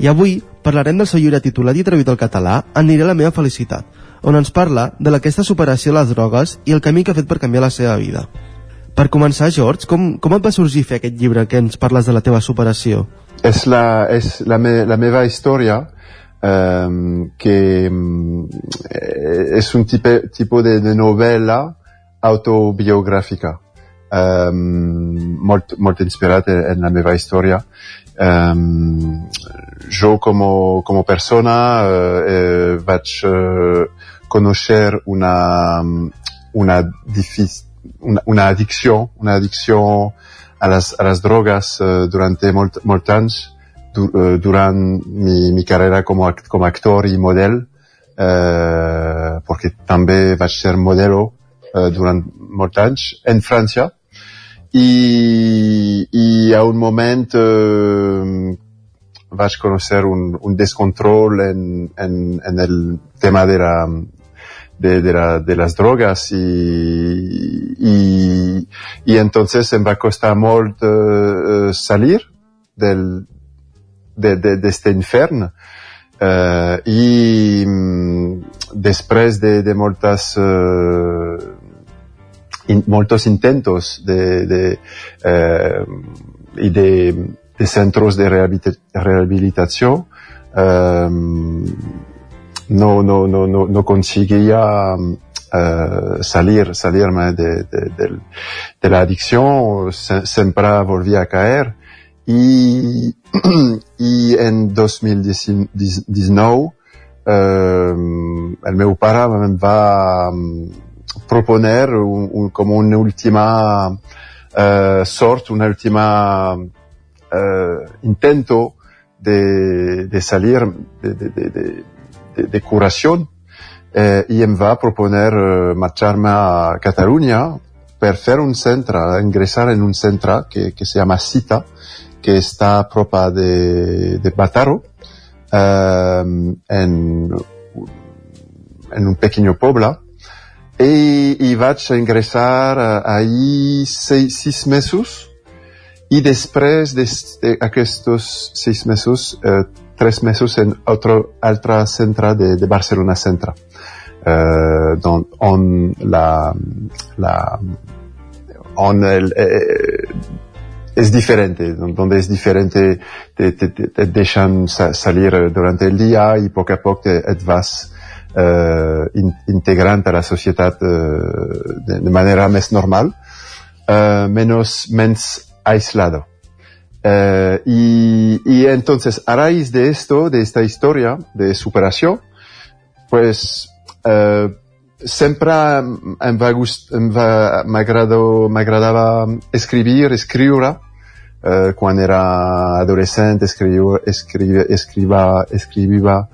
I avui parlarem del seu llibre titulat i traduït al català Aniré la meva felicitat, on ens parla de aquesta superació a les drogues i el camí que ha fet per canviar la seva vida. Per començar, George, com, com et va sorgir fer aquest llibre que ens parles de la teva superació? Es la, es la, me, la meva història um, que um, és un tipe, tipo de, de novel·la autobiogràfica. Um, molt, molt inspirat en, la meva història. Um, jo com com persona uh, eh, vaig uh, conèixer una una, una, una addicció una addicció a les, a les drogues uh, durant molt, molt anys, du, uh, durant mi, mi carrera com, act, com actor i model, uh, perquè també vaig ser modelo uh, durant molts anys en França, i, i a un moment uh, vaig conèixer un, un descontrol en, en, en el tema de la, de, de, la, de las drogas y, y, y entonces me va a costar molt uh, salir del, de, de, este infern uh, i um, després de, de moltes uh, intentos de, de uh, de, centros de rehabilitació um, no, no, no, no, no conseguía uh, salir, salirme de, de, de, la adicción, se, siempre volvía a caer. Y, *clears throat* y en 2019, uh, el meu pare me va proponer un, como una última uh, sort, una última intento de, de salir de, de, de, de, de curación eh, y em va a proponer eh, marcharme a Cataluña per fer un centre, ingressar en un centre que, que se llama Cita, que està a prop de, de Bataro, eh, en, en un pequeño poble, i, i vaig ingressar uh, ahí seis, sis mesos i després d'aquests sis mesos, uh, tres mesos en otro, altre centre de, de Barcelona Centre, uh, don, on la, la on el, eh, es diferente, donde es diferente, te, te, te dejan salir durante el día y poco a poco et vas uh, in, integrant a la societat uh, de, de manera més normal, uh, menos, menys aislado. Uh, y, y entonces, a raíz de esto, de esta historia de superación, pues uh, sempre em va gust, em va, m'agradava escribir, escriure, uh, quan era adolescent, escriu, escrive, escriva, escrivia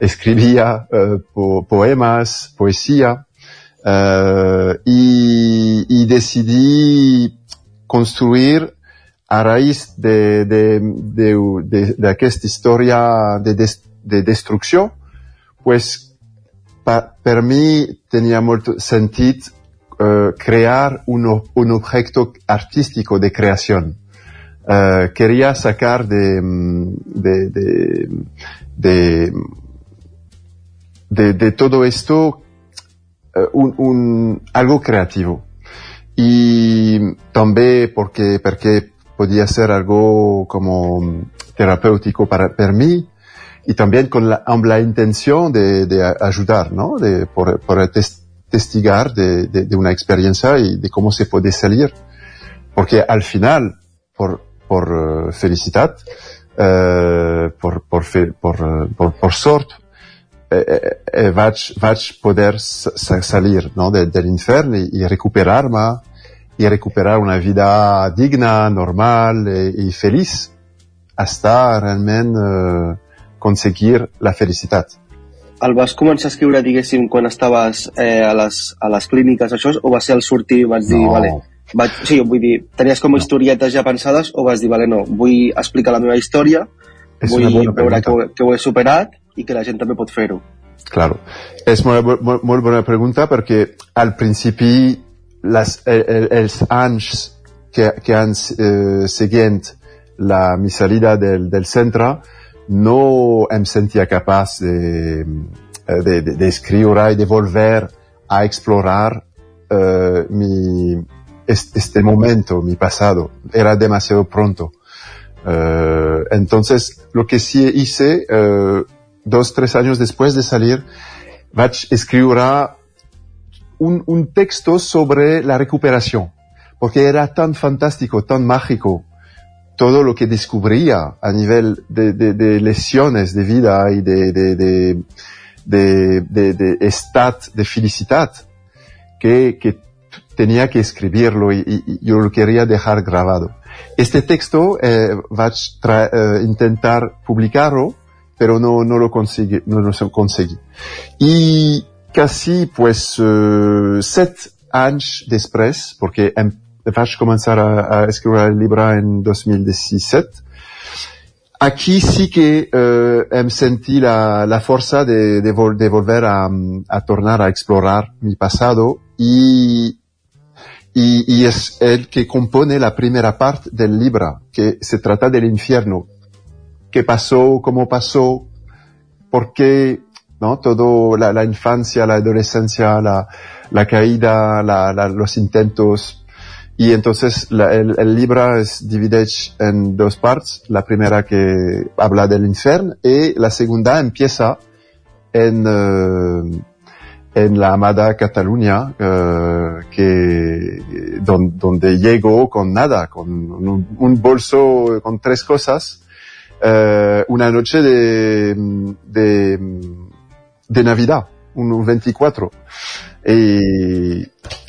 escribía uh, po poemas, poesía, uh, y, y, decidí construir a raíz de, de, de, de, de aquesta historia de, de destrucción, pues pa, per mí tenía mucho sentido uh, crear un, un objeto artístico de creación. Uh, quería sacar de, de, de, de de, todo esto uh, un, un, algo creativo. Y también porque, porque podía ser algo como terapéutico para, para mí y también con la, la intención de, de, ayudar, ¿no? De, por, por tes, testigar de, de, de, una experiencia y de cómo se puede salir. Porque al final, por, por uh, felicidad, uh, por, por, fe, por, por, por sorte, eh, eh, poder salir ¿no? de, del infierno y, y recuperarme y recuperar una vida digna, normal y, y feliz hasta realment eh, aconseguir la felicitat. El vas començar a escriure, diguéssim, quan estaves eh, a, les, a les clíniques, això, o va ser el sortir i vaig dir, no. vale, vaig, sí, vull dir, tenies com historietes ja pensades o vas dir, vale, no, vull explicar la meva història, és vull veure que ho, que ho he superat i que la gent també pot fer-ho. Claro, és molt, molt, molt bona pregunta perquè al principi el, els que, que han eh, la mi salida del, del no em sentia capaç de, de, de, de escriure i de volver a explorar eh, mi, este momento, mi pasado. Era demasiado pronto. Uh, entonces, lo que sí hice, uh, dos, tres años después de salir, vaig un, un texto sobre la recuperación, porque era tan fantástico, tan mágico, todo lo que descubría a nivel de, de, de lesiones de vida y de, de, de, estat de felicidad, que, que tenía que escribirlo y, y, yo lo quería dejar grabado. Este texto eh, vaig eh, intentar publicarlo pero no, no lo conseguí, no lo conseguí. Y casi pues uh, set anys després, porque em, vaig començar a, a escriure el llibre en 2017, aquí sí que uh, em sentí la, la força de, de, vol, de volver a, a tornar a explorar mi pasado y y, y, es el que compone la primera parte del libro, que se trata del infierno, qué pasó, cómo pasó, por qué, ¿no? Todo la, infancia, la adolescencia, la, caída, los intentos. Y entonces la, el, el, libro es dividido en dos partes. La primera que habla del infierno y la segunda empieza en, uh, en la amada Cataluña, uh, que, don, donde llegó con nada, con un, un bolso con tres cosas eh, una noche de, de, de Navidad, un 24. Y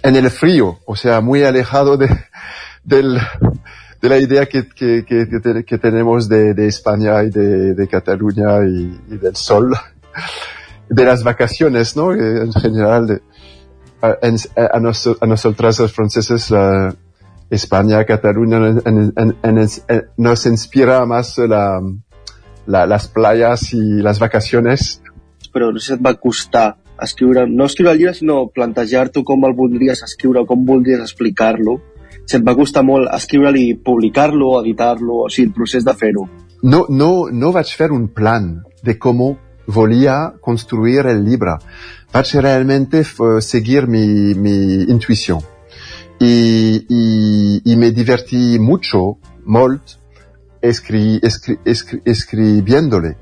en el frío, o sea, muy alejado de, del, de la idea que, que, que, tenemos de, España y de, Cataluña y, y, del sol, de las vacaciones, ¿no? En general. A, a, a, nos, a nosotras los franceses España, Cataluña nos inspira más la, la, las playas i les vacaciones. Però no sé si et va costar escriure, no escriure el llibre, sinó plantejar-t'ho com el voldries escriure, com voldries explicar-lo. Si et va costar molt escriure-lo i publicar-lo, editar-lo, o sigui, el procés de fer-ho. No, no, no vaig fer un plan de com volia construir el llibre. Vaig realment seguir mi, mi intuició. Y, me divertí mucho, molt, escri, escribiéndole.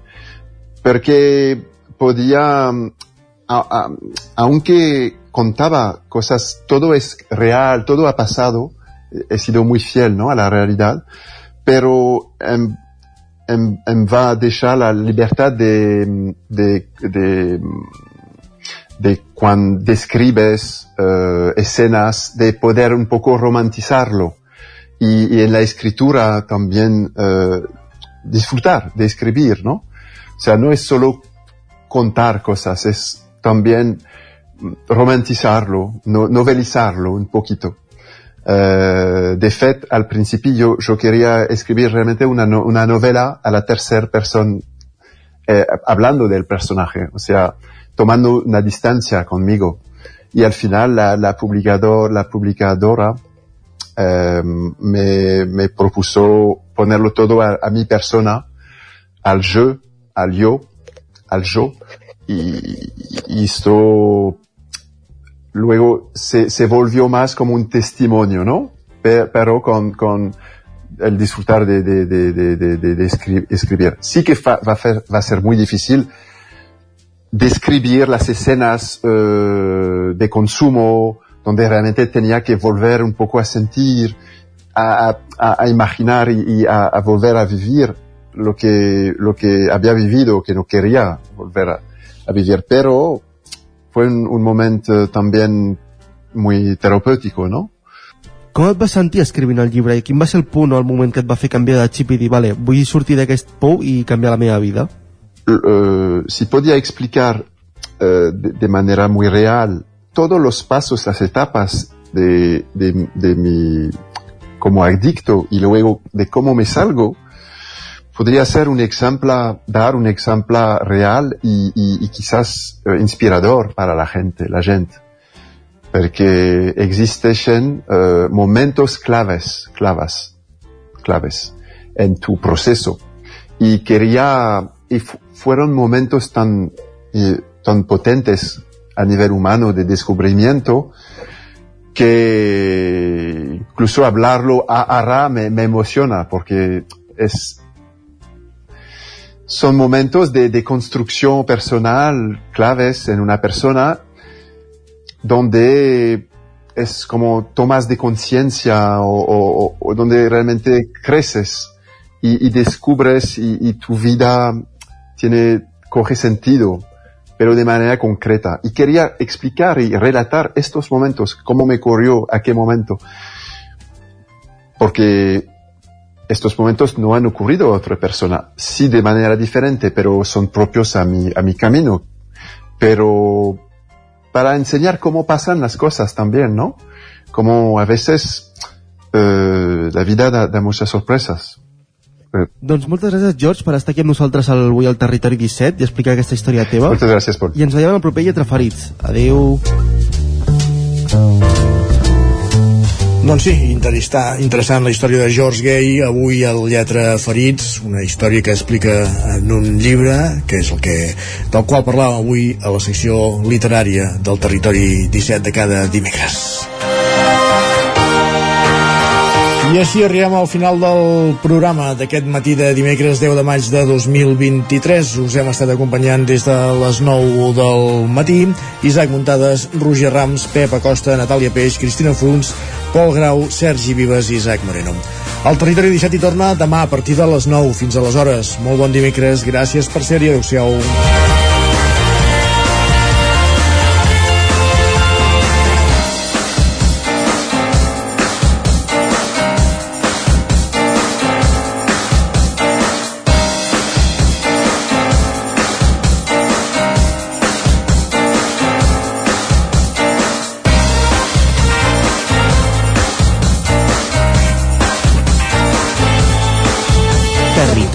Porque podía, a, aunque contaba cosas, todo es real, todo ha pasado, he sido muy fiel ¿no? a la realidad, pero en, en, en va a dejar la libertad de, de, de, de cuando describes uh, escenas, de poder un poco romantizarlo. Y, en la escritura también uh, disfrutar de escribir, ¿no? O sea, no es solo contar cosas, es también romantizarlo, no, novelizarlo un poquito. Uh, de fait, al principio yo quería escribir realmente una, no, una novela a la tercera persona, eh, hablando del personaje, o sea, tomando una distancia conmigo. Y al final la, la, publicador, la publicadora eh, me, me, propuso ponerlo todo a, a, mi persona, al yo, al yo, al yo, y, y esto luego se, se, volvió más como un testimonio, ¿no? Pero con, con el disfrutar de, de, de, de escribir. Sí que va, va, va a ser muy difícil describir las escenas uh, de consumo, donde realmente tenía que volver un poco a sentir, a, a, a imaginar y, y a, a, volver a vivir lo que, lo que había vivido, que no quería volver a, a vivir. Pero fue un, un momento también muy terapéutico, ¿no? Com et vas sentir escrivint el llibre i quin va ser el punt o el moment que et va fer canviar de xip i dir, vale, vull sortir d'aquest pou i canviar la meva vida? uh, si podía explicar uh, de, de, manera muy real todos los pasos, las etapas de, de, de, mi como adicto y luego de cómo me salgo, podría ser un ejemplo, dar un ejemplo real y, y, y quizás uh, inspirador para la gente, la gente. Porque existen momentos claves, claves, claves en tu proceso. Y quería y fueron momentos tan, eh, tan potentes a nivel humano de descubrimiento que incluso hablarlo a Ara me, me emociona porque es, son momentos de, de, construcción personal claves en una persona donde es como tomas de conciencia o, donde realmente creces y, y descubres y, y, tu vida tiene, coge sentido, pero de manera concreta. Y quería explicar y relatar estos momentos, cómo me corrió, a qué momento. Porque estos momentos no han ocurrido a otra persona. Sí de manera diferente, pero son propios a mi, a mi camino. Pero para enseñar cómo pasan las cosas también, ¿no? Como a veces eh, la vida da, da muchas sorpresas. Eh. Doncs moltes gràcies, George, per estar aquí amb nosaltres avui al Territori 17 i explicar aquesta història teva. Moltes gràcies, Pol. I ens veiem al proper Lletra Ferits. Adéu. Doncs sí, interessant, la història de George Gay avui al Lletra Ferits, una història que explica en un llibre, que és el que del qual parlàvem avui a la secció literària del Territori 17 de cada dimecres. I així arribem al final del programa d'aquest matí de dimecres 10 de maig de 2023. Us hem estat acompanyant des de les 9 del matí. Isaac Muntades, Roger Rams, Pep Acosta, Natàlia Peix, Cristina Fruns, Pol Grau, Sergi Vives i Isaac Moreno. El Territori 17 hi torna demà a partir de les 9 fins a les hores. Molt bon dimecres, gràcies per ser-hi, adeu-siau.